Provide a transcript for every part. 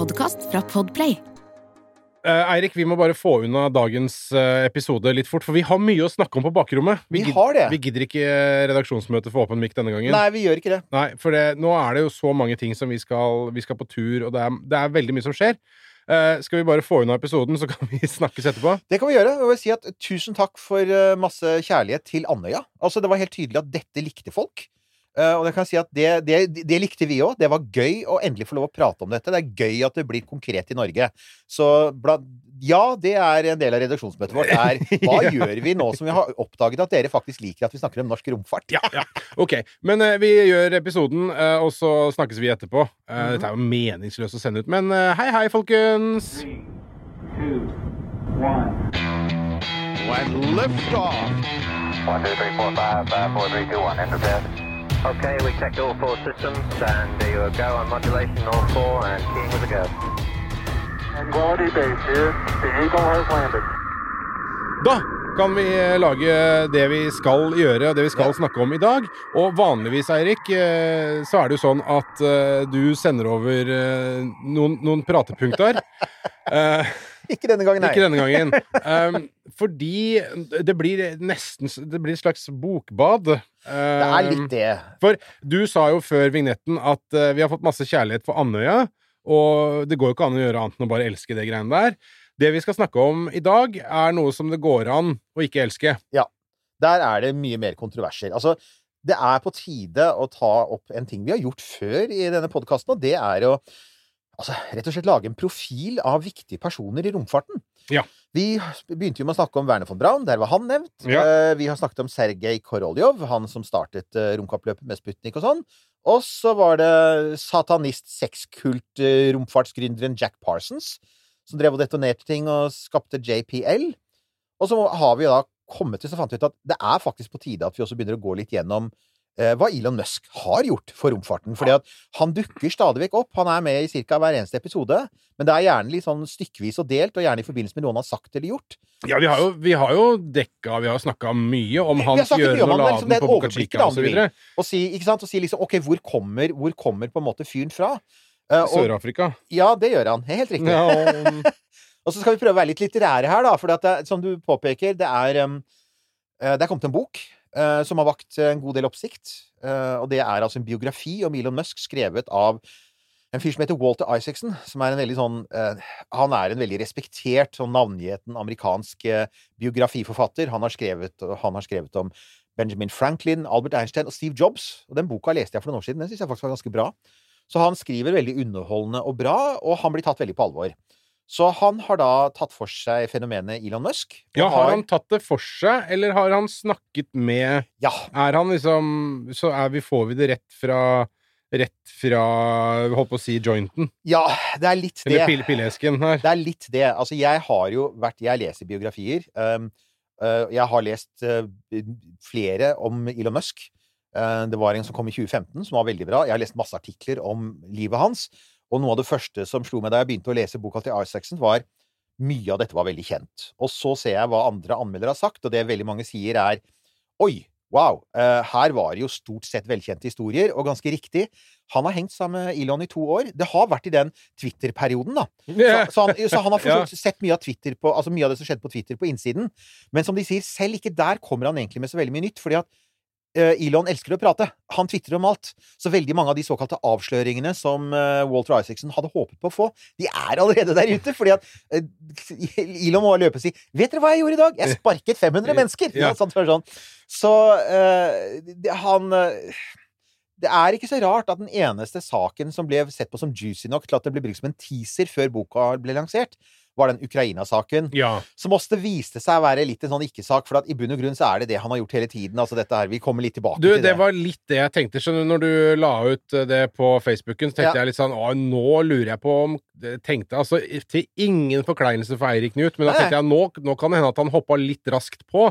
Podkast fra Podplay. Eh, Eirik, vi må bare få unna dagens eh, episode litt fort, for vi har mye å snakke om på bakrommet. Vi vi har det. Vi gidder ikke eh, redaksjonsmøte for åpen mic denne gangen. Nei, vi gjør ikke det. Nei, for det, nå er det jo så mange ting som vi skal Vi skal på tur, og det er, det er veldig mye som skjer. Uh, skal vi bare få unna episoden, så kan vi snakkes etterpå? Det kan vi gjøre. Og jeg vil si at Tusen takk for masse kjærlighet til Andøya. Altså, det var helt tydelig at dette likte folk. Eh, og det kan jeg si at det, det, det likte vi òg. Det var gøy å endelig få lov å prate om dette. Det er gøy at det blir konkret i Norge. Så blant ja, det er en del av redaksjonsmøtet vårt. Er, hva Ja. gjør vi nå som vi har oppdaget at dere faktisk liker at vi snakker om norsk romfart? Ja, ja. Ok. Men uh, vi gjør episoden, uh, og så snakkes vi etterpå. Eh, Dette er jo meningsløst å sende ut, men hei, hei, folkens! two, one. When liftoff. One, two, three, four, five, five, four, three, two, one. Enter bed. Okay, we checked all four systems, and there you go on modulation, all four, and keying with a go. Quality base here. The Eagle has landed. Da kan vi eh, lage det vi skal gjøre, og det vi skal snakke om i dag. Og vanligvis, Eirik, eh, så er det jo sånn at eh, du sender over noen, noen pratepunkter. Ikke denne gangen, nei. Ikke denne gangen. Um, fordi det blir nesten Det blir et slags bokbad. Det er litt det. For du sa jo før vignetten at uh, vi har fått masse kjærlighet for Andøya, og det går jo ikke an å gjøre annet enn å bare elske det greiene der. Det vi skal snakke om i dag, er noe som det går an å ikke elske. Ja. Der er det mye mer kontroverser. Altså, det er på tide å ta opp en ting vi har gjort før i denne podkasten, og det er å altså, rett og slett lage en profil av viktige personer i romfarten. Ja. Vi begynte jo med å snakke om Werner von Braun, der var han nevnt. Ja. Eh, Vi har snakket om Sergej Koroljov, han som startet eh, romkappløpet med Sputnik og sånn. Og så var det satanist, sexkult, eh, Jack Parsons, som drev og detonerte ting og skapte JPL. Og så har vi da kommet til så fant vi ut at det er faktisk på tide at vi også begynner å gå litt gjennom eh, hva Elon Musk har gjort for romfarten. Fordi at han dukker stadig vekk opp. Han er med i ca. hver eneste episode. Men det er gjerne litt sånn stykkevis og delt, og gjerne i forbindelse med noe han har sagt eller gjort. Ja, vi har jo, vi har jo dekka Vi har snakka mye om hans gjøren og liksom laden er på Boca Chica osv. og så. Og si, ikke sant? Og si liksom OK, hvor kommer, hvor kommer på en måte fyren fra? Eh, Sør-Afrika. ja, det gjør han. Helt riktig. Ja, og, Og så skal vi prøve å være litt litterære her, da. For det, som du påpeker, det er um, Det er kommet en bok uh, som har vakt en god del oppsikt. Uh, og det er altså en biografi om Elon Musk skrevet av en fyr som heter Walter Isaacson, som er en veldig sånn uh, Han er en veldig respektert, sånn navngjeten amerikansk biografiforfatter. Han har, skrevet, han har skrevet om Benjamin Franklin, Albert Einstein og Steve Jobs. Og den boka leste jeg for noen år siden. Den syns jeg faktisk var ganske bra. Så han skriver veldig underholdende og bra, og han blir tatt veldig på alvor. Så han har da tatt for seg fenomenet Elon Musk. ja, har han tatt det for seg, eller har han snakket med Ja. Er han liksom Så er vi, får vi det rett fra Rett fra Holdt på å si jointen. Ja, det er litt det. Eller pillesken her. Det er litt det. Altså, jeg har jo vært Jeg leser biografier. Um, uh, jeg har lest uh, flere om Elon Musk. Uh, det var en som kom i 2015, som var veldig bra. Jeg har lest masse artikler om livet hans. Og noe av det første som slo meg da jeg begynte å lese boka til Isaacson, var mye av dette var veldig kjent. Og så ser jeg hva andre anmeldere har sagt, og det veldig mange sier, er Oi, wow, eh, her var det jo stort sett velkjente historier, og ganske riktig. Han har hengt sammen med Elon i to år. Det har vært i den Twitter-perioden, da. Så, så, han, så han har fortsatt sett mye av, Twitter på, altså mye av det som skjedde på Twitter på innsiden. Men som de sier, selv ikke der kommer han egentlig med så veldig mye nytt. fordi at eh, Elon elsker å prate. Han tvitrer om alt. Så veldig mange av de såkalte avsløringene som eh, Walter Isaacson hadde håpet på å få, de er allerede der ute. Fordi at eh, Elon må løpe og si 'Vet dere hva jeg gjorde i dag? Jeg sparket 500 mennesker!' Ja. Sånn. Så eh, han eh, det er ikke så rart at den eneste saken som ble sett på som juicy nok til at det ble brukt som en teaser før boka ble lansert, var den Ukraina-saken. Ja. Som også viste seg å være litt en sånn ikke-sak, for i bunn og grunn så er det det han har gjort hele tiden. Altså dette her, Vi kommer litt tilbake Du, til det Det var litt det jeg tenkte. Skjønner du, Når du la ut eh, det på Facebooken, så tenkte Ja. jeg litt sånn Å, nå lurer jeg på om Tenkte altså til ingen forkleinelse for Eirik Knut, men da tenkte jeg nå, nå kan det hende at han hoppa litt raskt på.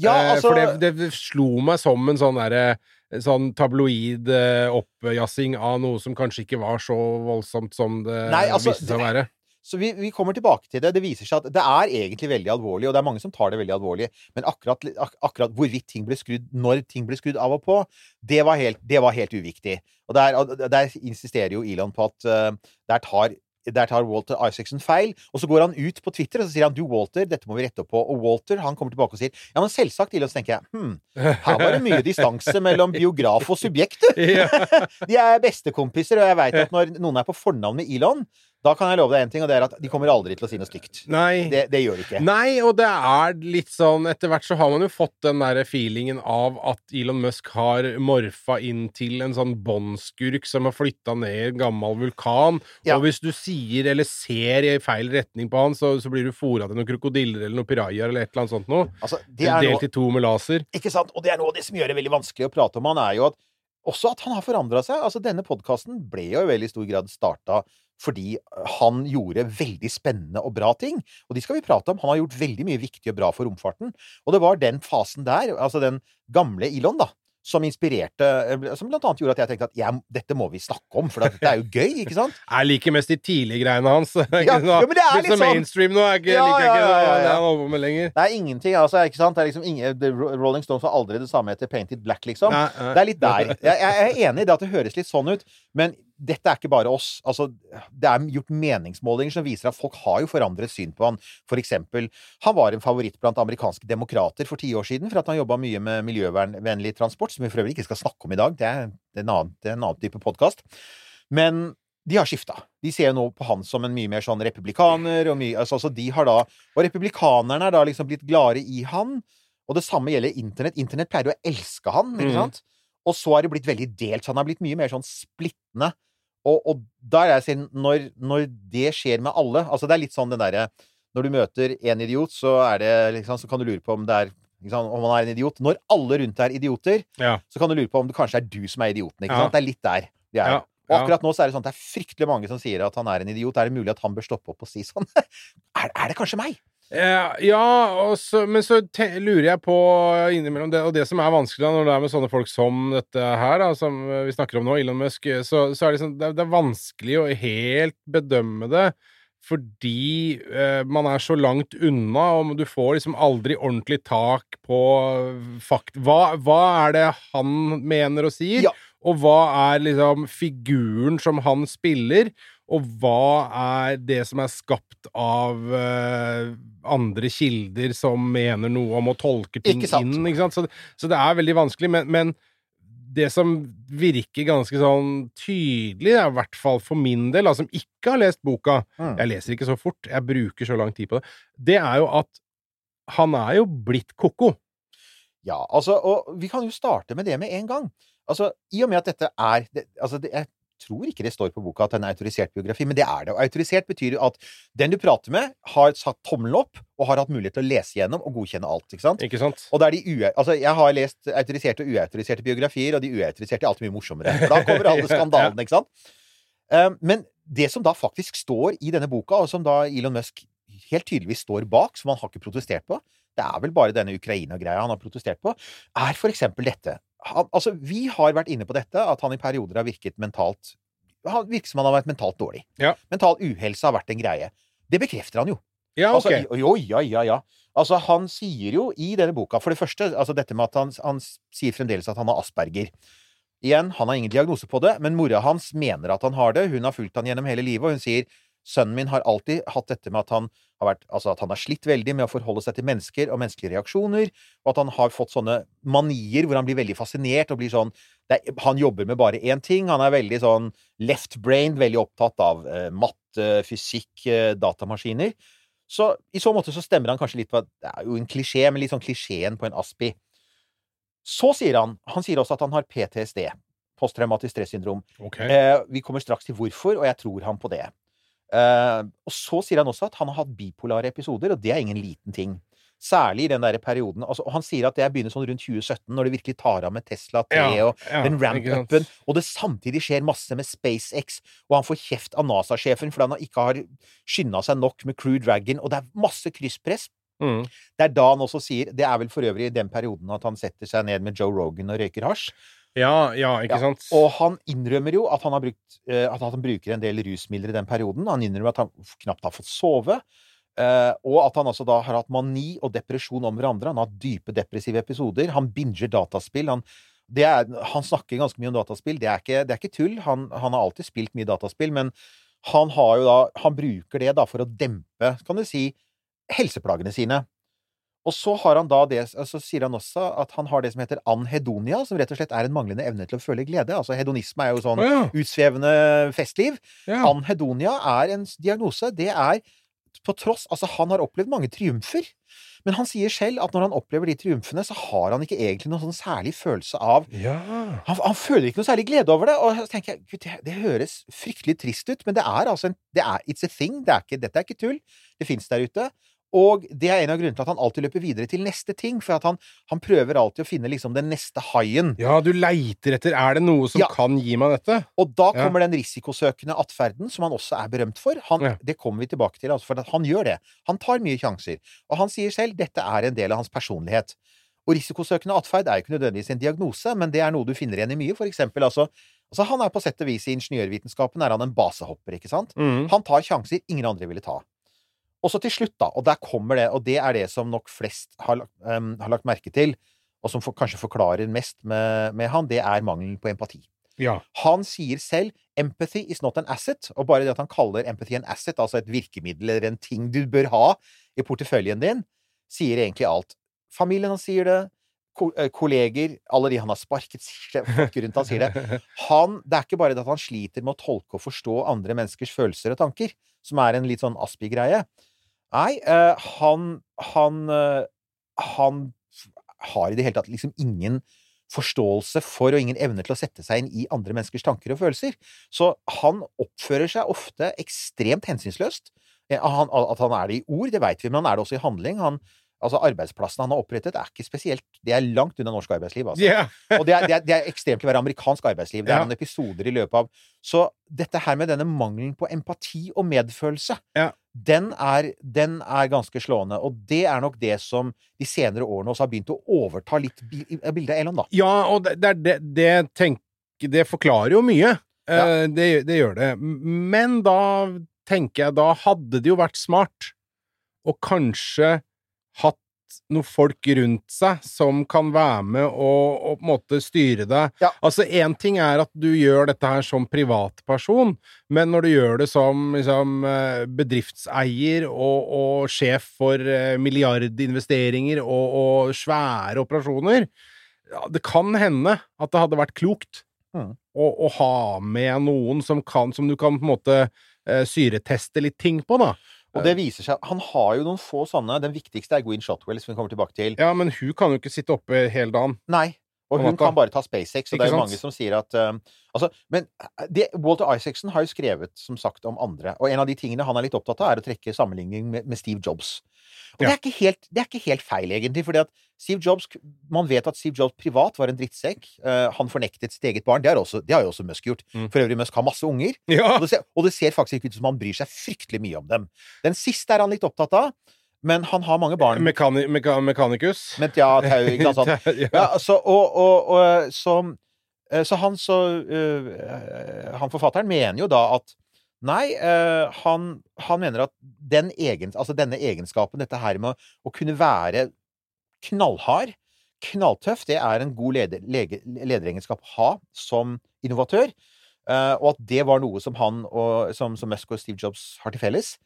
Ja, Eh, altså For det, det slo meg som en sånn derre Sånn tabloid eh, oppjassing av noe som kanskje ikke var så voldsomt som det Nei, altså, viste seg å være. Så vi, vi kommer tilbake til det. Det viser seg at det er egentlig veldig alvorlig, og det er mange som tar det veldig alvorlig. Men akkurat, ak akkurat hvorvidt ting ble skrudd, når ting ble skrudd av og på, det var helt, det var helt uviktig. Og der, der insisterer jo Elon på at uh, der tar der tar Walter Isaacson feil, og så går han ut på Twitter og så sier han, du Walter, dette må vi rette opp på. Og Walter han kommer tilbake og sier ja, men selvsagt, Elon. Så tenker jeg hm, her var det mye distanse mellom biograf og subjekt, du. De er bestekompiser, og jeg veit at når noen er på fornavn med Elon, da kan jeg love deg én ting, og det er at de kommer aldri til å si noe stygt. Nei. Det, det gjør de ikke. Nei, og det er litt sånn Etter hvert så har man jo fått den der feelingen av at Elon Musk har morfa inn til en sånn båndskurk som har flytta ned i en gammel vulkan. Ja. Og hvis du sier eller ser i feil retning på han, så, så blir du fora til noen krokodiller eller noen pirajaer eller et eller annet sånt noe. Altså, er Delt noe, i to med laser. ikke sant? Og det er noe av det som gjør det veldig vanskelig å prate om han, er jo at også at han har forandra seg. Altså, denne podkasten ble jo i veldig stor grad starta fordi han gjorde veldig spennende og bra ting. Og de skal vi prate om. Han har gjort veldig mye viktig og bra for romfarten. Og det var den fasen der, altså den gamle Elon, da, som inspirerte Som blant annet gjorde at jeg tenkte at ja, dette må vi snakke om, for dette er jo gøy, ikke sant? Jeg liker mest de tidlige greiene hans. Ja, ja, men det er sånn- mainstream nå. Jeg Ja, liker ikke ja, ja, det ja. på med lenger. Det er ingenting, altså. ikke sant? Er liksom ingen, Rolling Stones var aldri det samme etter Painted Black, liksom. Det er litt der. Jeg, jeg er enig i det at det høres litt sånn ut, men dette er ikke bare oss. Altså, det er gjort meningsmålinger som viser at folk har jo forandret syn på han. For eksempel, han var en favoritt blant amerikanske demokrater for ti år siden, for at han jobba mye med miljøvennlig transport, som vi for øvrig ikke skal snakke om i dag. Det er, en, annen, er en annen type podkast. Men de har skifta. De ser jo nå på han som en mye mer sånn republikaner, og mye altså, altså de har da Og republikanerne er da liksom blitt gladere i han. Og det samme gjelder internett. Internett pleier jo å elske han, ikke Mm. sant? Og så er det blitt veldig delt. Så han har blitt mye mer sånn splittende. Og, og der er jeg sier, når, når det skjer med alle Altså, det er litt sånn den derre Når du møter en idiot, så det liksom Så kan du lure på om det er om han er en idiot. Når alle rundt er idioter, Ja. så kan du lure på om det kanskje er du som er idioten. Ja. Det er litt der de er. Ja, Og akkurat nå så er det sånn at det er fryktelig mange som sier at han er en idiot. Er det mulig at han bør stoppe opp og si sånn? er, er det kanskje meg? Eh, ja, og så, men så lurer jeg på innimellom det, og det som er vanskelig da, når det er med sånne folk som dette her, da, som vi snakker om nå, Elon Musk, så, så er det, sånn, det, er- det er vanskelig å helt bedømme det. Fordi eh, man er så langt unna, og du får liksom aldri ordentlig tak på fakt... Hva, hva er det han mener og sier? Ja. Og hva er liksom figuren som han spiller? Og hva er det som er skapt av uh, andre kilder som mener noe om å tolke ting Ikke inn? Ikke sant? Så, så det er veldig vanskelig. Men, men det som virker ganske sånn tydelig, i hvert fall for min del, altså, som ikke har lest boka Mm. Jeg leser ikke så fort, jeg bruker så lang tid på det. Det er jo at han er jo blitt ko-ko. Ja, altså, og vi kan jo starte med det med en gang. Altså, I og med at dette er det, altså, det, Jeg tror ikke det står på boka at det er en autorisert biografi, men det er det. Og autorisert betyr jo at den du prater med, har satt tommelen opp og har hatt mulighet til å lese gjennom og godkjenne alt. ikke sant? Ikke sant? Og er. Altså, jeg har lest autoriserte og uautoriserte biografier, og de uautoriserte er alltid mye morsommere. For da kommer alle skandalene, ikke sant? Um, men det som da faktisk står i denne boka, og som da Elon Musk helt tydeligvis står bak, som han har ikke protestert på, det er vel bare denne Ukraina-greia han har protestert på, er for eksempel dette. Han, altså, vi har vært inne på dette, at han i perioder har virket mentalt han Virker som han har vært mentalt dårlig. Ja. Mental uhelse har vært en greie. Det bekrefter han jo. Ja, ok. Altså, jo, ja, ja, ja. Altså, han sier jo i denne boka, for det første, altså dette med at han, han sier fremdeles at han har asperger. Igjen, han har ingen diagnose på det, men mora hans mener at han har det. Hun har fulgt han gjennom hele livet, og hun sier sønnen min har alltid hatt dette med at han har vært, altså at han har slitt veldig med å forholde seg til mennesker og menneskelige reaksjoner, og at han har fått sånne manier hvor han blir veldig fascinert og blir sånn er, Han jobber med bare én ting. Han er veldig sånn left-brained, veldig opptatt av eh, matte, fysikk, eh, datamaskiner. Så i så måte så stemmer han kanskje litt på Det er jo en klisjé, men litt sånn klisjeen på en aspi. Så sier han Han sier også at han har PTSD. Posttraumatisk stressyndrom. Okay. Eh, vi kommer straks til hvorfor, og jeg tror han på det. Eh, og så sier han også at han har hatt bipolare episoder, og det er ingen liten ting. Særlig i den der perioden. Altså, og han sier at det begynner sånn rundt 2017, når det virkelig tar av med Tesla 3 Ja, og ja, den ramp-upen, og det samtidig skjer masse med SpaceX, og han får kjeft av NASA-sjefen fordi han ikke har skynda seg nok med Crew Dragon, og det er masse krysspress. Mm. Det er da han også sier Det er vel for øvrig i den perioden at han setter seg ned med Joe Rogan og røyker hasj. Ja, ja, ikke Ja, sant? Og han innrømmer jo at han, har brukt, eh, at han bruker en del rusmidler i den perioden. Han innrømmer at han knapt har fått sove. eh, og at han altså da har hatt mani og depresjon om hverandre. Han har hatt dype depressive episoder. Han binger dataspill. Han, det er, han snakker ganske mye om dataspill. Det er ikke, det er ikke tull. Han, han har alltid spilt mye dataspill, men han har jo da Han bruker det da for å dempe, kan du si, helseplagene sine. Og så har han da det, så sier han også at han har det som heter anhedonia, som rett og slett er en manglende evne til å føle glede. Altså hedonisme er jo sånn oh, ja. utsvevende festliv. ja. Anhedonia er en diagnose. Det er på tross Altså, han har opplevd mange triumfer. Men han sier selv at når han opplever de triumfene, så har han ikke egentlig noen sånn særlig følelse av ja. han, han føler ikke noe særlig glede over det. Og så tenker jeg, Gud, det, det høres fryktelig trist ut, men det er altså en det er, It's a thing. Det er ikke, dette er ikke tull. Det fins der ute. Og det er en av grunnene til at han alltid løper videre til neste ting. For at han, han prøver alltid å finne liksom den neste haien. Ja, du leiter etter Er det noe som Ja. kan gi meg dette? Og da Ja. kommer den risikosøkende atferden, som han også er berømt for. Han, Ja. Det kommer vi tilbake til, altså, for han gjør det. Han tar mye sjanser. Og han sier selv dette er en del av hans personlighet. Og risikosøkende atferd er jo ikke nødvendigvis en diagnose, men det er noe du finner igjen i mye. For eksempel, altså, altså Han er på sett og vis i ingeniørvitenskapen er han en basehopper, ikke sant? Mm. Han tar sjanser ingen andre ville ta. Og så til slutt, da, og der kommer det, og det er det som nok flest har, lagt- har lagt merke til, og som for, kanskje forklarer mest med, med han, det er mangelen på empati. Ja. Han sier selv 'empathy is not an asset', og bare det at han kaller empathy en asset, altså et virkemiddel eller en ting du bør ha i porteføljen din, sier egentlig alt. Familien hans sier det, kolleger, alle de han har sparket, folk rundt han sier det. Han, det er ikke bare det at han sliter med å tolke og forstå andre menneskers følelser og tanker, som er en litt sånn Aspi-greie. Nei, eh, han Han eh, Han har i det hele tatt liksom ingen forståelse for og ingen evne til å sette seg inn i andre menneskers tanker og følelser. Så han oppfører seg ofte ekstremt hensynsløst. Eh, at han er det i ord, det veit vi, men han er det også i handling. Han, altså Arbeidsplassene han har opprettet, er ikke spesielt Det er langt unna norsk arbeidsliv, altså. Yeah. Og det er, det, er, det er ekstremt å være amerikansk arbeidsliv. Det er noen episoder i løpet av Så dette her med denne mangelen på empati og medfølelse, yeah. den, er, den er ganske slående. Og det er nok det som de senere årene også har begynt å overta litt bildet av Elon, da. Ja, og det, det, det, det, tenk, det forklarer jo mye. Ja. det, det gjør det. Men da tenker jeg, da hadde det jo vært smart å kanskje hatt noen folk rundt seg som kan være med og, og på en måte styre deg. Ja. Altså, én ting er at du gjør dette her som privatperson, men når du gjør det som liksom, eh, bedriftseier og, og sjef for eh, milliardinvesteringer og, og svære operasjoner ja, Det kan hende at det hadde vært klokt Mm. å, å ha med noen som kan Som du kan på en måte eh, syreteste litt ting på, da. Og det viser seg Han har jo noen få sånne. Den viktigste er Gwen Shotwell, som vi kommer tilbake til. Ja, men hun kan jo ikke sitte oppe hele dagen. Nei. Og hun kan bare ta SpaceX, og det er jo mange som sier at um, altså, Men det, Walter Isaacson har jo skrevet, som sagt, om andre. Og en av de tingene han er litt opptatt av, er å trekke sammenligning med, med Steve Jobs. Og det, er ikke helt, det er ikke helt feil, egentlig. fordi at Steve Jobs, Man vet at Steve Jobs privat var en drittsekk. Uh, han fornektet sitt eget barn. Det har, også, det har jo også Musk gjort. Mm. For øvrig, Musk har masse unger. Ja! Og det, ser, og det ser faktisk ikke ut som han bryr seg fryktelig mye om dem. Den siste er han litt opptatt av, men han har mange barn. Mekani meka Mekanikus. Men ja, tau, ikke sant, sånn. ja. Altså, og, og, og så, eh, så han så uh, Han forfatteren mener jo da at Nei, uh, han, han mener at den egen, altså denne egenskapen, dette her med å kunne være knallhard, knalltøff, det er en god leder, lege, lederegenskap å ha som innovatør. Uh, og at det var noe som han og som, som Musk og Steve Jobs har til felles.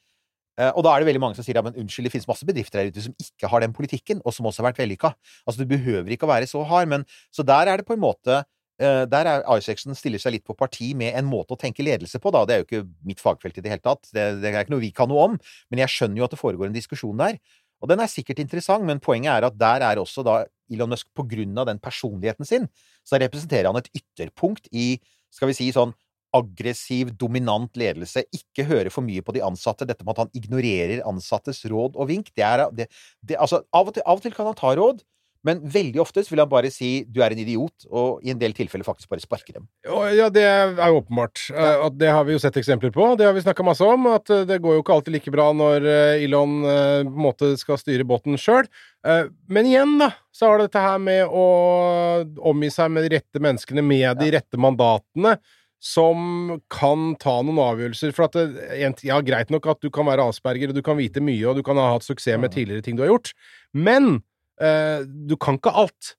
Eh, og da er det veldig mange som sier ja, men unnskyld, det finnes masse bedrifter der ute som ikke har den politikken, og som også har vært vellykka. Altså, du behøver ikke å være så hard, men Så der er det på en måte eh, Der er Isaacson stiller seg litt på parti med en måte å tenke ledelse på, da. Det er jo ikke mitt fagfelt i det hele tatt. Det, det er ikke noe vi kan noe om, men jeg skjønner jo at det foregår en diskusjon der. Og den er sikkert interessant, men poenget er at der er også da Elon Musk, på grunn av den personligheten sin, så representerer han et ytterpunkt i, skal vi si sånn, aggressiv, dominant ledelse. Ikke høre for mye på de ansatte. Dette med at han ignorerer ansattes råd og vink. Det er, det, det, altså, av og, til, av og til kan han ta råd, men veldig oftest vil han bare si 'du er en idiot', og i en del tilfeller faktisk bare sparke dem. Ja, det er jo åpenbart. Ja. At det har vi jo sett eksempler på. Det har vi snakka masse om. At eh, det går jo ikke alltid like bra når eh, Elon eh, på en måte skal styre båten sjøl. Men igjen, da, så har det dette her med å omgi seg med de rette menneskene med de rette mandatene. Som kan ta noen avgjørelser. For at det, ja, greit nok at du kan være asperger, og du kan vite mye, og du kan ha hatt suksess med tidligere ting du har gjort, men eh, du kan ikke alt.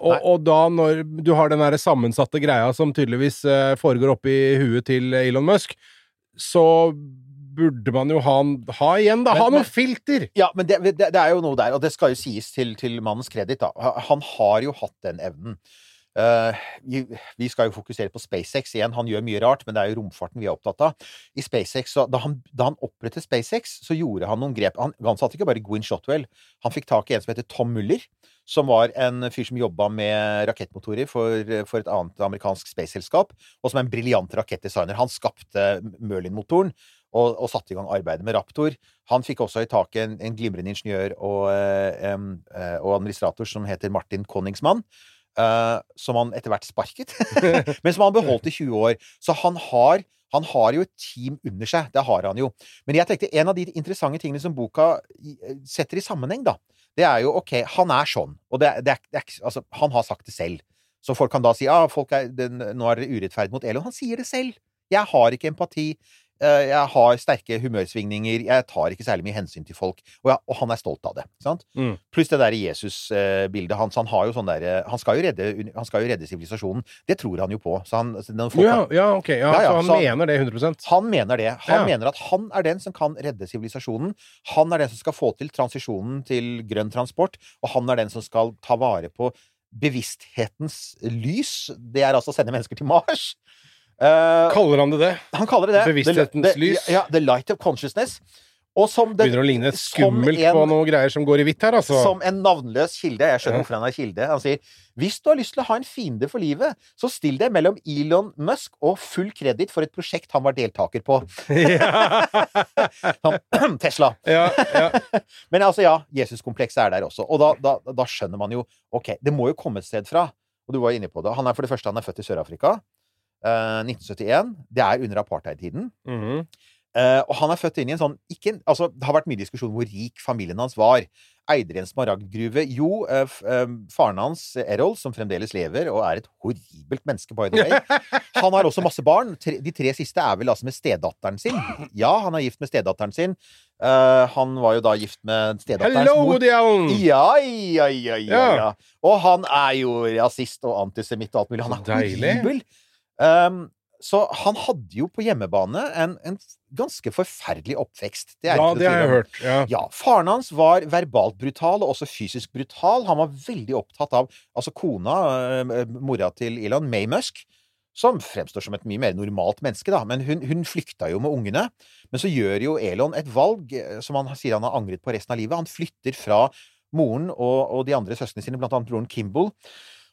Og, og da når du har den der sammensatte greia som tydeligvis eh, foregår oppi huet til Elon Musk, så burde man jo ha, ha igjen, da. Ha men- noe filter! Ja, men det, det, det er jo noe der, og det skal jo sies til, til mannens kreditt, da. Han har jo hatt den evnen. Eh, vi, skal jo fokusere på SpaceX igjen. Han gjør mye rart, men det er jo romfarten vi er opptatt av. I SpaceX, da, han, da han opprettet SpaceX, så gjorde han noen grep. Han ansatte ikke bare Gwyn Shotwell. Han fikk tak i en som heter Tom Muller, som var en fyr som jobba med rakettmotorer for, for et annet amerikansk spaceselskap, og som er en briljant rakettdesigner. Han skapte Merlin-motoren. Og, og satte i gang arbeidet med Raptor. Han fikk også i taket en, en glimrende ingeniør og, eh, eh, og administrator som heter Martin Konningsmann. Eh, som han etter hvert sparket, men som han beholdt i 20 år. Så han har, han har jo et team under seg. Det har han jo. Men jeg tenkte en av de interessante tingene som boka setter i sammenheng, da, det er jo OK, han er sånn. Og det, det, er, det er Altså, han har sagt det selv. Så folk kan da si ah, nå er dere urettferdig mot Elon. Han sier det selv. Jeg har ikke empati. Eh, Jeg har sterke humørsvingninger. Jeg tar ikke særlig mye hensyn til folk. Og, jeg, og han er stolt av det. Mm. Pluss det der Jesus-bildet hans. Han har jo sånn der, Han skal jo redde han skal jo redde sivilisasjonen. Det tror han jo på. Så han, så folk Ja, ja, ok. Ja, Ja, ja, så han så- mener det 100% han mener det. Han mener at han er den som kan redde sivilisasjonen. Han er den som skal få til transisjonen til grønn transport, og han er den som skal ta vare på bevissthetens lys. Det er altså å sende mennesker til Mars. Eh, Kaller han det det? han kaller det det. Bevissthetens The- lys. Ja, The Light of Consciousness. Og som den, Begynner å ligne skummelt en- på noe greier som går i hvitt her, altså. som en navnløs kilde. Jeg skjønner Ja. hvorfor han er kilde. Han sier hvis du har lyst til å ha en fiende for livet, så still deg mellom Elon Musk og full kreditt for et prosjekt han var deltaker på. Han- Tesla. ja, ja. Men altså, ja, Jesuskomplekset er der også. Og da, da, da skjønner man jo OK, det må jo komme et sted fra. Og du var inne på det. Han er for det første han er født i Sør-Afrika. Eh, 1971. Det er under apartheid-tiden. Mm -hmm. uh, og han er født inn i en sånn ikke, altså, Det har vært mye diskusjon hvor rik familien hans var. Eide de en smaragdgruve? Jo, uh, eh, faren hans, Errol, som fremdeles lever, og er et horribelt menneske, by the way Han har også masse barn. De tre siste er vel altså med stedatteren sin. Ja, han er gift med stedatteren sin. Uh, han var jo da gift med stedatterens Hello, mor. Allen! Ja, ja, ja, ja. Og han er jo rasist og antisemitt og alt mulig. Han er deilig. horribel. Um, så han hadde jo på hjemmebane en, en ganske forferdelig oppvekst. Det er Ja, ikke det har jeg hørt. Ja. Ja, Faren hans var verbalt brutal, og også fysisk brutal. Han var veldig opptatt av Altså kona, eh, mora til Elon, May Musk, som fremstår som et mye mer normalt menneske, da. Men hun, hun flykta jo med ungene. Men så gjør jo Elon et valg eh, som han sier han har angret på resten av livet. Han flytter fra moren og, og de andre søstrene sine, blant annet broren Kimball,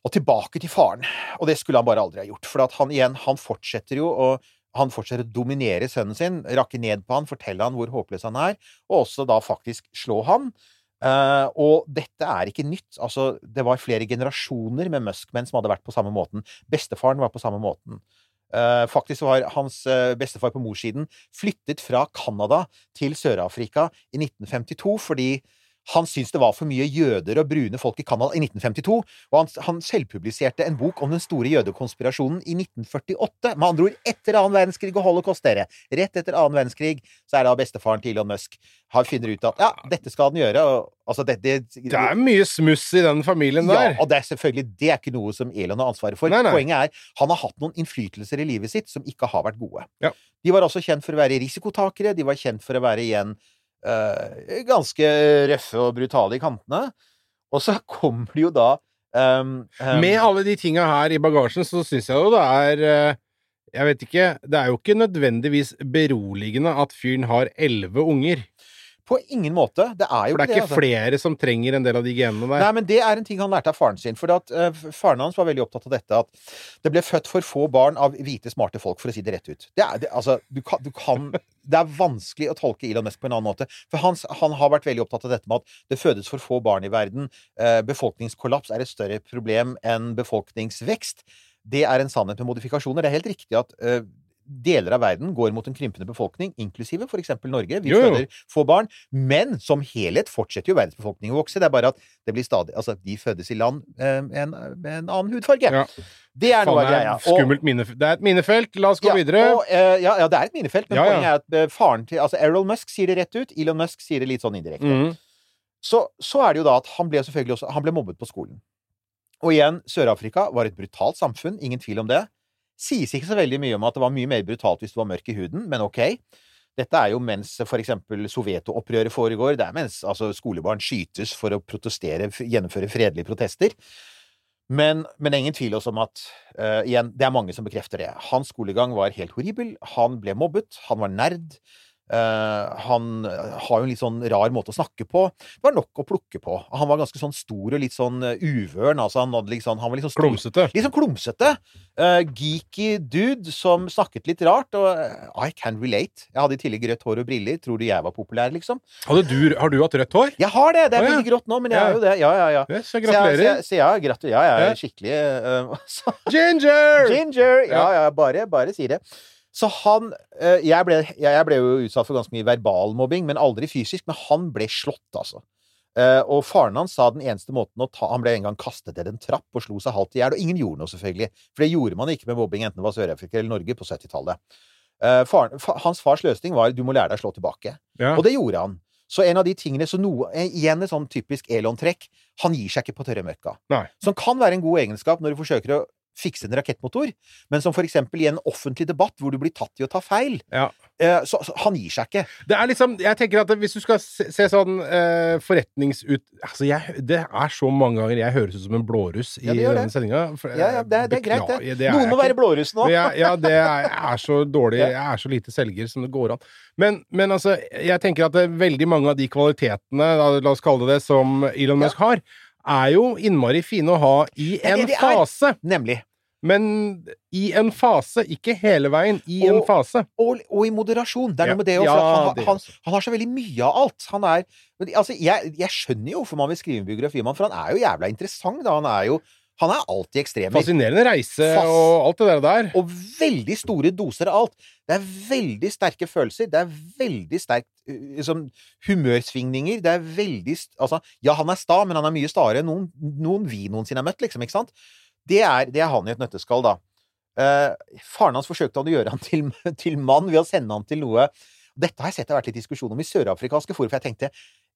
og tilbake til faren. Og det skulle han bare aldri ha gjort. For han igjen, han fortsetter jo å han fortsetter å dominere sønnen sin, rakke ned på han, fortelle han hvor håpløs han er, og også da faktisk slå han. Uh, og dette er ikke nytt. Altså, det var flere generasjoner med Muskmenn som hadde vært på samme måten. Bestefaren var på samme måten. Uh, faktisk var hans uh, bestefar på morssiden flyttet fra Canada til Sør-Afrika i 1952 fordi han syntes det var for mye jøder og brune folk i Canada i 1952, og han, han selvpubliserte en bok om den store jødekonspirasjonen i 1948. Med andre ord etter annen verdenskrig og holocaust, dere. Rett etter annen verdenskrig så er da bestefaren til Elon Musk han finner ut at ja, dette skal han gjøre. Og, altså, det, det, Det er mye smuss i den familien der. ja, og det er selvfølgelig det er ikke noe som Elon har ansvaret for. Nei, nei. Poenget er han har hatt noen innflytelser i livet sitt som ikke har vært gode. Ja. De var også kjent for å være risikotakere. De var kjent for å være igjen eh, ganske røffe og brutale i kantene. Og så kommer det jo da um, um, Med alle de tinga her i bagasjen, så syns jeg jo det er eh, Jeg vet ikke Det er jo ikke nødvendigvis beroligende at fyren har elleve unger. På ingen måte. Det er jo For det er ikke altså. flere som trenger en del av de genene der. Nei, men det er en ting han lærte av faren sin. For at, uh, faren hans var veldig opptatt av dette at det ble født for få barn av hvite, smarte folk, for å si det rett ut. Det er, det, altså, du kan, du kan, det er vanskelig å tolke Elon Musk på en annen måte. For han, han har vært veldig opptatt av dette med at det fødes for få barn i verden. Uh, befolkningskollaps er et større problem enn befolkningsvekst. Det er en sannhet med modifikasjoner. Det er helt riktig at eh, deler av verden går mot en krympende befolkning, inklusive f.eks. Norge. Vi Jo, jo. føder få barn. Men som helhet fortsetter jo verdensbefolkningen å vokse. Det er bare at det blir stadig Altså, de fødes i land eh, med en, med en annen hudfarge. Ja. Det er noe av greia. skummelt minne... Det er et minefelt. La oss gå ja, videre. Og, eh, ja, ja, det er et minefelt, men poenget er at eh, faren til Altså, Errol Musk sier det rett ut. Elon Musk sier det litt sånn indirekte. Mm. Så, så er det jo da at han ble selvfølgelig også Han ble mobbet på skolen. Og igjen, Sør-Afrika var et brutalt samfunn, ingen tvil om det. Sies ikke så veldig mye om at det var mye mer brutalt hvis du var mørk i huden, men ok. Dette er jo mens for eksempel Soveto-opprøret foregår. Det er mens altså, skolebarn skytes for å protestere, gjennomføre fredelige protester. Men, men ingen tvil også om at uh, igjen, det er mange som bekrefter det. Hans skolegang var helt horribel. Han ble mobbet. Han var nerd. Eh, han har jo en litt sånn rar måte å snakke på. Det var nok å plukke på. Han var ganske sånn stor og litt sånn eh, uvøren. Altså, han, liksom, han var litt sånn stor, Klumsete. Litt sånn klumsete. Uh, geeky dude som snakket litt rart, og uh, I can relate. Jeg hadde i tillegg rødt hår og briller. Tror du jeg var populær, liksom? Du, har du hatt rødt hår? Jeg har det! Det er oh, ja. veldig grått nå, men jeg Ja. har jo det. Ja, ja, ja. Yes, jeg Så jeg, så gratulerer. så jeg, gratulerer. Ja, jeg Ja. er skikkelig uh, Ginger! Ginger! Ja, Ja. ja, bare, bare si det. Så han eh, jeg, ble, jeg, ble jo utsatt for ganske mye verbal mobbing, men aldri fysisk. Men han ble slått, altså. Eh, og faren hans sa den eneste måten å ta Han ble en gang kastet ned en trapp og slo seg halvt i hjel. Og ingen gjorde noe, selvfølgelig. For det gjorde man ikke med mobbing, enten det var Sør-Afrika eller Norge, på 70-tallet. Eh, hans fars løsning var du må lære deg å slå tilbake. Ja. Og det gjorde han. Så en av de tingene så noe, Igjen et sånn typisk Elon-trekk. Han gir seg ikke på tørre møkka. Nei. Som kan være en god egenskap når du forsøker å fikse en rakettmotor, men som for eksempel i en offentlig debatt hvor du blir tatt i å ta feil. Ja. Eh, så, så han gir seg ikke. Det er liksom Jeg tenker at hvis du skal se, se sånn eh, forretningsut... Altså, jeg, det er så mange ganger jeg høres ut som en blåruss i Ja, denne sendinga. Ja, ja, det, er- det er greit, det. det er Noen må være blåruss nå. Jeg, ja, det er, jeg er så dårlig Jeg er så lite selger som det går an. Men, men altså, jeg tenker at det, veldig mange av de kvalitetene, la oss kalle det det, som Elon. Musk har, er jo innmari fine å ha i en det de er. fase. Nemlig. Men i en fase, ikke hele veien. I en fase. Og, og i moderasjon. Det er noe med det også. Ja, han, det han, han har så veldig mye av alt. Han er Altså, jeg, jeg skjønner jo hvorfor man vil skrive en biografi om ham, for han er jo jævla interessant, da. Han er jo Han er alltid ekstremer. Fascinerende reise Fas- og alt det der. Og veldig store doser av alt. Det er veldig sterke følelser. Det er veldig sterkt uh, liksom, humørsvingninger. Det er veldig Altså, ja, han er sta, men han er mye staere enn noen, noen vi noensinne har møtt, liksom. Ikke sant? Det er, det er han i et nøtteskall, da. Eh, faren hans forsøkte han å gjøre han til, til mann ved å sende han til noe Dette har jeg sett det har vært litt diskusjon om i sørafrikanske fora, for jeg tenkte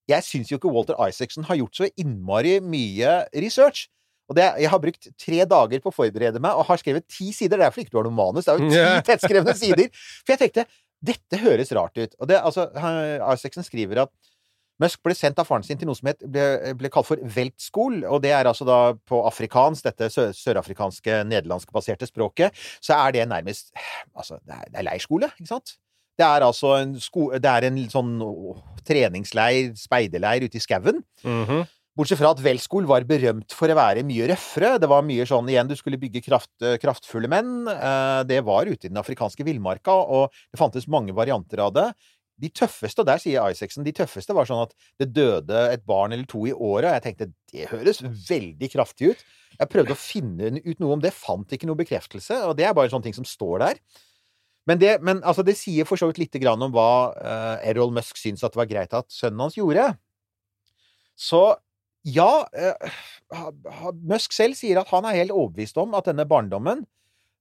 Jeg syns jo ikke Walter Isaacson har gjort så innmari mye research. Og det, jeg har brukt tre dager på å forberede meg, og har skrevet ti sider. Det er fordi ikke du har noe manus. Det er jo ti Ja. tettskrevne sider. For jeg tenkte dette høres rart ut. Og det, altså, Isaacson skriver at Musk ble sendt av faren sin til noe som het, ble, ble kalt for Weltskol, og det er altså da på afrikansk, dette sø- sørafrikanske, nederlandskbaserte språket, så er det nærmest Altså, det er, det er leirskole, ikke sant? Det er altså en, sko, det er en sånn å, treningsleir, speiderleir ute i skauen. Mhm. Bortsett fra at Welskol var berømt for å være mye røffere. Det var mye sånn igjen, du skulle bygge kraft, eh, kraftfulle menn. Eh, Det var ute i den afrikanske villmarka, og det fantes mange varianter av det. De tøffeste, og der sier Isaacson, de tøffeste var sånn at det døde et barn eller to i året, og jeg tenkte det høres veldig kraftig ut. Jeg prøvde å finne ut noe om det, fant ikke noe bekreftelse, og det er bare sånne ting som står der. Men det, men, altså, det sier for så vidt lite grann om hva uh, Errol Musk syns at det var greit at sønnen hans gjorde. Så ja, eh, Musk selv sier at han er helt overbevist om at denne barndommen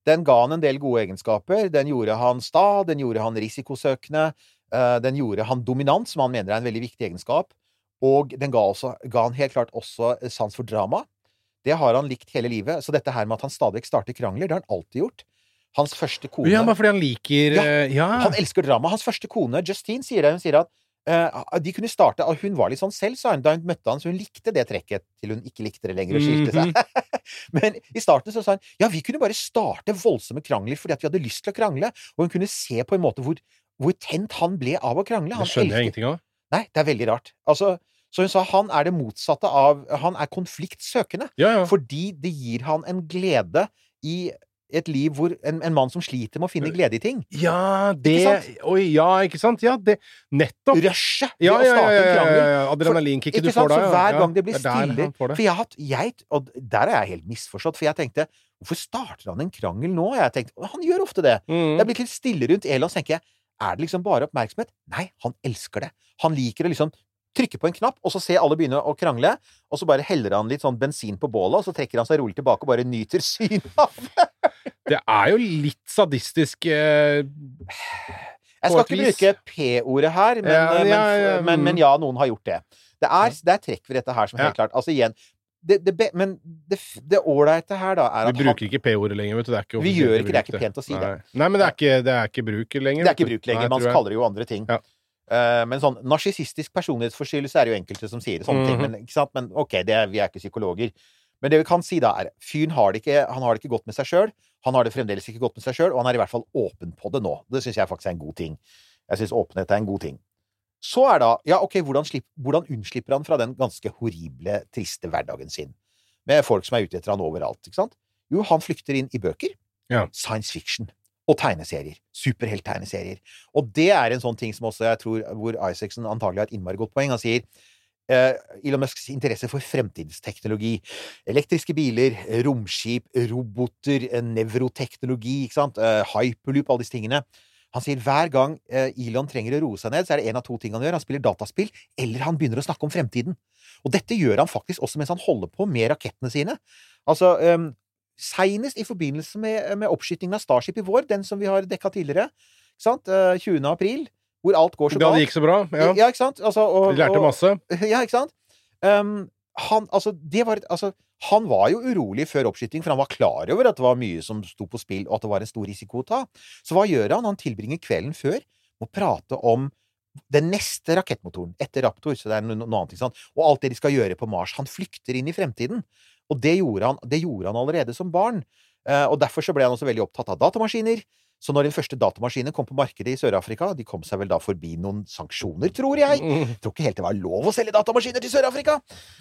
den ga han en del gode egenskaper. Den gjorde han sta, den gjorde han risikosøkende, eh, den gjorde han dominant, som han mener er en veldig viktig egenskap, og den ga, også, ga han helt klart også eh, sans for drama. Det har han likt hele livet. Så dette her med at han stadig starter krangler, det har han alltid gjort. Hans første kone Ja, bare fordi han liker Ja, Ja. han elsker drama. Hans første kone, Justine, sier det. Hun sier at de kunne starte Hun var litt sånn selv, sa hun, da hun møtte han, så hun likte det trekket til hun ikke likte det lenger og skilte seg. Men i starten så sa hun ja, vi kunne bare starte voldsomme krangler fordi at vi hadde lyst til å krangle. Og hun kunne se på en måte hvor, hvor tent han ble av å krangle. Han Det skjønner jeg ingenting av. Nei, det er veldig rart. Altså, så hun sa han er det motsatte av Han er konfliktsøkende. Ja, ja. Fordi det gir han en glede i et liv hvor en, en mann som sliter med å finne glede i ting. Ja, det Oi, ja, ikke sant? Ja, det Nettopp! Rushet Ja, ja, ja, ja, ja, ja, ja. Adrenalinkicket du får da. Så hver gang det blir stille. For jeg har hatt jeg, Og der er jeg helt misforstått, for jeg tenkte Hvorfor starter han en krangel nå? Jeg tenkte, Han gjør ofte det. Mm. Det er blitt litt stille rundt Elon, så tenker jeg Er det liksom bare oppmerksomhet? Nei, han elsker det. Han liker å liksom trykke på en knapp, og så ser alle begynne å krangle, og så bare heller han litt sånn bensin på bålet, og så trekker han seg rolig tilbake og bare nyter synet av det. Det er jo litt sadistisk eh, Jeg skal ikke bruke P-ordet her, men Ja, men, ja, ja, men, mm. men ja, noen har gjort det. Det er, det er trekk ved dette her som helt klart Altså igjen det, det, Men det ålreite her, da, er Vi bruker bruker ikke P-ordet lenger, vet du. Det er ikke Vi gjør ikke det, er ikke pent å si det. Nei. Nei, men det er ikke, det er ikke bruk lenger. Det er ikke bruk lenger. Nei, Man kaller det jo andre ting. Ja. Eh, men sånn narsissistisk personlighetsforstyrrelse er det jo enkelte som sier sånne ting. Mhm. Men, ikke sant? men ok, det er, vi er ikke psykologer. Men det vi kan si da, er fyren har det ikke, han har det ikke godt med seg sjøl. Han har det fremdeles ikke godt med seg sjøl, og han er i hvert fall åpen på det nå. Det syns jeg faktisk er en god ting. Jeg syns åpenhet er en god ting. Så er da Ja, ok, hvordan, slipper, hvordan unnslipper han fra den ganske horrible, triste hverdagen sin? Med folk som er ute etter han overalt, ikke sant? Jo, han flykter inn i bøker. Ja. Science fiction. Og tegneserier. Superhelttegneserier. Og det er en sånn ting som også jeg tror hvor Isaacson antagelig har et innmari godt poeng. Han sier eh, Elon Musks interesse for fremtidsteknologi. Elektriske biler, romskip, roboter, eh, nevroteknologi, ikke sant? Eh, hyperloop, alle disse tingene. Han sier hver gang eh, Elon trenger å roe seg ned, så er det en av to ting han gjør. Han spiller dataspill, eller han begynner å snakke om fremtiden. Og dette gjør han faktisk også mens han holder på med rakettene sine. Altså, um, Seinest i forbindelse med, med oppskytingen av Starship i vår, den som vi har dekka tidligere, sant? Eh, 20. april, hvor alt går så Da det gikk så bra. Ja. ja, ikke sant? Altså, og, Vi lærte og- masse. Ja, ikke sant? Um, han, altså, det var, altså, han var jo urolig før oppskyting, for han var klar over at det var mye som sto på spill, og at det var en stor risiko å ta. Så hva gjør han? Han tilbringer kvelden før med å prate om den neste rakettmotoren etter Raptor, så det er noe, noe annet, ikke sant? og alt det de skal gjøre på Mars. Han flykter inn i fremtiden. Og det gjorde han, det gjorde han allerede som barn. Eh, og derfor så ble han også veldig opptatt av datamaskiner. Så når den første datamaskinen kom på markedet i Sør-Afrika De kom seg vel da forbi noen sanksjoner, tror jeg. Jeg tror ikke helt det var lov å selge datamaskiner til Sør-Afrika.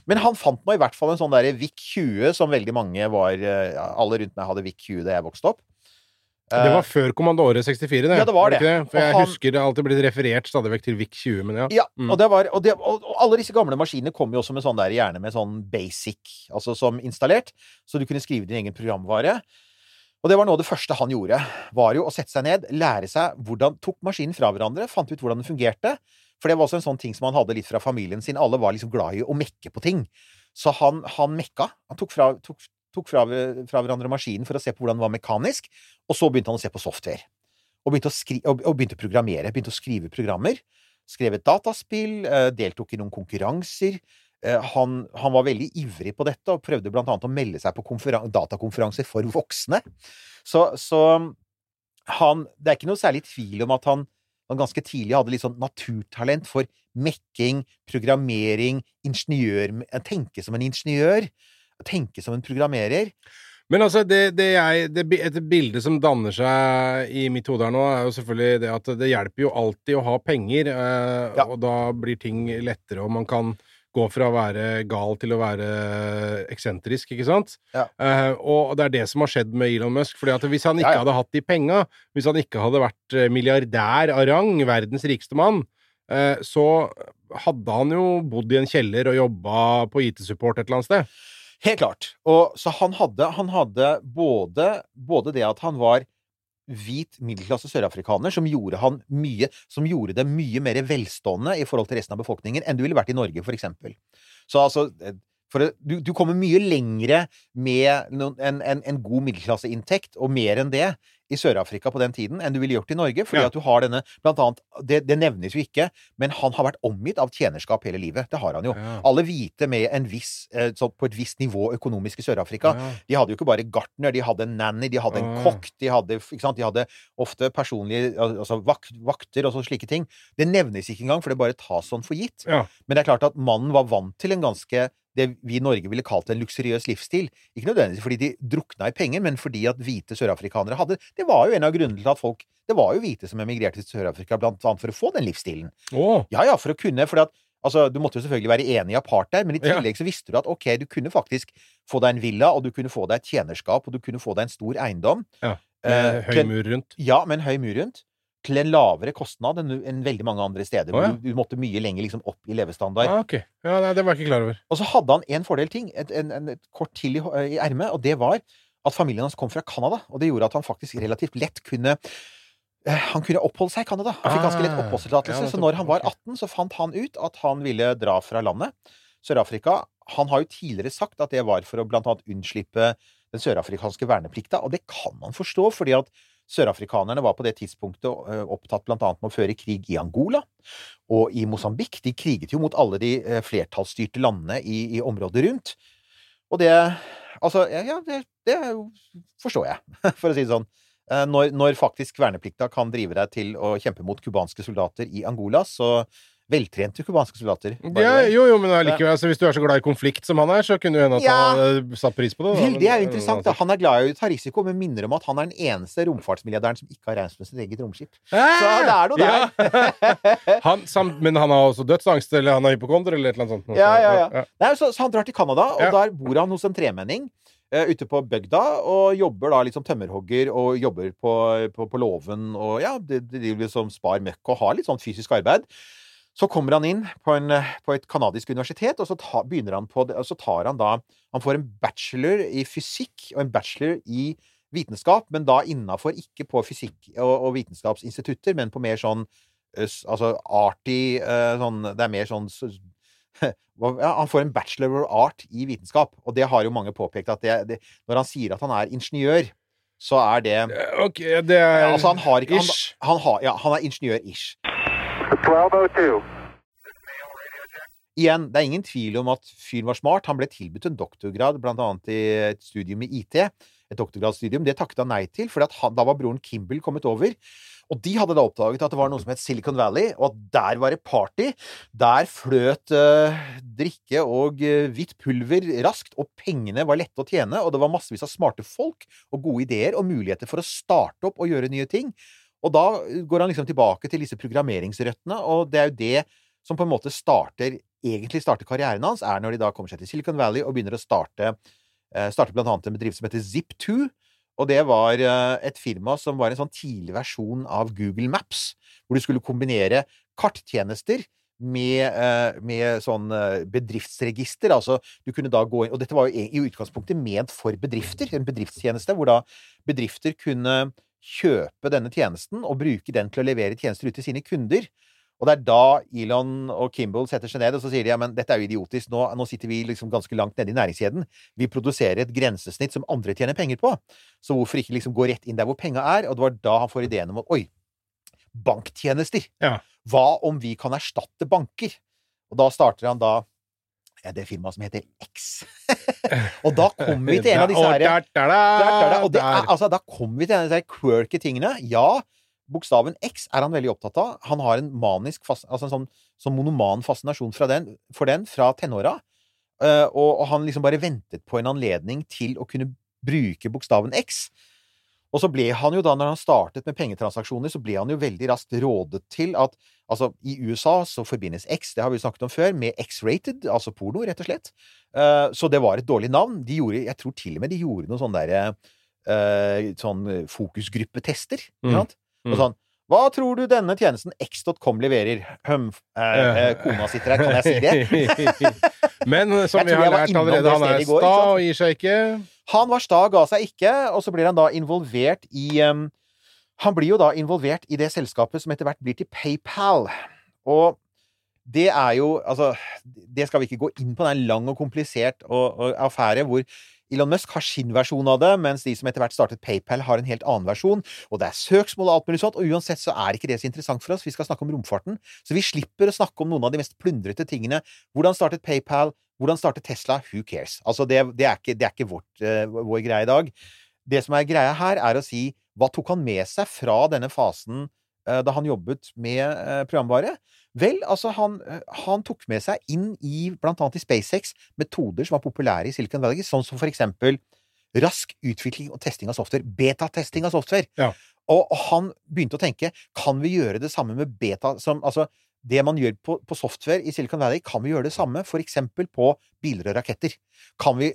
Men han fant nå i hvert fall en sånn derre VIC-20, som veldig mange var eh, Alle rundt meg hadde VIC-20 da jeg vokste opp. Det var før kommandore 64, det. Ja, det var det. For jeg han- husker det alltid blitt referert stadig vekk til VIC 20, men ja. Ja, Mm. og, det var, og, det, og alle disse gamle maskinene kom jo også med sånn der, gjerne med sånn basic, altså som installert, så du kunne skrive din egen programvare. Og det var noe av det første han gjorde, var jo å sette seg ned, lære seg hvordan Tok maskinen fra hverandre, fant ut hvordan den fungerte. For det var også en sånn ting som han hadde litt fra familien sin. Alle var liksom glad i å mekke på ting. Så han, han mekka. Han tok fra, tok, tok fra, fra hverandre maskinen for å se på hvordan den var mekanisk, og så begynte han å se på software. Og begynte å, skri og, og begynte å programmere. Begynte å skrive programmer. Skrev et dataspill, eh, deltok i noen konkurranser. Eh, han, han var veldig ivrig på dette, og prøvde blant annet å melde seg på datakonferanser for voksne. Så, så han Det er ikke noe særlig tvil om at han, han ganske tidlig hadde litt sånn naturtalent for mekking, programmering, ingeniør Tenke som en ingeniør. Tenke som en programmerer. Men altså, det, det jeg, det, et bilde som danner seg i mitt hode her nå, er jo selvfølgelig det at det hjelper jo alltid å ha penger, eh, Ja. og da blir ting lettere, og man kan gå fra å være gal til å være eksentrisk, ikke sant? Ja. Eh, og det er det som har skjedd med Elon Musk, fordi at hvis han ikke Ja, hadde hatt de penga, hvis han ikke hadde vært eh, milliardær av rang, verdens rikeste mann, eh, så hadde han jo bodd i en kjeller og jobba på IT-support et eller annet sted. Helt klart. Og så han hadde, han hadde både, både det at han var hvit middelklasse sørafrikaner, som gjorde han mye Som gjorde det mye mer velstående i forhold til resten av befolkningen enn du ville vært i Norge, for eksempel. Så altså for du, du kommer mye lengre med noen- en, en, en god middelklasseinntekt, og mer enn det, i Sør-Afrika på den tiden enn du ville gjort i Norge. Fordi Ja. at du har denne Blant annet det, det nevnes jo ikke, men han har vært omgitt av tjenerskap hele livet. Det har han jo. Ja. Alle hvite med en viss, eh, så på et visst nivå økonomisk i Sør-Afrika. Ja. De hadde jo ikke bare gartner, de hadde en nanny, de hadde en kokk, de hadde, de hadde ofte personlige altså vak vakter og så slike ting. Det nevnes ikke engang, for det bare tas sånn for gitt. Men det er klart at mannen var vant til en ganske det vi i Norge ville kalt en luksuriøs livsstil. Ikke nødvendigvis fordi de drukna i penger, men fordi at hvite sørafrikanere hadde Det var jo en av grunnene til at folk Det var jo hvite som emigrerte til Sør-Afrika blant annet for å få den livsstilen. Oh. Ja, ja, for å kunne fordi at Altså, Du måtte jo selvfølgelig være enig i apartheid, men i tillegg så visste du at ok, du kunne faktisk få deg en villa, og du kunne få deg et tjenerskap, og du kunne få deg en stor eiendom. Ja, Eh, med høy mur rundt. Ja, med en høy mur rundt. Til en lavere kostnad enn, enn veldig mange andre steder. Oh, ja. du, du måtte mye lenger liksom opp i levestandard. Ah, okay. Ja, nei, det var jeg ikke klar over. Og så hadde han en fordel ting, et, en, en, et kort til i, i ermet, og det var at familien hans kom fra Canada. Og det gjorde at han faktisk relativt lett kunne eh, Han kunne oppholde seg i Canada. Han fikk ganske lett Ah, oppholdstillatelse. ja, så når han var 18, så fant han ut at han ville dra fra landet. Sør-Afrika. Han har jo tidligere sagt at det var for å blant annet unnslippe den sørafrikanske verneplikta, og det kan man forstå, fordi at Sørafrikanerne var på det tidspunktet eh, opptatt blant annet med å føre krig i Angola og i Mosambik. De kriget jo mot alle de eh, flertallsstyrte landene i, i området rundt. Og det Altså, ja, det, det forstår jeg, for å si det sånn. Eh, Når, når faktisk verneplikta kan drive deg til å kjempe mot cubanske soldater i Angola, så Veltrente cubanske soldater. Ja, jo, jo, men allikevel, altså, hvis du er så glad i konflikt som han er, så kunne du hende at han hadde satt pris på det. da, Vel, det er jo interessant. da. Han er glad i å ta risiko, men minner om at han er den eneste romfartsmilliardæren som ikke har reist med sitt eget romskip. Så det er noe der. Ja. han, sam, men han har også dødsangst, eller han har hypokonder, eller et eller annet sånt. Ja, ja, ja. Nei, så, så han drar til Canada, og der bor han hos en tremenning Uh, ute på bygda, og jobber da som tømmerhogger, og jobber på, på, på låven, og ja, driver som spar møkk, og har litt sånn fysisk arbeid. Så kommer han inn på, en, eh, på et kanadisk universitet, og så ta, begynner han på og så tar han da Han får en bachelor i fysikk og en bachelor i vitenskap, men da innafor ikke på fysikk- og, og vitenskapsinstitutter, men på mer sånn eh, Altså arty eh, sånn Det er mer sånn s- ja, Han får en bachelor of art i vitenskap, og det har jo mange påpekt at det, det Når han sier at han er ingeniør, så er det Ok, det er Altså, han har ikke han, han, har, ja, han er ingeniør-ish. 1202. Igjen, det er ingen tvil om at fyren var smart. Han ble tilbudt en doktorgrad, blant annet i et studium i IT. Et doktorgradsstudium. Det takket han nei til, for da var broren Kimball kommet over. Og de hadde da oppdaget at det var noe som het Silicon Valley, og at der var det party. Der fløt uh, drikke og uh, hvitt pulver raskt, og pengene var lette å tjene, og det var massevis av smarte folk og gode ideer og muligheter for å starte opp og gjøre nye ting. Og da går han liksom tilbake til disse programmeringsrøttene, og det er jo det som på en måte starter egentlig starter karrieren hans, er når de da kommer seg til Silicon Valley og begynner å starte starte blant annet en bedrift som heter Zip2. Og det var eh, et firma som var en sånn tidlig versjon av Google Maps, hvor du skulle kombinere karttjenester med, eh, med sånn eh, bedriftsregister. Altså, du kunne da gå inn Og dette var jo i utgangspunktet ment for bedrifter, en bedriftstjeneste, hvor da bedrifter kunne kjøpe denne tjenesten og bruke den til å levere tjenester ut til sine kunder. Og det er da Elon og Kimball setter seg ned og så sier de, ja, men dette er jo idiotisk. Nå, nå sitter vi liksom ganske langt nede i næringskjeden. Vi produserer et grensesnitt som andre tjener penger på. Så hvorfor ikke liksom gå rett inn der hvor penga er? Og det var da han får ideen om at oi, banktjenester. Ja. Hva om vi kan erstatte banker? Og da starter han da ja, det firmaet som heter X. og da kommer vi til en av disse her. Og det er, altså, da kommer vi til en av disse quirky tingene. Ja, bokstaven X er han veldig opptatt av. Han har en manisk altså en sånn, sånn monoman fascinasjon fra den, for den fra tenåra. Uh, og, og han liksom bare ventet på en anledning til å kunne bruke bokstaven X. Og så ble han jo da, når han startet med pengetransaksjoner, så ble han jo veldig raskt rådet til at Altså, i USA så forbindes X, det har vi snakket om før, med X-rated, altså porno, rett og slett. Eh, så det var et dårlig navn. De gjorde, jeg tror til og med de gjorde noen sånne derre eh, sånn fokusgruppetester. ikke Mm. sant? Og Mm. sånn Hva tror du denne tjenesten X.com leverer? Hum, eh, eh, kona sitter her, kan jeg si det? Men som vi har lært allerede, han er sta og gir seg ikke. Han var sta, ga seg ikke, og så blir han da involvert i um, Han blir jo da involvert i det selskapet som etter hvert blir til PayPal. Og det er jo Altså, det skal vi ikke gå inn på. Det er en lang og komplisert og, og affære hvor Elon Musk har sin versjon av det, mens de som etter hvert startet PayPal, har en helt annen versjon. Og det er søksmål og alt mulig sånt, og uansett så er ikke det så interessant for oss. Vi skal snakke om romfarten. Så vi slipper å snakke om noen av de mest plundrete tingene. Hvordan startet PayPal? Hvordan startet Tesla? Who cares? Altså, det, det er ikke, det er ikke vårt, uh, vår greie i dag. Det som er greia her, er å si hva tok han med seg fra denne fasen da han jobbet med eh, programvare? Vel, altså, han, eh, han tok med seg inn i, blant annet i SpaceX, metoder som var populære i Silicon Valley, sånn som for eksempel rask utvikling og testing av software. Betatesting av software. Ja. Og, og han begynte å tenke kan vi gjøre det samme med beta som, Altså, det man gjør på, på software i Silicon Valley, kan vi gjøre det samme for eksempel på biler og raketter? Kan vi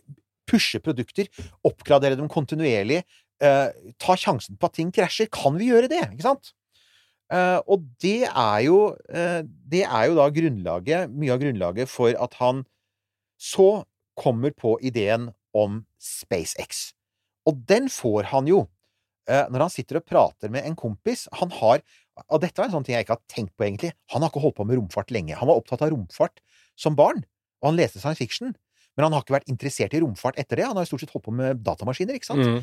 pushe produkter, oppgradere dem kontinuerlig, eh, ta sjansen på at ting krasjer? Kan vi gjøre det? Ikke sant? Eh, og det er jo eh, Det er jo da grunnlaget, mye av grunnlaget for at han så kommer på ideen om SpaceX. Og den får han jo eh, når han sitter og prater med en kompis. Han har Og dette var en sånn ting jeg ikke har tenkt på, egentlig. Han har ikke holdt på med romfart lenge. Han var opptatt av romfart som barn, og han leste science fiction. Men han har ikke vært interessert i romfart etter det. Han har jo stort sett holdt på med datamaskiner, ikke sant? Mm.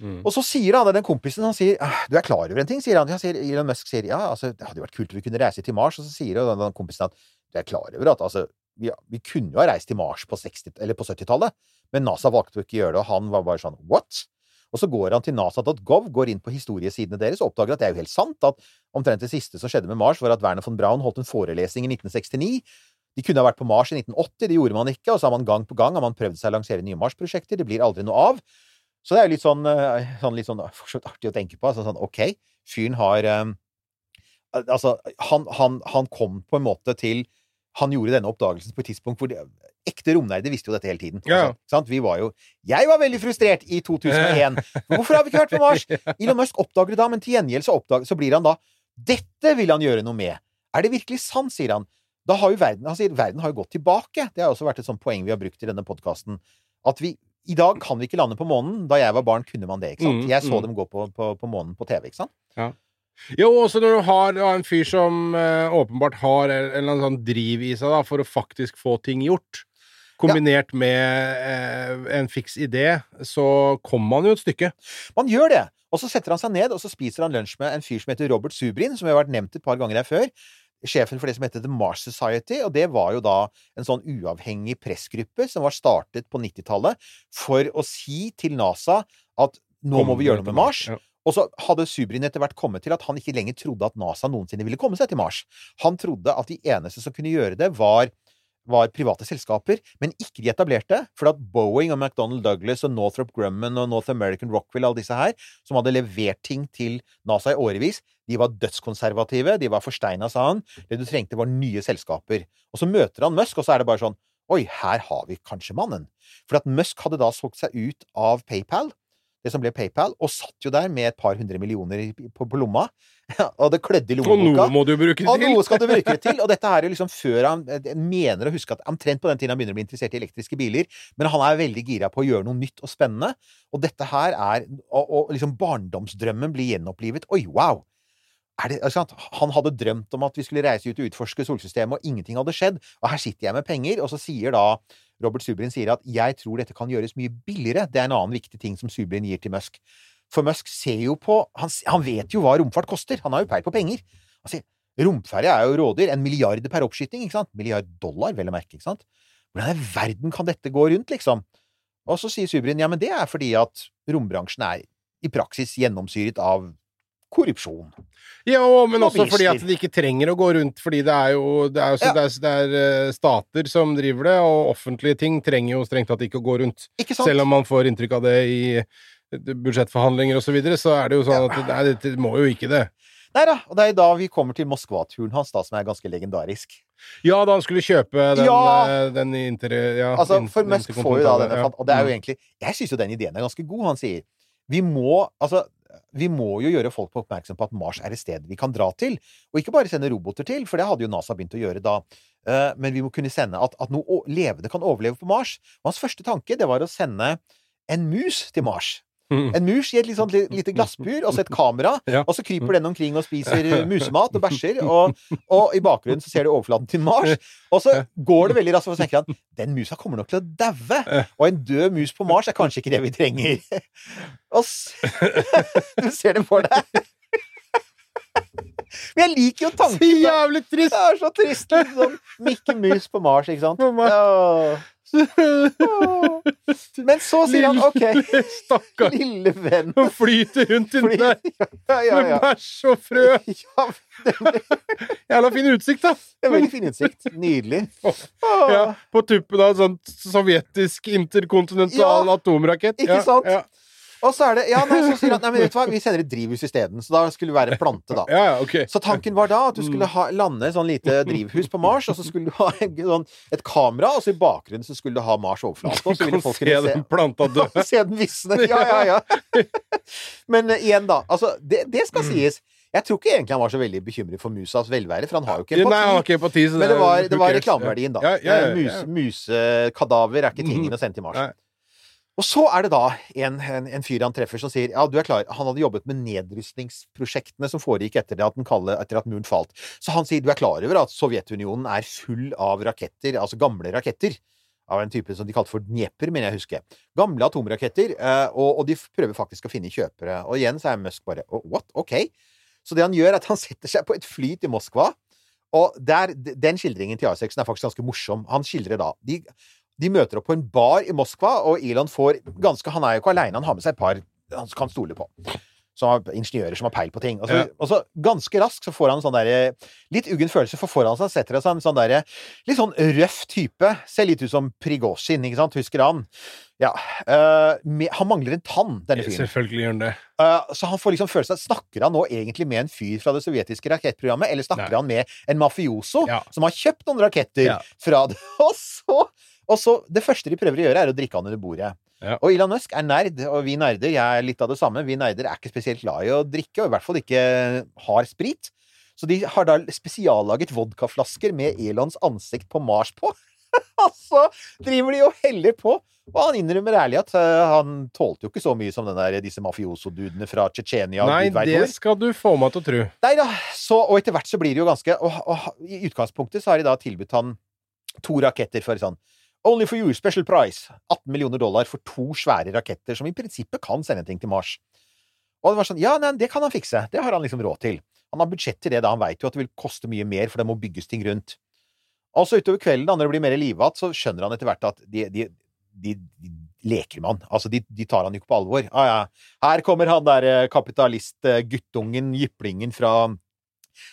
Mm. Og så sier han, den kompisen han sier, «Ah, du er klar over en ting, sier han. sier, Elon Musk sier ja, altså, det hadde jo vært kult om vi kunne reise til Mars. Og så sier den, den kompisen at du er klar over at altså, vi, vi kunne jo ha reist til Mars på, på 70-tallet, men NASA valgte ikke gjøre det, og han var bare sånn what? Og så går han til nasa.gov, går inn på historiesidene deres og oppdager at det er jo helt sant at omtrent det siste som skjedde med Mars, var at Werner von Braun holdt en forelesning i 1969. De kunne ha vært på Mars i 1980, det gjorde man ikke, og så har man gang på gang har man prøvd seg å lansere nye Mars-prosjekter, det blir aldri noe av. Så det er jo litt sånn, eh, sånn, litt sånn vidt artig å tenke på. Altså, sånn, OK, fyren har um, Altså, han, han, han kom på en måte til Han gjorde denne oppdagelsen på et tidspunkt hvor de, ekte romnerder visste jo dette hele tiden. Ja. Sant? Vi var jo Jeg var veldig frustrert i 2001. Hvorfor har vi ikke vært på Mars? Elon Musk oppdager det da, men til gjengjeld så, oppdager, så blir han da Dette vil han gjøre noe med. Er det virkelig sant, sier han. Da har jo verden Han sier verden har jo gått tilbake. Det har også vært et sånt poeng vi har brukt i denne podkasten. At vi i dag kan vi ikke lande på månen. Da jeg var barn, kunne man det. ikke sant? Mm, Jeg så mm. dem gå på, på, på månen på TV. ikke sant? Ja. Jo, også når du har en fyr som eh, åpenbart har en, en eller annen sånn driv i seg da, for å faktisk få ting gjort, kombinert med eh, en fiks idé, så kommer man jo et stykke. Man gjør det! Og så setter han seg ned, og så spiser han lunsj med en fyr som heter Robert Subrin, som har vært nevnt et par ganger her før. Sjefen for det som heter The Mars Society, og det var jo da en sånn uavhengig pressgruppe som var startet på 90-tallet for å si til NASA at nå må vi gjøre noe med Mars. Og så hadde Subrin etter hvert kommet til at han ikke lenger trodde at NASA noensinne ville komme seg til Mars. Han trodde at de eneste som kunne gjøre det, var, var private selskaper, men ikke de etablerte. For at Boeing og McDonald Douglas og Northrop Grumman og North American Rockwell, alle disse her, som hadde levert ting til NASA i årevis, de var dødskonservative, de var forsteina, sa han. Det du trengte, var nye selskaper. Og så møter han Musk, og så er det bare sånn Oi, her har vi kanskje mannen. For at Musk hadde da solgt seg ut av PayPal, det som ble PayPal, og satt jo der med et par hundre millioner på, på lomma. og det klødde i Og noe må du bruke det til! Og noe skal du bruke det til. Og dette er jo liksom før han mener å huske at omtrent på den tiden han begynner å bli interessert i elektriske biler. Men han er veldig gira på å gjøre noe nytt og spennende. Og dette her er Og, og liksom barndomsdrømmen blir gjenopplivet. Oi, wow! Er det? Han hadde drømt om at vi skulle reise ut og utforske solsystemet, og ingenting hadde skjedd. Og her sitter jeg med penger, og så sier da Robert Subrin sier at 'jeg tror dette kan gjøres mye billigere'. Det er en annen viktig ting som Subrin gir til Musk. For Musk ser jo på Han, han vet jo hva romfart koster. Han har jo peil på penger. Sier romferje er jo rådyr. En milliard per oppskyting, ikke sant? Milliard dollar, vel å merke, ikke sant? Hvordan i verden kan dette gå rundt, liksom? Og så sier Subrin ja, men det er fordi at rombransjen er i praksis gjennomsyret av korrupsjon. Ja, men også fordi at de ikke trenger å gå rundt, fordi det er jo det er, så, Ja. det er, det er eh, stater som driver det, og offentlige ting trenger jo strengt tatt ikke å gå rundt. Selv om man får inntrykk av det i eh, budsjettforhandlinger og så videre, så er det jo sånn at nei, det, det må jo ikke det. Nei da, og det er da vi kommer til Moskva-turen hans, da, som er ganske legendarisk. Ja, da han skulle kjøpe den, Ja! eh, den inter... Ja, Altså, for Musk får jo da denne ja. Og det er jo Mm. egentlig Jeg syns jo den ideen er ganske god. Han sier vi må Altså, vi må jo gjøre folk oppmerksom på at Mars er et sted vi kan dra til. Og ikke bare sende roboter til, for det hadde jo NASA begynt å gjøre da. Eh, Men vi må kunne sende at, at noe levende kan overleve på Mars. Og hans første tanke, det var å sende en mus til Mars. Mm. En mus i et sånt lite glassbur, og så et kamera. Ja. Og så kryper den omkring og spiser musemat og bæsjer. Og, og i bakgrunnen så ser du overflaten til Mars. Og så går det veldig raskt, og så tenker han den musa kommer nok til å daue. Og en død mus på Mars er kanskje ikke det vi trenger. Og så, Du ser det for deg. Men jeg liker jo tanken. Så jævlig trist! Det er så trist. Liksom. Mikke Mus på Mars, ikke sant? På Mars. Ja, Men så sier han OK, Stakkar. lille venn Han flyter rundt inni der Ja, ja, med bæsj og frø. ja Jævla fin utsikt, da. det er veldig fin utsikt. Nydelig. Ja, på tuppen av en sånn sovjetisk interkontinental Ja, atomrakett. ikke Ja, sant? Og så er det Ja, nei, så sier han Nei, men vet du hva, vi sender et drivhus isteden. Så da skulle det være plante, da. ja, okay. Så tanken var da at du Mm. skulle ha, lande et sånn lite drivhus på Mars, og så skulle du ha en, sånn, et kamera, og så i bakgrunnen så skulle du ha Mars overflate. Og så ville folk se kunne se den planta dø. Se den visne. Ja, ja, ja. Men uh, igjen, da. Altså, det, det skal Mm. sies. Jeg tror ikke egentlig han var så veldig bekymret for musas velvære, for han har jo ikke Nei, han har empati. ikke empati. Men det var, det var reklameverdien, da. Ja, ja, ja, Eh, Mus, musekadaver er ikke tingen Mhm. å sende til Mars. Nei. Og så er det da en, en, en fyr han treffer som sier ja, du er klar, han hadde jobbet med nedrustningsprosjektene som foregikk etter, det at, den kalde, etter at muren falt. Så han sier du er klar over at Sovjetunionen er full av raketter, altså gamle raketter. Av en type som de kalte for Dnieper, mener jeg å huske. Gamle atomraketter. eh, Og, og de prøver faktisk å finne kjøpere. Og igjen så er Musk bare «Oh, What? OK. Så det han gjør, er at han setter seg på et fly til Moskva. Og der, den skildringen til Isaksen er faktisk ganske morsom. Han skildrer da de, de møter opp på en bar i Moskva, og Elon får ganske Han er jo ikke aleine, han har med seg et par han kan stole på. Som har ingeniører som har peil på ting. Og så, Ja. og så ganske raskt så får han en sånn derre Litt uggen følelse, for foran seg setter det seg en sånn derre Litt sånn røff type. Ser litt ut som Prigozjin, ikke sant? Husker han? Ja. Uh, med, han mangler en tann, denne fyren. Selvfølgelig gjør han det. Uh, så han får liksom følelsen av Snakker han nå egentlig med en fyr fra det sovjetiske rakettprogrammet, eller snakker Nei. han med en mafioso Ja. som har kjøpt noen raketter Ja. fra det? Og så, og så Det første de prøver å gjøre, er å drikke han under bordet. Ja. Og Elon Musk er nerd, og vi nerder, jeg er litt av det samme, vi nerder er ikke spesielt glad i å drikke, og i hvert fall ikke har sprit. Så de har da spesiallaget vodkaflasker med Elons ansikt på Mars på. Og så driver de og heller på. Og han innrømmer ærlig at eh, han tålte jo ikke så mye som den der, disse mafioso-dudene fra Tsjetsjenia. Nei, det skal du få meg til å tro. Nei da, så, og etter hvert så blir det jo ganske og, og I utgangspunktet så har de da tilbudt han to raketter for sånn Only for you, special price. 18 millioner dollar for to svære raketter som i prinsippet kan sende ting til Mars. Og det var sånn Ja, nei, det kan han fikse. Det har han liksom råd til. Han har budsjett til det, da. Han veit jo at det vil koste mye mer, for det må bygges ting rundt. Og så utover kvelden, da når det blir mer liv igjen, så skjønner han etter hvert at de, de, de, de leker med han. Altså, de, tar han jo ikke på alvor. Ah, ja. Her kommer han der eh, kapitalist-guttungen, jyplingen fra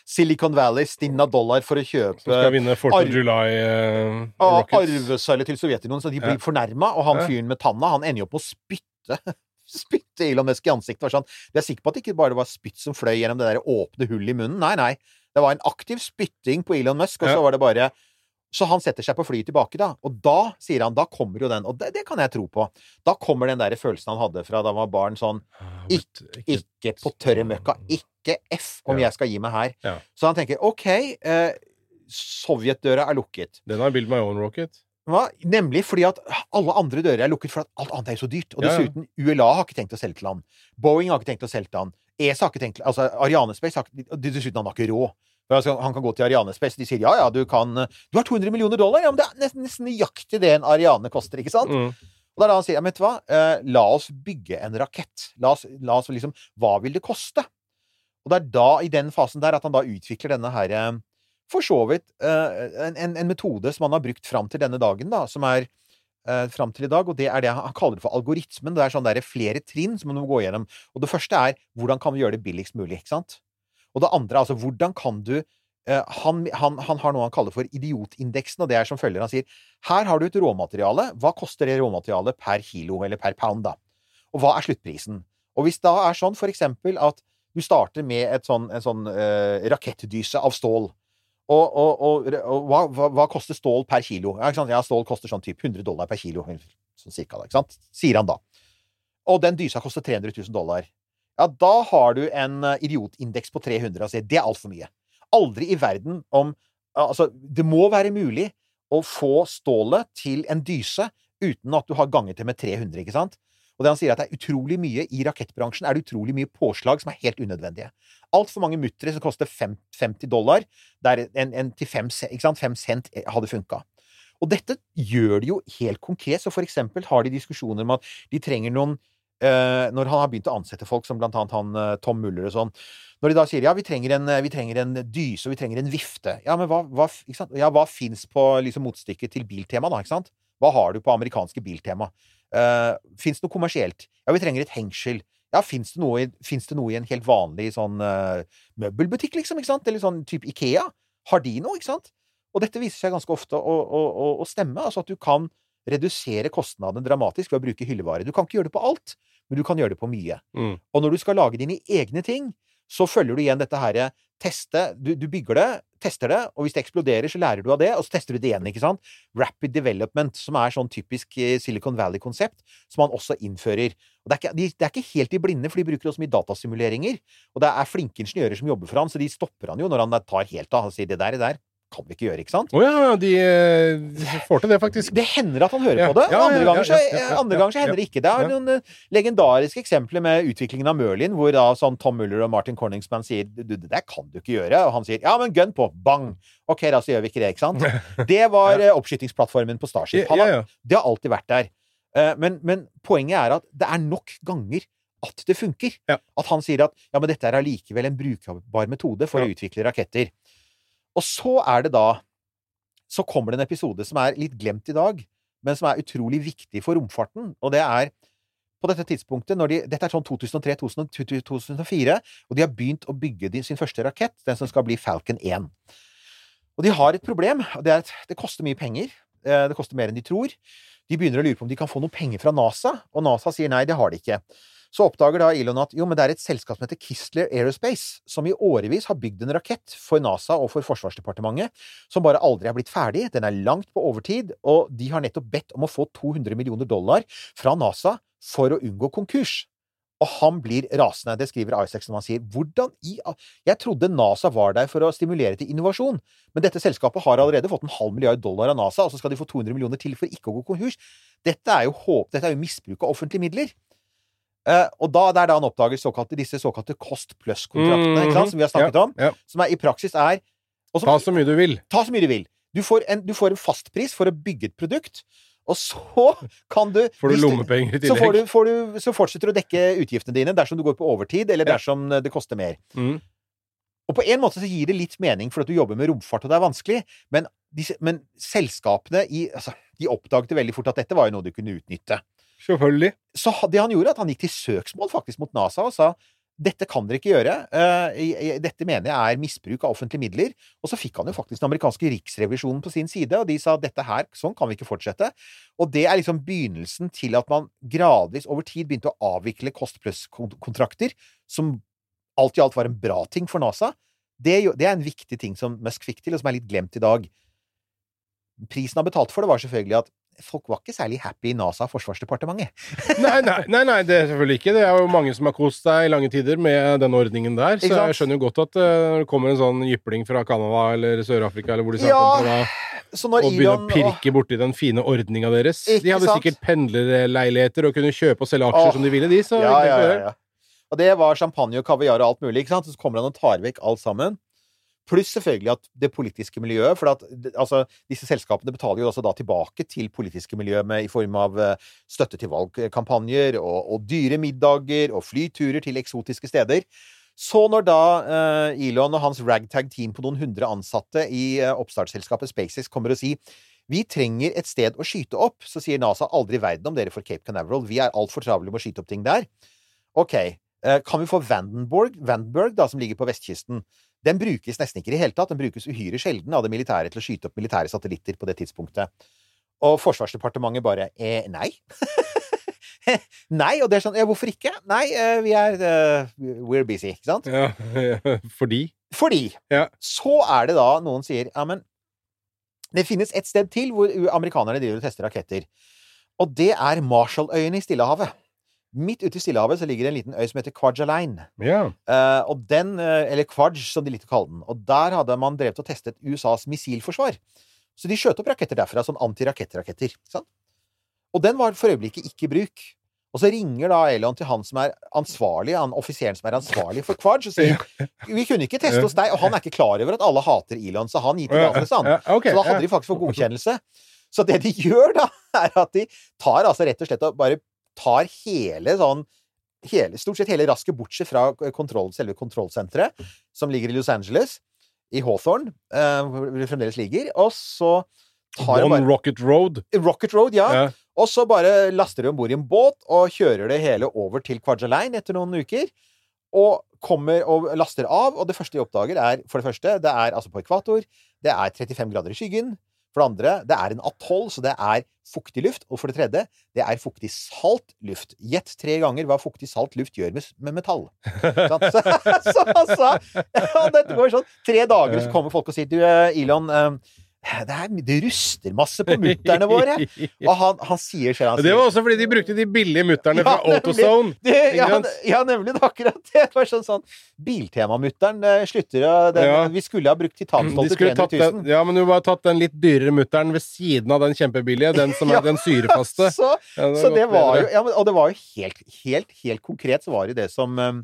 Silicon Valley, stinna dollar for å kjøpe Som skal vinne Fort of arv- July uh, Rockets. arvesølvet til Sovjetunionen, så de blir Ja. fornærma. Og han fyren med tanna, han ender jo opp med å spytte Spytte Elon Musk i ansiktet. Var sånn. Jeg er sikker på at det ikke bare var spytt som fløy gjennom det der åpne hullet i munnen? Nei, nei. Det var en aktiv spytting på Elon Musk, og så var det bare Så han setter seg på flyet tilbake, da. Og da, sier han, da kommer jo den Og det, det kan jeg tro på. Da kommer den der følelsen han hadde fra da han var barn, sånn Ikke, Ikke på tørre møkka. Ikke F om Ja. jeg skal gi meg her. Ja. Så han tenker OK, eh, Sovjetdøra er lukket. Den har built my own rocket. Hva? Nemlig fordi at alle andre dører er lukket, for at alt annet er jo så dyrt. Og dessuten, ULA har ikke tenkt å selge til han. Boeing har ikke tenkt å selge til han. ESA har ikke tenkt Altså, Arianespace har ikke Dessuten, han har ikke råd. Altså, han kan gå til Arianespace, de sier ja, ja, du kan Du har 200 millioner dollar! Ja, men det er nesten, nesten nøyaktig det en Ariane koster, ikke sant? Mm. Og det er da han sier ja, men vet du hva, eh, la oss bygge en rakett. La oss, la oss liksom Hva vil det koste? Og det er da, i den fasen der, at han da utvikler denne her eh, For så vidt eh, en, en, en metode som han har brukt fram til denne dagen, da, som er eh, fram til i dag, og det er det han han kaller det for algoritmen. Det er sånn der flere trinn som man må gå gjennom. Og det første er hvordan kan vi gjøre det billigst mulig, ikke sant? Og det andre altså hvordan kan du eh, han, han, han har noe han kaller for idiotindeksen, og det er som følger. Han sier her har du et råmateriale. Hva koster det råmaterialet per kilo, eller per pound, da? Og hva er sluttprisen? Og hvis da er sånn for eksempel at du starter med sånn, en sånn uh, rakettdyse av stål, og, og, og, og hva, hva, hva koster stål per kilo? Ja, stål koster sånn typ 100 dollar per kilo, sånn cirka, ikke sant? Sier han da. Og den dysa koster 300 000 dollar. Ja, da har du en eh, idiotindeks på 300, Altså, det er altfor mye. Aldri i verden om Altså, det må være mulig å få stålet til en dyse uten at du har ganget det med 300, ikke sant? Og det han sier at det er utrolig mye i rakettbransjen er det utrolig mye påslag som er helt unødvendige. Altfor mange muttere som koster 50 dollar, der en, en til fem, ikke sant? fem cent hadde funka. Og dette gjør de jo helt konkret. Så for eksempel har de diskusjoner om at de trenger noen eh, når han har begynt å ansette folk, som blant annet han eh, Tom Muller og sånn Når de da sier ja, vi trenger en, eh, vi trenger en dyse, og vi trenger en vifte Ja, men hva, hva? Ja, hva fins på liksom, motstykket til Biltema, da? ikke sant? Hva har du på amerikanske Biltema? Uh, fins det noe kommersielt? Ja, vi trenger et hengsel. Ja, fins det, det noe i en helt vanlig sånn uh, møbelbutikk, liksom? ikke sant? Eller sånn type Ikea? Har de noe, ikke sant? Og dette viser seg ganske ofte å, å, å, å stemme. Altså at du kan redusere kostnadene dramatisk ved å bruke hyllevare. Du kan ikke gjøre det på alt, men du kan gjøre det på mye. Mm. Og når du skal lage dine egne ting, så følger du igjen dette herre teste du, du bygger det, tester det, og hvis det eksploderer, så lærer du av det, og så tester du det igjen, ikke sant? Rapid development, som er sånn typisk eh, Silicon Valley-konsept, som man også innfører. Og det er, ikke, de, det er ikke helt i blinde, for de bruker også mye datasimuleringer. Og det er flinke ingeniører som jobber for han, så de stopper han jo når han tar helt av Han sier det der, det der kan vi ikke gjøre, ikke sant? Å ja, de, eh, de får til det, faktisk. Det hender at han hører Ja, på det, andre ganger, så, andre ganger så hender det ikke. Det er noen eh, legendariske eksempler med utviklingen av Merlin, hvor da sånn Tom Muller og Martin Corningsman sier du, det der kan du ikke gjøre. Og han sier ja, men gun på! Bang! Ok, da så gjør vi ikke det, ikke sant? Det var eh, oppskytingsplattformen på Starship. Han. Det har alltid vært der. Eh, Men, men poenget er at det er nok ganger at det funker. Ja. At han sier at ja, men dette er allikevel en brukbar metode for Ja. å utvikle raketter. Og så er det da Så kommer det en episode som er litt glemt i dag, men som er utrolig viktig for romfarten. Og det er på dette tidspunktet, de, dette er sånn 2003-2004, og de har begynt å bygge sin første rakett, den som skal bli Falcon 1. Og de har et problem, og det er at det koster mye penger. Eh, Det koster mer enn de tror. De begynner å lure på om de kan få noe penger fra NASA, og NASA sier nei, det har de ikke. Så oppdager da Elon at jo, men det er et selskap som heter Kistler Aerospace, som i årevis har bygd en rakett for NASA og for Forsvarsdepartementet, som bare aldri er blitt ferdig. Den er langt på overtid, og de har nettopp bedt om å få 200 millioner dollar fra NASA for å unngå konkurs. Og han blir rasende. Det skriver Isaac som han sier. Hvordan i Jeg trodde NASA var der for å stimulere til innovasjon, men dette selskapet har allerede fått en halv milliard dollar av NASA, og så skal de få 200 millioner til for ikke å gå konkurs. Dette er jo, håp, dette er jo misbruk av offentlige midler. Eh, og da, det er da han oppdager såkalte, disse såkalte Cost Plus-kontraktene, mm -hmm. som vi har snakket Ja, om, ja. som er, i praksis er og som, Ta så mye du vil. Ta så mye du vil. Du får en, du får en fastpris for å bygge et produkt, og så kan du Får du lommepenger i så, får du, får du, så fortsetter du å dekke utgiftene dine dersom du går på overtid, eller dersom det koster mer. Mm. Og på en måte så gir det litt mening, for at du jobber med romfart, og det er vanskelig, men, disse, men selskapene i, altså, de oppdaget veldig fort at dette var jo noe du kunne utnytte. Selvfølgelig. Så det han gjorde, at han gikk til søksmål faktisk mot NASA og sa dette kan dere ikke gjøre. eh, Dette mener jeg er misbruk av offentlige midler. Og så fikk han jo faktisk den amerikanske riksrevisjonen på sin side, og de sa dette her, sånn kan vi ikke fortsette. Og det er liksom begynnelsen til at man gradvis over tid begynte å avvikle Cost Plus-kontrakter, som alt i alt var en bra ting for NASA. Det, det er en viktig ting som Musk fikk til, og som er litt glemt i dag. Prisen han betalte for det, var selvfølgelig at folk var ikke særlig happy i NASA og Forsvarsdepartementet. Nei, nei, nei, nei, det er selvfølgelig ikke. Det er jo mange som har kost seg i lange tider med den ordningen der. Så jeg skjønner jo godt at eh, når det kommer en sånn jypling fra Canada eller Sør-Afrika eller hvor de Ja, fra og begynner å pirke borti den fine ordninga deres. De hadde sant? sikkert pendlerleiligheter og kunne kjøpe og selge aksjer Åh, som de ville, de. Så ja, ja, ja, ja. Og det var champagne og kaviar og alt mulig, ikke sant? Så kommer han og tar vekk alt sammen. Pluss selvfølgelig at det politiske miljøet, for at altså, disse selskapene betaler jo også da tilbake til politiske miljø med, i form av eh, støtte til valgkampanjer og, og dyre middager og flyturer til eksotiske steder. Så når da eh, Elon og hans ragtag-team på noen hundre ansatte i eh, oppstartsselskapet SpaceX kommer og sier vi trenger et sted å skyte opp, så sier NASA aldri i verden om dere får Cape Canaveral. Vi er altfor travle med å skyte opp ting der. Ok, eh, kan vi få Vandenborg, Vandenberg, da, som ligger på vestkysten? Den brukes nesten ikke i det hele tatt. Den brukes uhyre sjelden av det militære til å skyte opp militære satellitter på det tidspunktet. Og Forsvarsdepartementet bare eh, nei. nei, og det er sånn ja, hvorfor ikke? Nei, eh, vi er uh, We're busy, ikke sant? Ja, fordi Fordi Ja. så er det da noen sier ja, men det finnes et sted til hvor amerikanerne driver og tester raketter. Og det er Marshalløyene i Stillehavet. Midt ute i Stillehavet så ligger det en liten øy som heter Kvajalein. Ja. Eh, og den, eh, eller Kvaj, som de likte å kalle den. Og der hadde man drevet og testet USAs missilforsvar. Så de skjøt opp raketter derfra, sånn antirakettraketter. Og den var for øyeblikket ikke i bruk. Og så ringer da Elon til han som er ansvarlig, han offiseren som er ansvarlig for Kvaj, og sier vi kunne ikke teste hos deg, og han er ikke klar over at alle hater Elon, så han gir tillatelse, han. Så da hadde de faktisk fått godkjennelse. Så det de gjør da, er at de tar altså rett og slett og bare tar hele sånn hele, Stort sett hele rasket, bortsett fra kontroll, selve kontrollsenteret, som ligger i Los Angeles, i Hawthorne, eh, hvor det fremdeles ligger. Og så tar One bare Rocket Road. Rocket Road, ja. Ja. Og så bare laster de om bord i en båt og kjører det hele over til Kwajalein etter noen uker. Og kommer og laster av, og det første de oppdager, er for det første Det er altså på ekvator. Det er 35 grader i skyggen. For det andre, det er en atoll, så det er fuktig luft. Og for det tredje, det er fuktig salt luft. Gjett tre ganger hva fuktig salt luft gjør med, med metall. Så, så han sa ja, Dette går sånn tre dager, så kommer folk og sier Du, eh, Elon, eh, det, er, det ruster masse på mutterne våre. Og han, han sier selv han Det var også fordi de brukte de billige mutterne Ja, fra AutoZone. det, ja, ja, nemlig. Det akkurat det. Det var sånn, sånn Biltemamutteren eh, slutter den, Ja. Vi skulle ha brukt titanstolte skulle 300 000. den, ja, men du bare tatt den litt dyrere mutteren ved siden av den kjempebillige. Den som er den syrefaste. Så, så det var bedre. jo ja, men, Og det var jo helt, helt, helt konkret så var det det som um,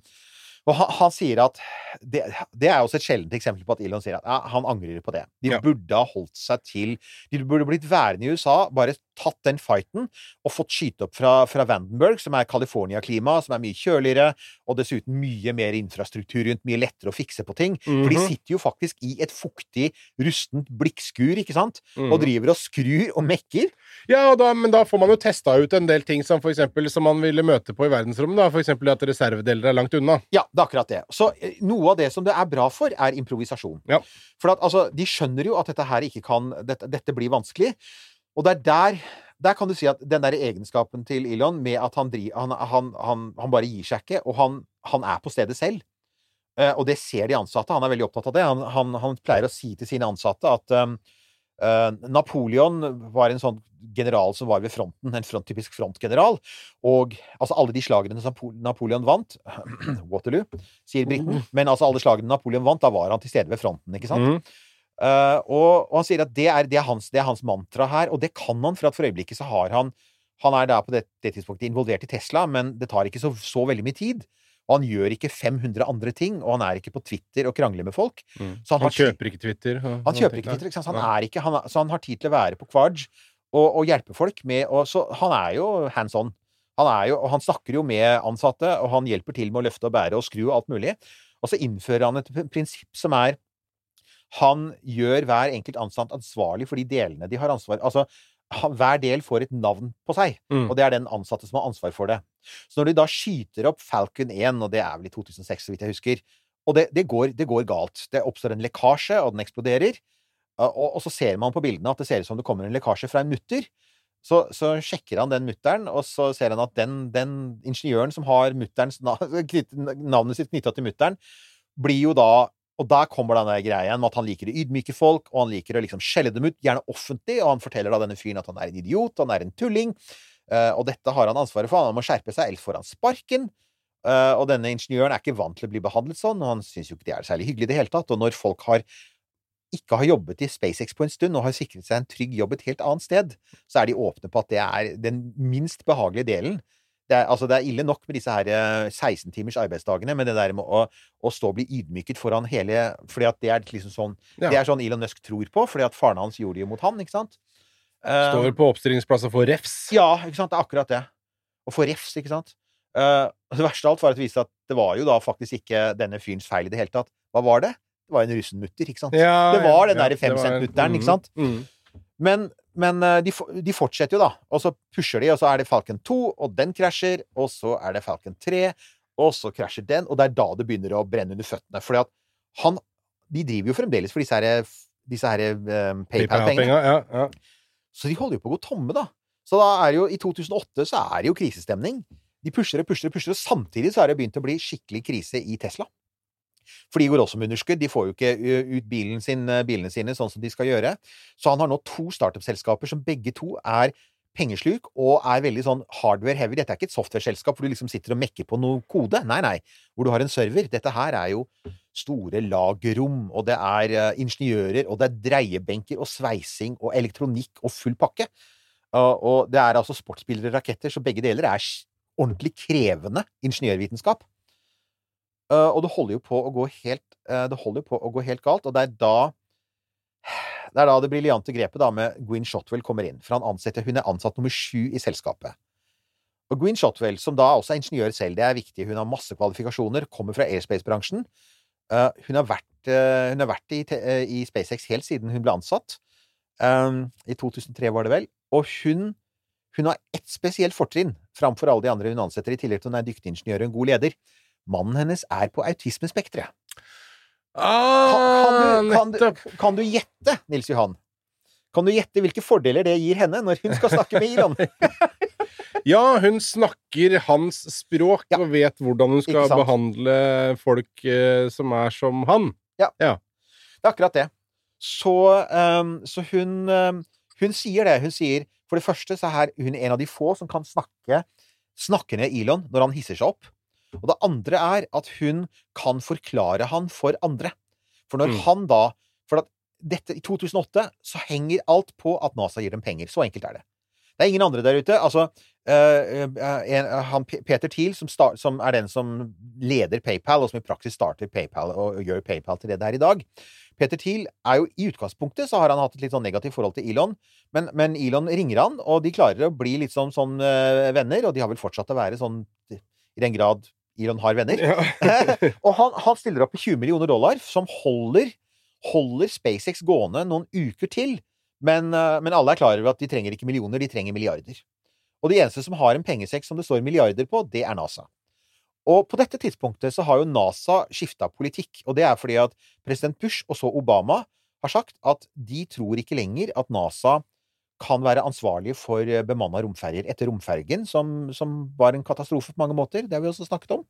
Og han, han sier at det, det er også et sjeldent eksempel på at Elon sier at ja, han angrer på det. De Ja. burde ha holdt seg til De burde blitt værende i USA, bare tatt den fighten og fått skyte opp fra, fra Vandenberg, som er California-klima, som er mye kjøligere, og dessuten mye mer infrastruktur rundt, mye lettere å fikse på ting. For de Mhm. sitter jo faktisk i et fuktig, rustent blikkskur, ikke sant? Mhm. Og driver og skrur og mekker. Ja, da, men da får man jo testa ut en del ting som, for eksempel, som man ville møte på i verdensrommet. Da. For eksempel at reservedeler er langt unna. Ja, det er akkurat det. Så eh, noe av det som det er bra for, er improvisasjon. Ja. For at, altså, de skjønner jo at dette her ikke kan Dette, dette blir vanskelig. Og det er der der kan du si at den der egenskapen til Elon med at han, dri, han, han, han, han bare gir seg ikke, og han, han er på stedet selv. Eh, og det ser de ansatte. Han er veldig opptatt av det. Han, han, han pleier å si til sine ansatte at um, eh, Napoleon var en sånn general som var ved fronten, en front, typisk frontgeneral. Og altså alle de slagene som Napoleon vant Waterloo, sier briten. Men altså alle slagene Napoleon vant, da var han til stede ved fronten, ikke sant? Mm. Uh, og, og han sier at det er, det, er hans, det er hans mantra her, og det kan han, for at for øyeblikket så har han Han er da på det, det tidspunktet involvert i Tesla, men det tar ikke så, så veldig mye tid. Og han gjør ikke 500 andre ting, og han er ikke på Twitter og krangler med folk. Mm. Så han Han kjøper ikke Twitter. og- han kjøper ikke Twitter, ikke han, er ikke, han, er- så han har tid til å være på Kvarj og, og hjelpe folk med og, Så han er jo hands on. Han, er jo, han snakker jo med ansatte, og han hjelper til med å løfte og bære og skru og alt mulig. Og så innfører han et prinsipp som er Han gjør hver enkelt ansatt ansvarlig for de delene de har ansvar Altså, han, hver del får et navn på seg, Mm. og det er den ansatte som har ansvar for det. Så når de da skyter opp Falcon 1, og det er vel i 2006, så vidt jeg husker, og det, det, går, det går galt. Det oppstår en lekkasje, og den eksploderer. Og, og så ser man på bildene at det ser ut som det kommer en lekkasje fra en mutter. Så, så sjekker han den mutteren, og så ser han at den, den ingeniøren som har navnet sitt knytta til mutteren, blir jo da Og der kommer denne greia igjen med at han liker å ydmyke folk, og han liker å liksom skjelle dem ut, gjerne offentlig, og han forteller da denne fyren at han er en idiot, han er en tulling, uh, og dette har han ansvaret for, han må skjerpe seg, ellers får han sparken. Uh, og denne ingeniøren er ikke vant til å bli behandlet sånn, og han syns jo ikke det er særlig hyggelig i det hele tatt. Og når folk har ikke har jobbet i SpaceX på en stund og har sikret seg en trygg jobb et helt annet sted, så er de åpne på at det er den minst behagelige delen. Det er, altså, det er ille nok med disse her eh, 16 timers arbeidsdagene, men det der med å, å stå og bli ydmyket foran hele Fordi at det er liksom sånn Ja. Det er sånn Elon Musk tror på, fordi at faren hans gjorde det jo mot han, ikke sant? Eh, Står på oppstillingsplasser for refs. ja, ikke sant? Det er akkurat det. Å få refs, ikke sant? Eh, det verste av alt var at det viste at det var jo da faktisk ikke denne fyrens feil i det hele tatt. Hva var det? Det var en russenmutter, ikke sant? Ja, Det var den ja, der femcent-mutteren, ikke sant? Mm, mm. Men, men eh, de, de fortsetter jo, da. Og så pusher de, og så er det Falcon 2, og den krasjer. Og så er det Falcon 3, og så krasjer den. Og det er da det begynner å brenne under føttene. Fordi at han De driver jo fremdeles for disse her, disse her eh, PayPal-pengene. Ja, ja. Så de holder jo på å gå tomme, da. Så da er det jo, i 2008 så er det jo krisestemning. De pusher og pusher og pusher, og samtidig så er det begynt å bli skikkelig krise i Tesla. For de går også med underskudd. De får jo ikke ut sin, bilene sine sånn som de skal gjøre. Så han har nå to startup-selskaper som begge to er pengesluk og er veldig sånn hardware-heavy. Dette er ikke et software-selskap hvor du liksom sitter og mekker på noe kode. Nei, nei. Hvor du har en server. Dette her er jo store lagerrom, og det er ingeniører, og det er dreiebenker og sveising og elektronikk og full pakke. Og det er altså sportsbiler og raketter, så begge deler er ordentlig krevende ingeniørvitenskap. Uh, og det holder jo på å gå helt uh, Det holder på å gå helt galt, og det er da det er da det briljante grepet da med Gwyn Shotwell kommer inn. For han ansetter, hun er ansatt nummer sju i selskapet. Og Gwyn Shotwell, som da også er ingeniør selv, det er viktig, hun har masse kvalifikasjoner, kommer fra airspace-bransjen. Eh, hun har vært, eh, hun har vært i, eh, i SpaceX helt siden hun ble ansatt. Um, I 2003 var det vel. Og hun, hun har ett spesielt fortrinn framfor alle de andre hun ansetter, i tillegg til at hun er dyktig ingeniør og en god leder. Mannen hennes er på autismespekteret. Ah, Kan, kan, du- kan, kan du gjette, Nils Johan? Kan du gjette hvilke fordeler det gir henne når hun skal snakke med Iran? Ja, hun snakker hans språk Ja. og vet hvordan hun skal behandle folk eh, som er som han. Ja, Det er akkurat det. Så, um, så hun, um, hun sier det. Hun sier For det første så er hun en av de få som kan snakke, snakke ned Elon når han hisser seg opp. Og det andre er at hun kan forklare han for andre. For når Mm. han da For at dette, i 2008 så henger alt på at NASA gir dem penger. Så enkelt er det. Det er ingen andre der ute. Altså, eh, eh, en, han, Peter Thiel, som, start, som er den som leder PayPal, og som i praksis starter PayPal og, og gjør PayPal til det det er i dag. Peter Thiel er jo i utgangspunktet så har han hatt et litt sånn negativt forhold til Elon, men, men Elon ringer han, og de klarer å bli litt sånn, sånn eh, venner, og de har vel fortsatt å være sånn i den grad Elon har venner. Ja. og han, han stiller opp med 20 millioner dollar, som holder, holder SpaceX gående noen uker til. Men, eh, men alle er klar over at de trenger ikke millioner, de trenger milliarder. Og de eneste som har en pengesekk som det står milliarder på, det er NASA. Og på dette tidspunktet så har jo NASA skifta politikk, og det er fordi at president Bush og så Obama har sagt at de tror ikke lenger at NASA kan være ansvarlig for bemanna romferjer etter romfergen, som, som var en katastrofe på mange måter. Det har vi også snakket om.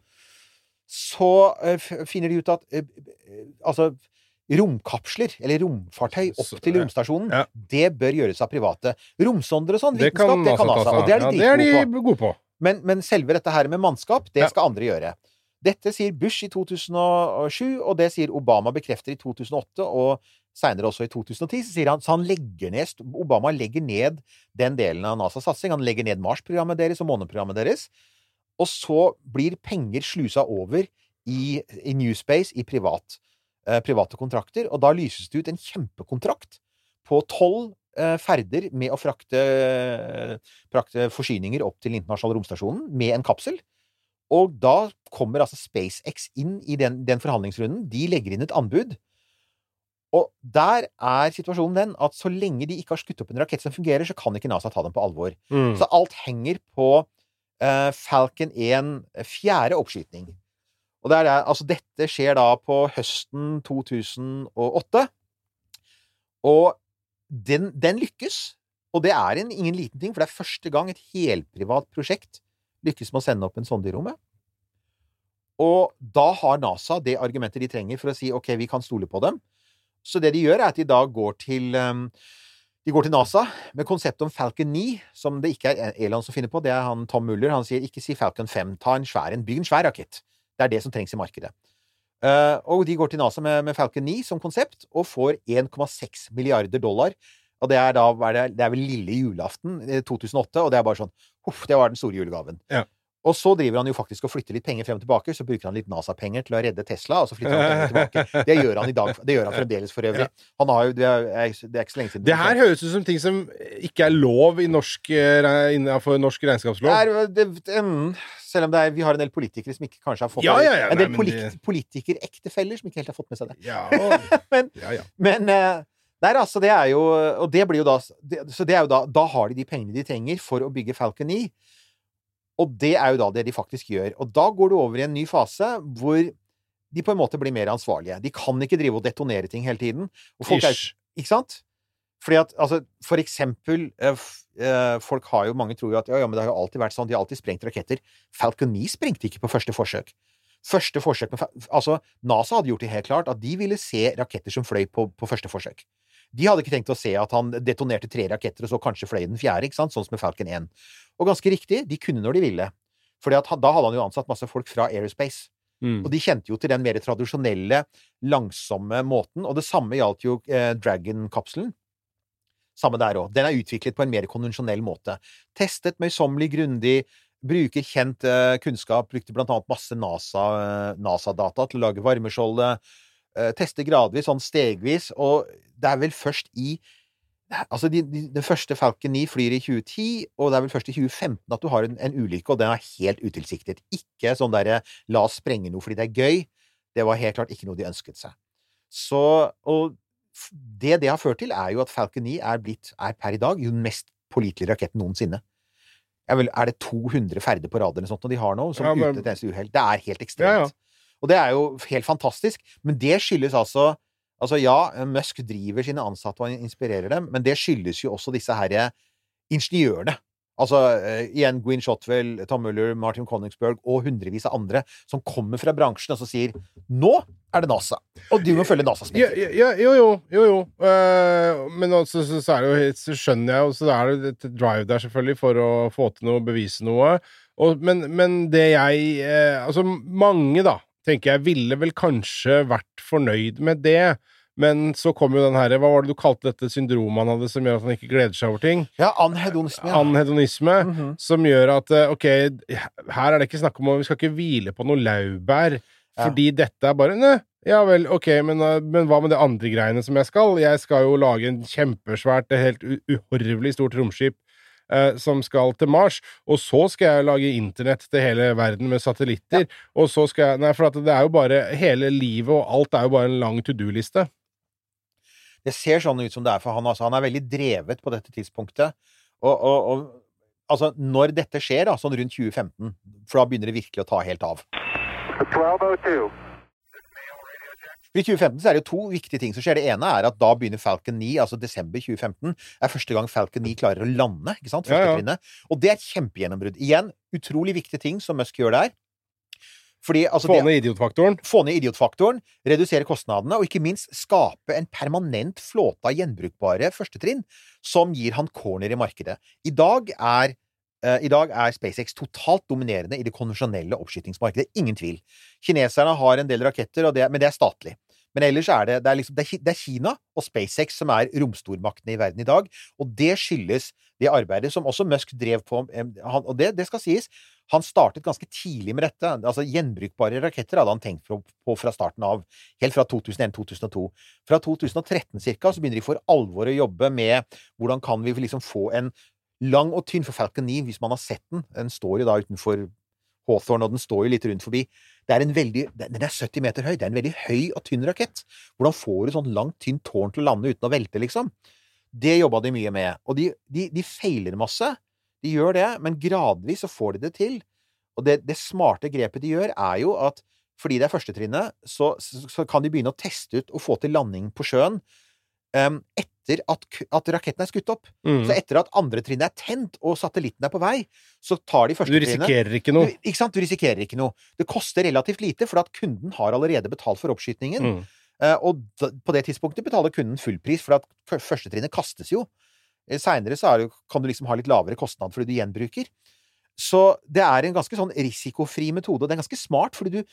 Så eh, finner de ut at eh, eh, altså romkapsler, eller romfartøy opp til romstasjonen, ja. det bør gjøres av private. Romsonder og sånn, vitenskap, det kan NASA Og det er de Ja, det er de gode på. Men, men selve dette her med mannskap, det skal andre gjøre. Dette sier Bush i 2007, og det sier Obama bekrefter i 2008, og seinere også i 2010. Så sier han, så han legger ned, Obama legger ned den delen av NASAs satsing. Han legger ned Mars-programmet deres og måneprogrammet deres. Og så blir penger slusa over i, i New Space, i privat, eh, private kontrakter. Og da lyses det ut en kjempekontrakt på tolv eh, ferder med å frakte, eh, frakte forsyninger opp til internasjonale romstasjonen med en kapsel. Og da kommer altså SpaceX inn i den, den forhandlingsrunden. De legger inn et anbud. Og der er situasjonen den at så lenge de ikke har skutt opp en rakett som fungerer, så kan ikke NASA ta dem på alvor. Mm. Så alt henger på uh, Falcon 1 fjerde oppskytning. Og det er, det- altså dette skjer da på høsten 2008. Og den, den lykkes. Og det er en, ingen liten ting, for det er første gang et helprivat prosjekt lykkes med å sende opp en sonde i rommet. Og da har NASA det argumentet de trenger for å si ok, vi kan stole på dem. Så det de gjør, er at de da går til um, de går til NASA med konseptet om Falcon 9, som det ikke er Elon som finner på. Det er han Tom Muller. Han sier ikke si Falcon 5, ta en svær en. Bygg en svær rakett. Det er det som trengs i markedet. Eh, og de går til NASA med, med Falcon 9 som konsept, og får 1,6 milliarder dollar. Og det er da det, er vel lille julaften eh, 2008, og det er bare sånn Huff, det var den store julegaven. Ja. Og så driver han jo faktisk og flytter litt penger frem og tilbake. Så bruker han litt NASA-penger til å redde Tesla, og så flytter han penger tilbake. Det gjør han i dag. Det gjør han fremdeles for øvrig. Han har jo, det, er, det er ikke så lenge siden Det her høres ut som ting som ikke er lov i norsk, eh, innenfor norsk regnskapslov. Er, det, mm, selv om er, vi har en del politikere som ikke kanskje har fått Ja, ja, ja, En del polit, politikerektefeller som ikke helt har fått med seg det. Ja, Men-. Men eh, Nei, altså, det er jo Og det blir jo da det, Så det er jo da Da har de de pengene de trenger for å bygge Falcon 9. Og det er jo da det de faktisk gjør. Og da går du over i en ny fase hvor de på en måte blir mer ansvarlige. De kan ikke drive og detonere ting hele tiden. Og folk er, ikke sant? Fordi at, altså, for eksempel eh, eh, Folk har jo, mange tror jo at ja, ja, men det har jo alltid vært sånn, de har alltid sprengt raketter. Falcon 9 sprengte ikke på første forsøk. Første forsøk med, Altså, NASA hadde gjort det helt klart at de ville se raketter som fløy på, på første forsøk. De hadde ikke tenkt å se at han detonerte tre raketter, og så kanskje fløy den fjerde, ikke sant? sånn som med Falcon 1. Og ganske riktig, de kunne når de ville. At da hadde han jo ansatt masse folk fra Aerospace. Mm. Og de kjente jo til den mer tradisjonelle, langsomme måten. Og det samme gjaldt jo eh, Dragon-kapselen. Samme der òg. Den er utviklet på en mer konvensjonell måte. Testet møysommelig, grundig, bruker kjent eh, kunnskap, brukte blant annet masse NASA, eh, NASA-data til å lage varmeskjoldet. Eh, tester gradvis, sånn stegvis, og det er vel først i Altså, de, de, Den første Falcon 9 flyr i 2010, og det er vel først i 2015 at du har en, en ulykke, og den er helt utilsiktet. Ikke sånn derre 'la oss sprenge noe fordi det er gøy'. Det var helt klart ikke noe de ønsket seg. Så Og det det har ført til, er jo at Falcon 9 er blitt, er per i dag, jo den mest pålitelige raketten noensinne. Vil, er det 200 ferder på rad eller sånt de har nå, som Ja, men- uten et eneste uhell? Det er helt ekstremt. Ja, ja. Og det er jo helt fantastisk. Men det skyldes altså Altså ja, Musk driver sine ansatte og inspirerer dem, men det skyldes jo også disse herre ingeniørene. Altså eh, igjen Gwyn Shotwell, Tom Muller, Martin Koningsberg og hundrevis av andre som kommer fra bransjen og som sier 'Nå er det NASA', og du må følge NASAs Ja, ja, jo, jo, jo, jo. Uh, men også så, så er det jo Så skjønner jeg jo, så er det et drive der, selvfølgelig, for å få til noe, bevise noe. Og, men, men det jeg uh, Altså, mange, da, tenker jeg, ville vel kanskje vært fornøyd med det. Men så kom jo den herre Hva var det du kalte dette syndromet han hadde, som gjør at han ikke gleder seg over ting? Ja, anhedonisme. Ja. Anhedonisme. Mhm. Som gjør at eh, ok, her er det ikke snakk om at Vi skal ikke hvile på noe laurbær, Ja. fordi dette er bare ja vel, ok, men, eh, men hva med det andre greiene som jeg skal? Jeg skal jo lage en kjempesvært, eh, helt uhorvelig stort romskip eh, som skal til Mars, og så skal jeg lage internett til hele verden med satellitter, og så skal jeg Nei, for det er jo bare Hele livet og alt er jo bare en lang to do-liste. Det ser sånn ut som det er for han. Altså, han er veldig drevet på dette tidspunktet. Og, og, og altså, når dette skjer, da, sånn rundt 2015, for da begynner det virkelig å ta helt av. 1202. I 2015 så er det jo to viktige ting som skjer. Det ene er at da begynner Falcon 9, altså desember 2015, er første gang Falcon 9 klarer å lande. ikke sant? Første Ja, ja. trinnet. Og det er et kjempegjennombrudd. Igjen, utrolig viktige ting som Musk gjør der. Fordi altså Få ned idiotfaktoren. få ned idiotfaktoren, redusere kostnadene, og ikke minst skape en permanent flåte av gjenbrukbare førstetrinn som gir han corner i markedet. I dag er eh, I dag er SpaceX totalt dominerende i det konvensjonelle oppskytingsmarkedet. Ingen tvil. Kineserne har en del raketter, og det, men det er statlig. Men ellers er det, det, er liksom, er, det er Kina og SpaceX som er romstormaktene i verden i dag. Og det skyldes det arbeidet som også Musk drev på. eh, og det, det skal sies, han startet ganske tidlig med dette. Altså Gjenbrukbare raketter hadde han tenkt på, fra starten av. Helt fra 2001-2002. Fra 2013 cirka, så begynner de for alvor å jobbe med hvordan kan vi liksom få en lang og tynn for Falcon 9, hvis man har sett den. Den står jo da utenfor Hawthorne, og den står jo litt rundt forbi. Det er en veldig, den er 70 meter høy. Det er en veldig høy og tynn rakett. Hvordan får du sånn langt, tynt tårn til å lande uten å velte, liksom? Det jobba de mye med. Og de, de, de feiler masse. De gjør det, men gradvis så får de det til. Og det, det smarte grepet de gjør, er jo at fordi det er førstetrinnet, så, så, så kan de begynne å teste ut og få til landing på sjøen um, etter at, at raketten er skutt opp. Mm. Så etter at andre trinnet er tent og satellitten er på vei, så tar de Du første trinnet risikerer ikke noe. du, ikke sant? Du risikerer ikke noe. Det koster relativt lite, for at kunden har allerede betalt for oppskytingen. Mm. Uh, og da, på det tidspunktet betaler kunden full pris, for at førstetrinnet kastes jo. Eh, Seinere er kan du liksom ha litt lavere kostnad fordi du gjenbruker. Så det er en ganske sånn risikofri metode, og det er ganske smart, fordi du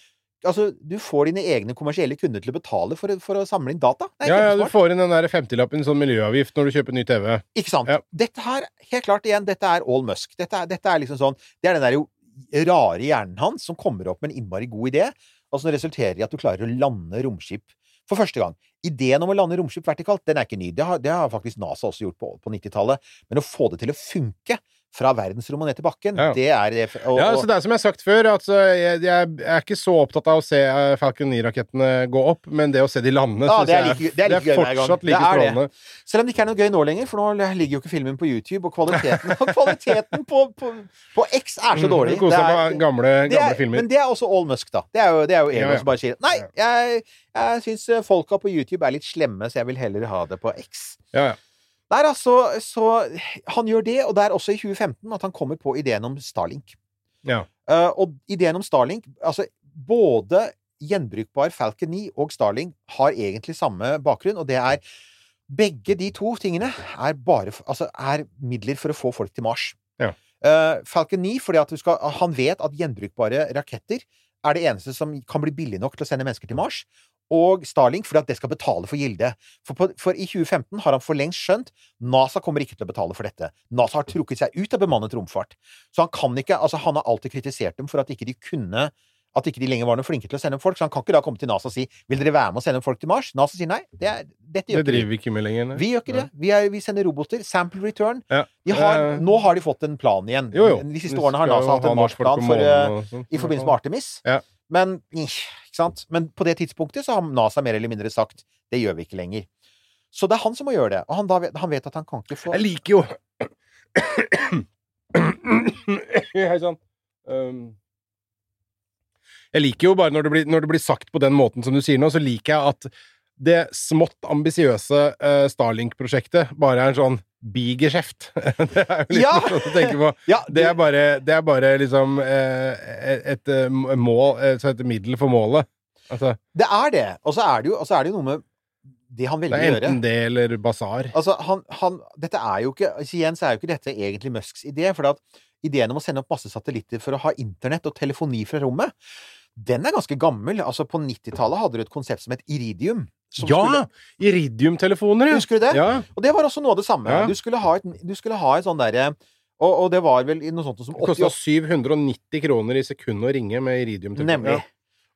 Altså, du får dine egne kommersielle kunder til å betale for, for å samle inn data. Ja, ja, du får inn den der 50-lappen sånn miljøavgift når du kjøper ny TV. Ikke sant? Ja. Dette her, helt klart igjen, dette er all Musk. Dette er, dette er liksom sånn Det er den der rare hjernen hans som kommer opp med en innmari god idé, og som resulterer i at du klarer å lande romskip for første gang. Ideen om å lande romskip vertikalt, den er ikke ny. Det har, det har faktisk NASA også gjort på, på 90-tallet. Men å få det til å funke fra verdensrommet og ned til bakken, Ja. det er det og, Ja, så det er som jeg har sagt før, at jeg, jeg er ikke så opptatt av å se eh, Falcon 9-rakettene gå opp, men det å se de lande, Ja, det er like- det er like det er fortsatt like strålende. Selv om det ikke er noe gøy nå lenger, for nå ligger jo ikke filmen på YouTube, og kvaliteten, og kvaliteten på, på, på X er så dårlig. Kose Det deg med gamle, gamle er, filmer. Men det er også All Musk, da. Det er jo, det er jo Elon som bare sier Nei, jeg, jeg syns folka på YouTube er litt slemme, så jeg vil heller ha det på X. Ja, ja. Nei altså, så, han gjør det, og det er også i 2015 at han kommer på ideen om Starlink. Ja. Uh, og ideen om Starlink Altså, både gjenbrukbar Falcon 9 og Starlink har egentlig samme bakgrunn, og det er Begge de to tingene er bare Altså, er midler for å få folk til Mars. Ja. Uh, Falcon 9 fordi skal Han vet at gjenbrukbare raketter er det eneste som kan bli billig nok til å sende mennesker til Mars. Og Starlink fordi at det skal betale for gilde. For, på, for i 2015 har han for lengst skjønt NASA kommer ikke til å betale for dette. NASA har trukket seg ut av bemannet romfart. Så han kan ikke Altså, han har alltid kritisert dem for at ikke de kunne At ikke de lenger var noe flinke til å sende folk. Så han kan ikke da komme til NASA og si 'Vil dere være med og sende folk til Mars?' NASA sier nei. Det er, dette gjør det driver vi ikke med lenger. nei. Vi gjør ikke det. Vi, er, vi sender roboter. Sample return. Ja. Har, Eh, nå har de fått en plan igjen. Jo, jo. De siste årene har NASA hatt en Mars-plan for, sånt, i forbindelse med Artemis. Ja. Men, ikke sant? Men på det tidspunktet så har NASA mer eller mindre sagt det gjør vi ikke lenger. Så det er han som må gjøre det. Og han, da, han vet at han kan ikke få Jeg liker jo Hei sann. Um, jeg liker jo bare når det, blir, når det blir sagt på den måten som du sier nå, så liker jeg at det smått ambisiøse uh, Starlink-prosjektet bare er en sånn bigeskjeft. det er jo Ja! morsomt å tenke på. Det er bare, det er bare liksom eh, et, et eh, mål Så et middel for målet. Altså, det er det. Og så er det jo, og så er det jo noe med det han det velger er å gjøre. enten det eller basar. Altså, han, han, dette er jo ikke altså Igjen så er jo ikke dette egentlig Musks idé. For at ideen om å sende opp masse satellitter for å ha internett og telefoni fra rommet, den er ganske gammel. Altså, på 90-tallet hadde du et konsept som het Iridium. Ja! skulle- Iridium-telefoner, ja. Husker du det? Ja. Og det var også noe av det samme. Ja. Du skulle ha et, du skulle ha et sånn derre og, og det var vel noe sånt som Det kosta 790 kroner i sekundet å ringe med Iridium-telefon. Nemlig.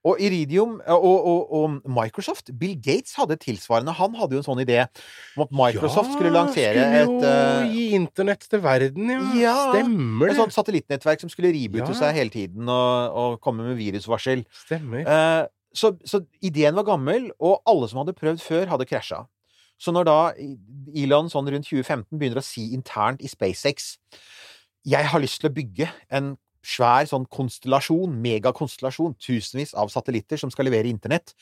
Og Iridium og, og, og Microsoft Bill Gates hadde tilsvarende. Han hadde jo en sånn idé om at Microsoft skulle lansere skulle et eh, gi internett til verden, ja. Ja, Stemmer et det. sånt satellittnettverk som skulle reboote Ja. seg hele tiden og, og komme med virusvarsel. Stemmer. Eh, så, så ideen var gammel, og alle som hadde prøvd før, hadde krasja. Så når da Elon sånn rundt 2015 begynner å si internt i SpaceX Jeg har lyst til å bygge en svær sånn konstellasjon, megakonstellasjon, tusenvis av satellitter som skal levere internett,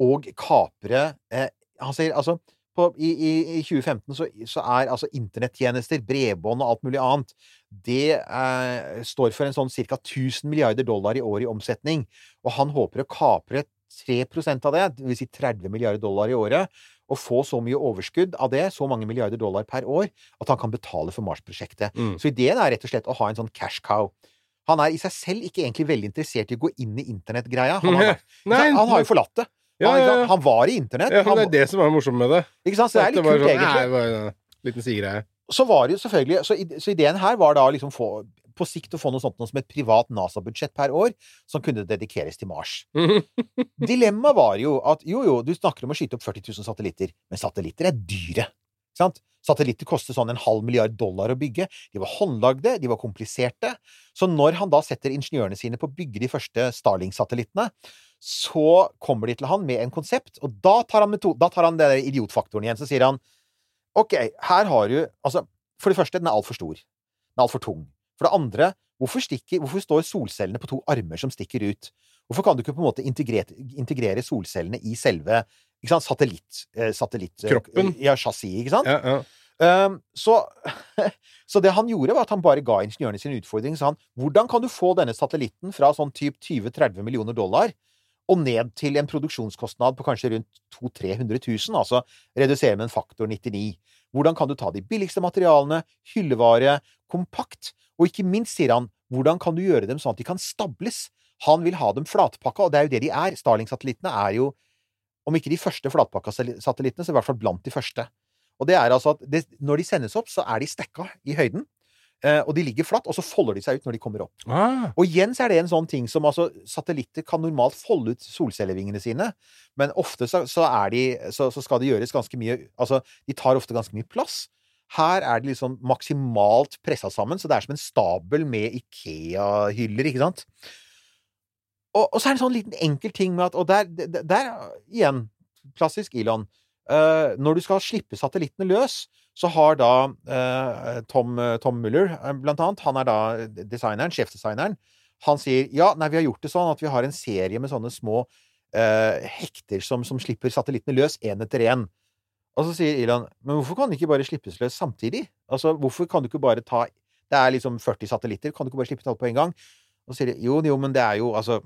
og kapre eh, Han sier altså på, i, i, I 2015 så, så er altså internettjenester, bredbånd og alt mulig annet Det eh, står for en sånn ca. 1000 milliarder dollar i år i omsetning. Og han håper å kapre 3% av det, dvs. Si 30 milliarder dollar i året, og få så mye overskudd av det, så mange milliarder dollar per år, at han kan betale for Mars-prosjektet. Mm. Så ideen er rett og slett å ha en sånn cash cow. Han er i seg selv ikke egentlig veldig interessert i å gå inn i internettgreia. Han, har- Nei, han har jo forlatt det. Ja, Han, ja, ja. han var i internett. ja, Det er det som er morsomt med det. ikke sant? Så det er litt kult, sånn, egentlig. Nei, en liten sigreie. Så var det jo selvfølgelig så ideen her var da å liksom få på sikt å få noe sånt noe som et privat NASA-budsjett per år som kunne dedikeres til Mars. Dilemmaet var jo at jo, jo, du snakker om å skyte opp 40 000 satellitter, men satellitter er dyre. Sant? Satellitter koster sånn en halv milliard dollar å bygge. De var håndlagde, de var kompliserte. Så når han da setter ingeniørene sine på å bygge de første Starling-satellittene, så kommer de til han med en konsept, og da tar han, metode, da tar han den idiotfaktoren igjen. Så sier han OK, her har du Altså, for det første, den er altfor stor. Den er altfor tung. For det andre, hvorfor, stikker, hvorfor står solcellene på to armer som stikker ut? Hvorfor kan du ikke på en måte integrere, integrere solcellene i selve ikke sant, satellitt... Eh, satellitt eh, Kroppen. Ja, chassis, ikke sant? Ja, ja. Um, så, så det han gjorde, var at han bare ga ingeniørene sin utfordring. Sa han, hvordan kan du få denne satellitten fra sånn typ 20-30 millioner dollar og ned til en produksjonskostnad på kanskje rundt 200 000-300 000, altså redusere med en faktor 99? Hvordan kan du ta de billigste materialene, hyllevare, kompakt, og ikke minst, sier han, hvordan kan du gjøre dem sånn at de kan stables? Han vil ha dem flatpakka, og det er jo det de er. Starling-satellittene er jo, om ikke de første flatpakka satellittene, så i hvert fall blant de første. Og det er altså at det, når de sendes opp, så er de stekka i høyden. Eh, og de ligger flatt, og så folder de seg ut når de kommer opp. Ah, Og igjen så er det en sånn ting som altså Satellitter kan normalt folde ut solcellevingene sine, men ofte så, så er de så, så skal det gjøres ganske mye Altså, de tar ofte ganske mye plass. Her er det liksom maksimalt pressa sammen, så det er som en stabel med Ikea-hyller, ikke sant? Og, og så er det en sånn liten enkel ting med at Og der, der, der igjen, klassisk Elon. Uh, når du skal slippe satellittene løs, så har da eh, Tom, Tom Muller, eh, blant annet, han er da designeren, sjefdesigneren, han sier ja, nei, vi har gjort det sånn at vi har en serie med sånne små eh, hekter som, som slipper satellittene løs én etter én. Og så sier Elon men hvorfor kan de ikke bare slippes løs samtidig? Altså, hvorfor kan du ikke bare ta Det er liksom 40 satellitter, kan du ikke bare slippe alt på en gang? Og så sier de jo, jo, men det er jo altså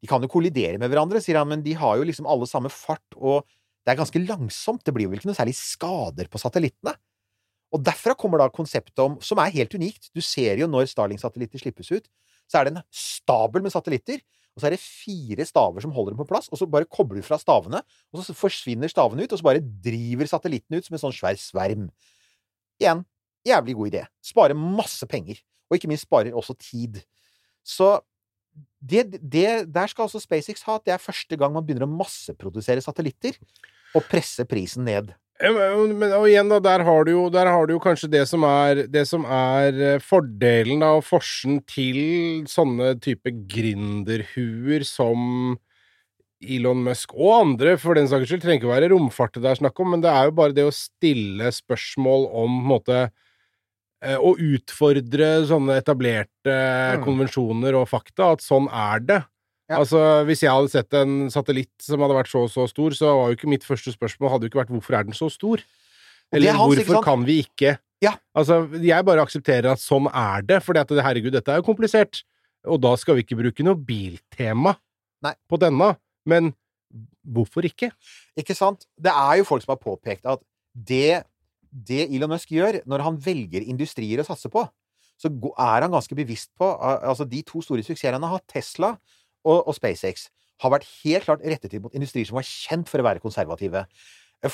De kan jo kollidere med hverandre, sier han, men de har jo liksom alle samme fart, og det er ganske langsomt. Det blir vel ikke noe særlig skader på satellittene. Og derfra kommer da konseptet om, som er helt unikt Du ser jo når Starling-satellitter slippes ut, så er det en stabel med satellitter, og så er det fire staver som holder dem på plass, og så bare kobler du fra stavene, og så forsvinner stavene ut, og så bare driver satellitten ut som en sånn svær sverm. Igjen, jævlig god idé. Sparer masse penger, og ikke minst sparer også tid. Så det, det, der skal altså SpaceX ha at det er første gang man begynner å masseprodusere satellitter og presse prisen ned. Men, men, og igjen, da, der har, du jo, har du jo kanskje det som er, det som er eh, fordelen da, og forsen til sånne type gründerhuer som Elon Musk og andre, for den saks skyld, trenger ikke være romfart det er snakk om, men det er jo bare det å stille spørsmål om på en måte eh, Å utfordre sånne etablerte Mm. konvensjoner og fakta, at sånn er det. Ja. Altså, Hvis jeg hadde sett en satellitt som hadde vært så og så stor, så var jo ikke mitt første spørsmål hadde jo ikke vært hvorfor er den så stor? er Eller hans, hvorfor kan vi ikke? Ja. Altså, jeg bare aksepterer at sånn er det, for herregud, dette er jo komplisert. Og da skal vi ikke bruke noe biltema Nei. på denne. Men hvorfor ikke? Ikke sant? Det er jo folk som har påpekt at det, det Elon Musk gjør når han velger industrier å satse på, så er han ganske bevisst på Altså, de to store suksessene han har hatt, Tesla og, og SpaceX, har vært helt klart rettet inn mot industrier som var kjent for å være konservative.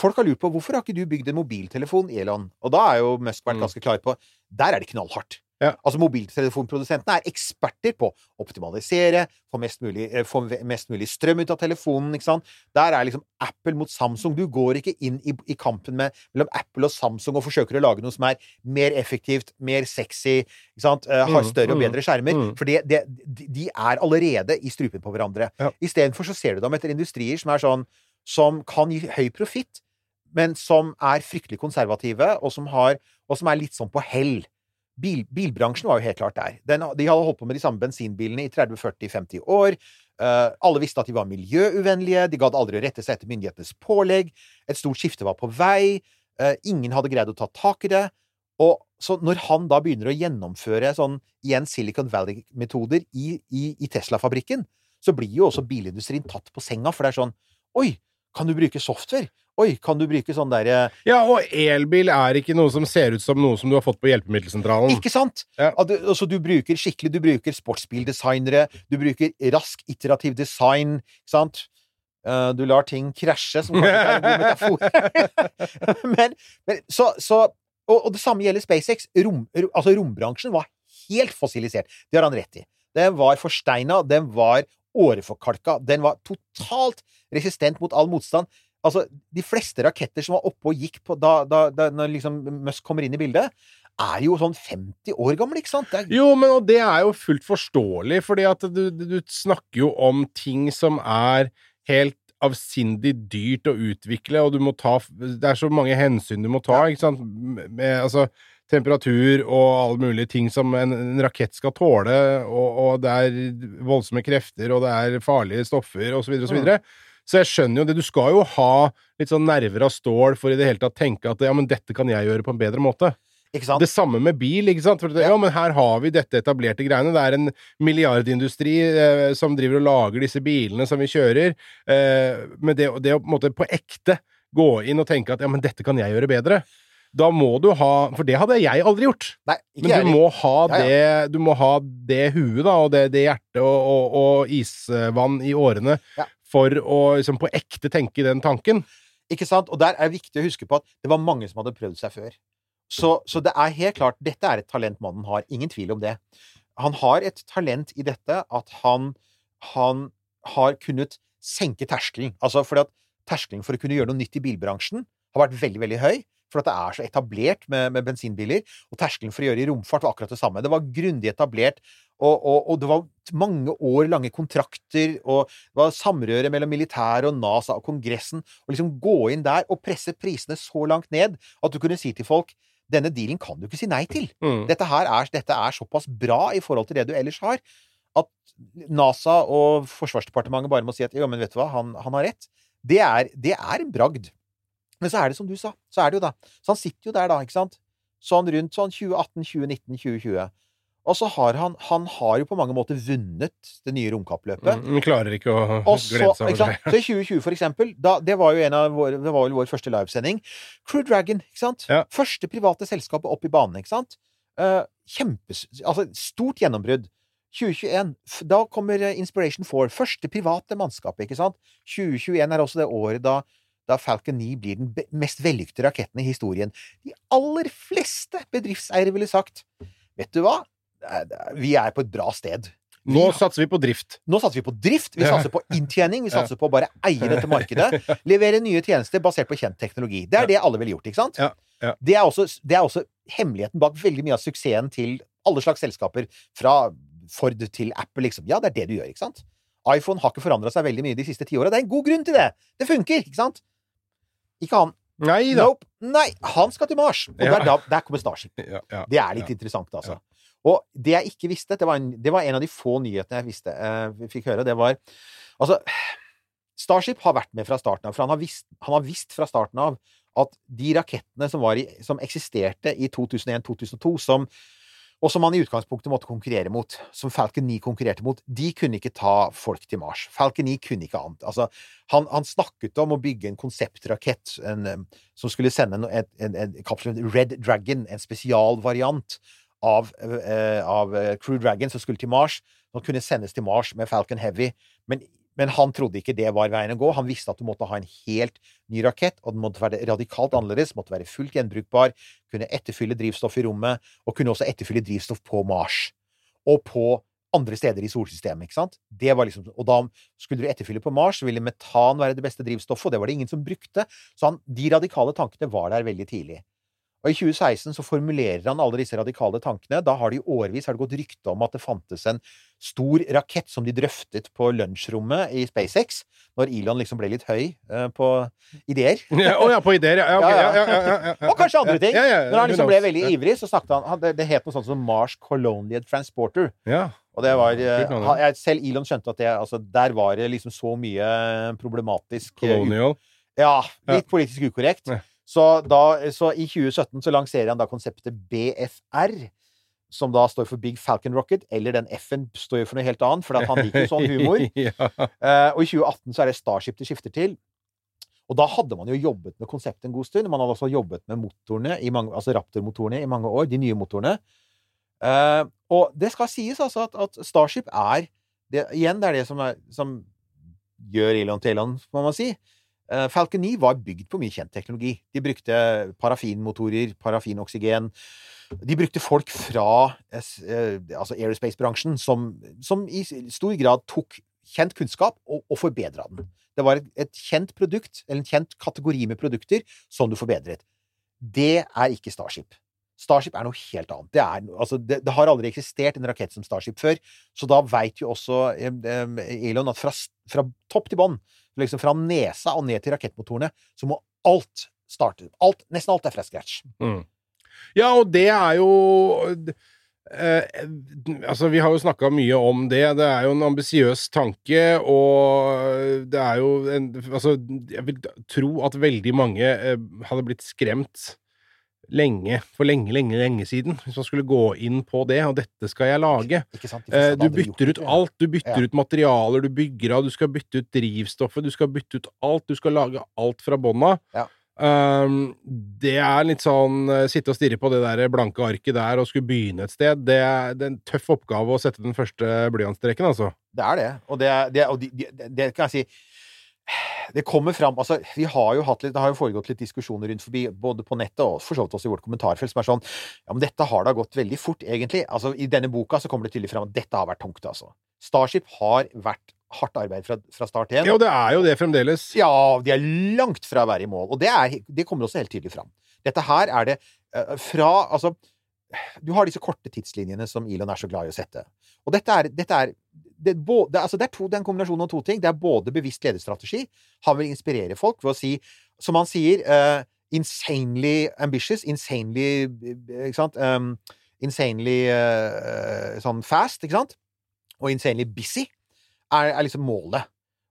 Folk har lurt på hvorfor har ikke du bygd en mobiltelefon, Elon? Og da er jo Musk vært Mm. ganske klar på Der er det knallhardt. Ja. Altså Mobiltelefonprodusentene er eksperter på å optimalisere, få mest mulig, eh, få mest mulig strøm ut av telefonen. ikke sant? Der er liksom Apple mot Samsung. Du går ikke inn i, i kampen med, mellom Apple og Samsung og forsøker å lage noe som er mer effektivt, mer sexy, ikke sant? Uh, har Mm, større og mm, bedre skjermer. mm. For det, det, de de er allerede i strupen på hverandre. Ja. Istedenfor så ser du dem etter industrier som er sånn som kan gi høy profitt, men som er fryktelig konservative, og som, har, og som er litt sånn på hell. Bil, bilbransjen var jo helt klart der. Den, de hadde holdt på med de samme bensinbilene i 30-40-50 år. Uh, alle visste at de var miljøuvennlige, de gadd aldri å rette seg etter myndighetenes pålegg. Et stort skifte var på vei. Uh, ingen hadde greid å ta tak i det. Og så når han da begynner å gjennomføre sånn igjen Silicon Valley-metoder i, i, i Tesla-fabrikken, så blir jo også bilindustrien tatt på senga, for det er sånn Oi, kan du bruke software? Oi, kan du bruke sånn derre Ja, og elbil er ikke noe som ser ut som noe som du har fått på hjelpemiddelsentralen. Ikke sant? Ja. Du, altså, du bruker skikkelig Du bruker sportsbildesignere, du bruker rask, iterativ design, ikke sant? Eh, du lar ting krasje, som kanskje ikke er en god metafor. men, men så, så og, og det samme gjelder SpaceX. Rom, altså, rombransjen var helt fossilisert. Det har han rett i. Den var forsteina, den var åreforkalka, den var totalt resistent mot all motstand. Altså, de fleste raketter som var oppe og gikk på da, da, da når liksom Musk kommer inn i bildet, er jo sånn 50 år gamle, ikke sant? Er, Jo, men og det er jo fullt forståelig, fordi at du, du, snakker jo om ting som er helt avsindig dyrt å utvikle, og du må ta Det er så mange hensyn du må ta, ikke sant? Med, altså temperatur og alle mulige ting som en, en rakett skal tåle, og, og det er voldsomme krefter, og det er farlige stoffer, så videre, og så jeg skjønner jo det. Du skal jo ha litt sånn nerver av stål for i det hele tatt tenke at ja, men dette kan jeg gjøre på en bedre måte. ikke sant? Det samme med bil, ikke sant? For ja, men her har vi dette etablerte greiene. Det er en milliardindustri eh, som driver og lager disse bilene som vi kjører. Eh, men det, det å på en måte på ekte gå inn og tenke at ja, men dette kan jeg gjøre bedre. Da må du ha For det hadde jeg aldri gjort. Nei, ikke Men du må ha Ja, ja. det Du må ha det huet, da, og det, det hjertet og, og, og isvann i årene Ja. For å liksom på ekte tenke den tanken. Ikke sant? Og der er det viktig å huske på at det var mange som hadde prøvd seg før. Så, så det er helt klart Dette er et talent mannen har. Ingen tvil om det. Han har et talent i dette at han, han har kunnet senke terskelen. Altså fordi at terskelen for å kunne gjøre noe nytt i bilbransjen har vært veldig, veldig høy. For at det er så etablert med, med bensinbiler. Og terskelen for å gjøre i romfart var akkurat det samme. Det var grundig etablert, og, og, og det var mange år lange kontrakter, og det var samrøre mellom militæret og NASA og Kongressen. Og liksom gå inn der og presse prisene så langt ned at du kunne si til folk denne dealen kan du ikke si nei til. Mm. Dette her er, dette er såpass bra i forhold til det du ellers har, at NASA og Forsvarsdepartementet bare må si at jo, men vet du hva, han, han har rett. Det er, det er en bragd. Men så er det som du sa. Så er det jo da. Så han sitter jo der da, ikke sant? Sånn rundt sånn 2018, 2019, 2020. Og så har han Han har jo på mange måter vunnet det nye romkappløpet. Mm, klarer ikke å Også, glede seg over det. så i 2020, for eksempel, da, det var jo en av våre, det var vel vår første livesending. Crew Dragon, ikke sant? Ja. Første private selskapet opp i banen, ikke sant? Uh, kjempes... Altså, stort gjennombrudd. 2021, da kommer eh, Inspiration 4. Første private mannskapet, ikke sant? 2021 er også det året da, da Falcon 9 blir den mest vellykkede raketten i historien. De aller fleste bedriftseiere ville sagt Vet du hva? Er- Vi er på et bra sted. Nå satser vi på drift. Nå satser vi på drift, vi satser på inntjening, vi satser på å bare eie dette markedet. Levere nye tjenester basert på kjent teknologi. Det er det alle ville gjort, ikke sant? Ja, ja. Det, er også, det er også hemmeligheten bak veldig mye av suksessen til alle slags selskaper. Fra Ford til Apple, liksom. Ja, det er det du gjør, ikke sant? iPhone har ikke forandra seg veldig mye de siste ti åra. Det er en god grunn til det! Det funker, ikke sant? Ikke han. Nei da. Nope. Nei, han skal til Mars. Og Ja. der, der kommer Starship. Ja, ja. Det er litt interessant, altså. Og det jeg ikke visste, det var, en, det var en av de få nyhetene jeg visste, eh, fikk høre, det var Altså, Starship har vært med fra starten av, for han har visst, han har visst fra starten av at de rakettene som, i, som eksisterte i 2001-2002, som og som man i utgangspunktet måtte konkurrere mot, som Falcon 9 konkurrerte mot, de kunne ikke ta folk til Mars. Falcon 9 kunne ikke annet. Altså, han, han snakket om å bygge en konseptrakett en, som skulle sende en, en, en, en kapsel Red Dragon, en spesialvariant av, eh, av eh, Crew Dragon som skulle til Mars. Som kunne sendes til Mars med Falcon Heavy. Men, men han trodde ikke det var veien å gå. Han visste at du måtte ha en helt ny rakett, og den måtte være radikalt annerledes, måtte være fullt gjenbrukbar, kunne etterfylle drivstoff i rommet, og kunne også etterfylle drivstoff på Mars. Og på andre steder i solsystemet, ikke sant? Det var liksom, og da skulle du etterfylle på Mars, så ville metan være det beste drivstoffet, og det var det ingen som brukte. Så han, de radikale tankene var der veldig tidlig. Og i 2016 så formulerer han alle disse radikale tankene. Da har det i årevis har det gått rykte om at det fantes en stor rakett som de drøftet på lunsjrommet i SpaceX, når Elon liksom ble litt høy eh, på ideer. Ja, Å ja, på ideer, ja. Okay, Ja, ja. Og kanskje andre ting. Når han liksom ble veldig ivrig, så snakket han, han det, het noe sånt som Mars Colonial Transporter. Ja. Og det var eh, Selv Elon skjønte at det, altså, der var det liksom så mye problematisk eh, Colonial. ja, litt politisk ukorrekt. Ja. Så, da, så i 2017 så lanserer han da konseptet BFR, som da står for Big Falcon Rocket, eller den F-en står jo for noe helt annet, for han liker jo sånn humor. ja. uh, og i 2018 så er det Starship det skifter til. Og da hadde man jo jobbet med konseptet en god stund. Man hadde også jobbet med motorene, i mange, altså Raptor-motorene, i mange år. De nye motorene. Uh, og det skal sies altså at, at Starship er det, Igjen, det er det som, er, som gjør Elon til Elon, må man si. Eh, Falcon 9 var bygd på mye kjent teknologi. De brukte parafinmotorer, parafinoksygen. De brukte folk fra eh, eh, altså aerospace-bransjen som, som i stor grad tok kjent kunnskap og, og forbedra den. Det var et, et kjent produkt, eller en kjent kategori med produkter, som du forbedret. Det er ikke Starship. Starship er noe helt annet. Det, er, altså, det, det har aldri eksistert en rakett som Starship før, så da veit jo også Elon at fra, fra topp til bånn, liksom fra nesa og ned til rakettmotorene, så må alt starte. Alt, nesten alt er fra scratch. Ja, og det er jo eh, Altså, vi har jo snakka mye om det. Det er jo en ambisiøs tanke, og det er jo en Altså, jeg vil tro at veldig mange eh, hadde blitt skremt lenge, for lenge, lenge, lenge siden, hvis man skulle gå inn på det, og dette skal jeg lage. Sant? Eh, du bytter ut alt. Du bytter Ja. ut materialer, du bygger av, du skal bytte ut drivstoffet, du skal bytte ut alt. Du skal lage alt fra bånn av. Ja. Um, det er litt sånn eh, Sitte og stirre på det der blanke arket der og skulle begynne et sted. Det er, det er en tøff oppgave å sette den første blyantstreken, altså. Det er det. Og det, det, og det, de, det kan jeg si Det kommer fram altså, vi har jo hatt litt, Det har jo foregått litt diskusjoner rundt forbi, både på nettet og for så vidt også i vårt kommentarfelt, som er sånn Ja, men dette har da gått veldig fort, egentlig. Altså, I denne boka så kommer det tydelig fram at dette har vært tungt, altså. Starship har vært hardt arbeid fra, fra start igjen. Ja, og det er jo det fremdeles. Ja, de er langt fra å være i mål. Og det, er, det kommer også helt tydelig fram. Dette her er det eh, fra Altså, du har disse korte tidslinjene som Elon er så glad i å sette. Og dette er, dette er det, både, altså det, er to, det er en kombinasjon av to ting. Det er både bevisst lederstrategi. Han vil inspirere folk ved å si, som han sier, uh, insanely ambitious, insanely eh, Ikke sant? Um, insanely uh, sånn fast, ikke sant? Og insanely busy er, er liksom målet.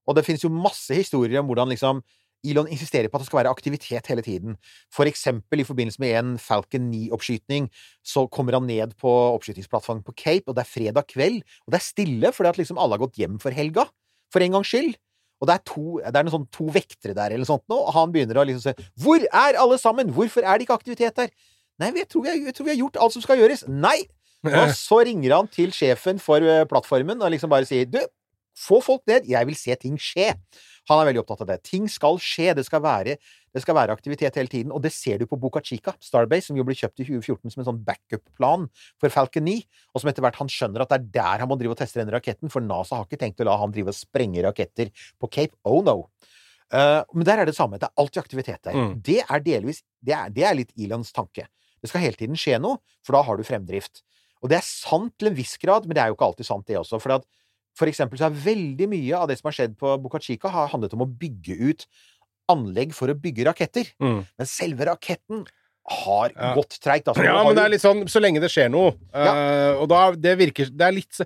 Og det finnes jo masse historier om hvordan liksom Elon insisterer på at det skal være aktivitet hele tiden. For eksempel i forbindelse med en Falcon 9-oppskyting, så kommer han ned på oppskytingsplattformen på Cape, og det er fredag kveld, og det er stille fordi at liksom alle har gått hjem for helga. For en gangs skyld. Og det er, to, det er sånn to vektere der, eller sånt nå, og han begynner å liksom se Hvor er alle sammen? Hvorfor er det ikke aktivitet der? Nei, jeg tror vi, har, jeg tror vi har gjort alt som skal gjøres. Nei! Og så ringer han til sjefen for eh, plattformen og liksom bare sier Du, Få folk ned. Jeg vil se ting skje. Han er veldig opptatt av det. Ting skal skje. Det skal være, det skal være aktivitet hele tiden. Og det ser du på Boca Chica, Starbase, som jo ble kjøpt i 2014 som en sånn backup-plan for Falcon 9. Og som etter hvert han skjønner at det er der han må drive og teste denne raketten, for NASA har ikke tenkt å la han drive og sprenge raketter på Cape. Oh no. Eh, men der er det samme. Det er alltid aktivitet der. Mm. Det er delvis det er, det er litt Elons tanke. Det skal hele tiden skje noe, for da har du fremdrift. Og det er sant til en viss grad, men det er jo ikke alltid sant, det også. For at for eksempel så er veldig mye av det som har skjedd på Boca Chica, har handlet om å bygge ut anlegg for å bygge raketter. Mm. Men selve raketten har Ja. gått treigt. Altså, Ja, men det er litt sånn så lenge det skjer noe. eh, og da det virker Det er litt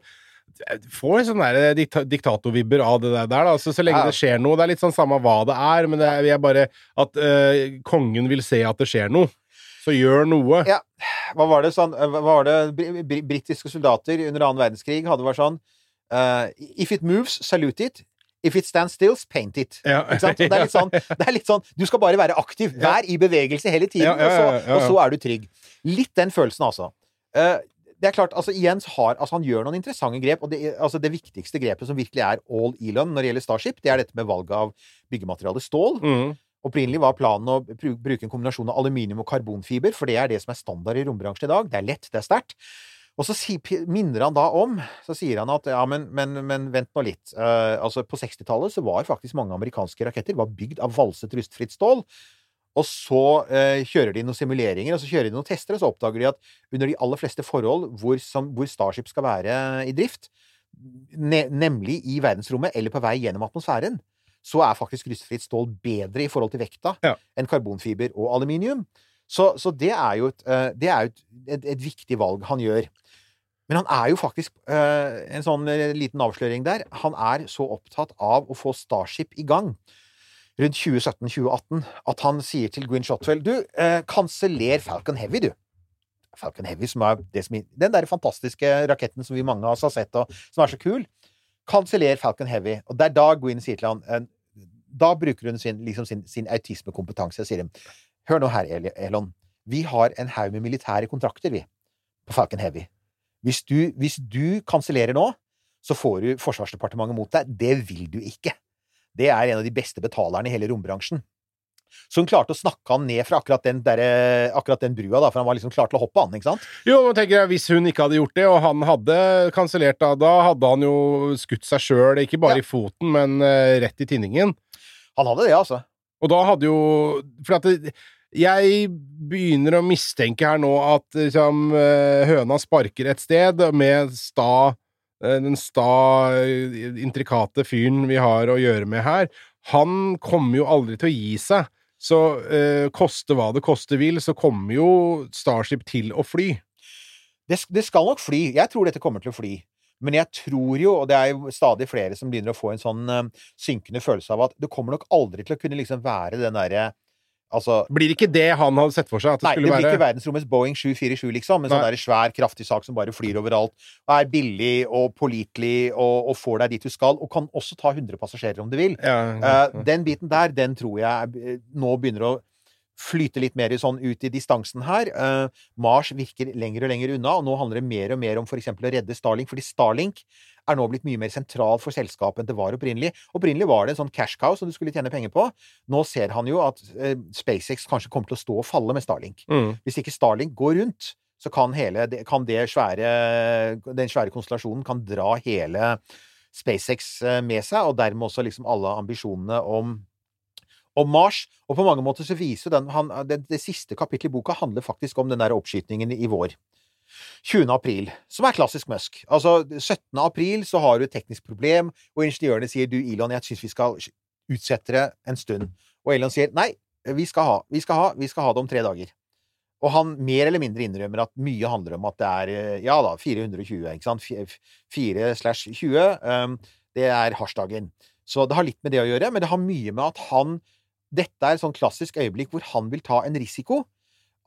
får sånne dikta diktatorvibber av det der, da. Så, så lenge Ja. det skjer noe Det er litt sånn samme hva det er, men det er, vi er bare at uh, kongen vil se at det skjer noe. Så gjør noe. Ja. Hva var det sånn Hva var det br br Britiske soldater under annen verdenskrig hadde vært sånn eh, If it moves, salute it. If it stands still, paint it. Ja. Det er sånn, det er litt sånn Du skal bare være aktiv. Vær i bevegelse hele tiden. Og, så, og så er du trygg. Litt den følelsen, altså. Uh, det er klart, altså Jens har altså Han gjør noen interessante grep. Og det, altså det viktigste grepet som virkelig er all Elon når det gjelder Starship, det er dette med valget av byggemateriale stål. Mm. Opprinnelig var planen å bruke en kombinasjon av aluminium og karbonfiber, for det er det som er standard i rombransjen i dag. Det er lett, det er sterkt. Og så minner han da om Så sier han at ja, men, men, men vent nå litt. Uh, altså På 60-tallet så var faktisk mange amerikanske raketter var bygd av valset rustfritt stål. Og så uh, kjører de noen simuleringer, og så kjører de noen tester, og så oppdager de at under de aller fleste forhold hvor, som, hvor Starship skal være i drift, ne nemlig i verdensrommet eller på vei gjennom atmosfæren, så er faktisk rustfritt stål bedre i forhold til vekta Ja. enn karbonfiber og aluminium. Så, så det er jo, et, eh, det er jo et, et, et viktig valg han gjør. Men han er jo faktisk eh, En sånn eh, liten avsløring der. Han er så opptatt av å få Starship i gang rundt 2017-2018 at han sier til Gwyn Shotwell Du, kanseller Falcon Heavy, du. Falcon Heavy, som er som, den der fantastiske raketten som vi mange av oss har sett, og som er så kul. Kanseller Falcon Heavy. Og det er da Gwyn sier til han Da bruker hun sin, liksom sin, sin autismekompetanse sier dem, Hør nå her, Elon. Vi har en haug med militære kontrakter, vi, på Falcon Heavy. Hvis du, hvis du kansellerer nå, så får du Forsvarsdepartementet mot deg. Det vil du ikke. Det er en av de beste betalerne i hele rombransjen. Så hun klarte å snakke han ned fra akkurat den, der, akkurat den brua, da, for han var liksom klar til å hoppe an, ikke sant? Jo, men tenker jeg, Hvis hun ikke hadde gjort det, og han hadde kansellert da, da hadde han jo skutt seg sjøl, ikke bare Ja. i foten, men uh, rett i tinningen. Han hadde det, altså. Og da hadde jo For at det, jeg begynner å mistenke her nå at liksom, eh, høna sparker et sted med sta eh, Den sta, eh, intrikate fyren vi har å gjøre med her. Han kommer jo aldri til å gi seg. Så eh, koste hva det koste vil, så kommer jo Starship til å fly. Det, det skal nok fly. Jeg tror dette kommer til å fly. Men jeg tror jo, og det er jo stadig flere som begynner å få en sånn uh, synkende følelse av at det kommer nok aldri til å kunne liksom være den derre Altså Blir ikke det han hadde sett for seg? Nei, det blir blir ikke verdensrommets Boeing 747, liksom. En sånn der svær, kraftig sak som bare flyr overalt. Og er billig og pålitelig og, og får deg dit du skal. Og kan også ta 100 passasjerer om du vil. ja, Eh, den biten der, den tror jeg eh, nå begynner å flyte litt mer sånn ut i distansen her. Eh, Mars virker lenger og lenger unna, og nå handler det mer og mer om eksempel å redde Starlink, fordi Starlink er nå blitt mye mer sentral for selskapet enn det var opprinnelig. Opprinnelig var det en sånn cash cow som du skulle tjene penger på. Nå ser han jo at eh, SpaceX kanskje kommer til å stå og falle med Starlink. Mm. Hvis ikke Starlink går rundt, så kan, hele, kan det svære, den svære konstellasjonen kan dra hele SpaceX eh, med seg, og dermed også liksom alle ambisjonene om, om Mars. Og på mange måter så viser den, han, det, det siste kapittelet i boka handler faktisk om den der oppskytingen i vår. 20. april, som er klassisk Musk. Altså, 17. april så har du et teknisk problem, og ingeniørene sier du, Elon, jeg syns vi skal utsette det en stund. Og Elon sier nei, vi skal ha, vi skal ha, vi skal ha det om tre dager. Og han mer eller mindre innrømmer at mye handler om at det er eh, ja da, 420, ikke sant? 4 slash 20, um, det er hasjdagen. Så det har litt med det å gjøre, men det har mye med at han Dette er et sånn klassisk øyeblikk hvor han vil ta en risiko.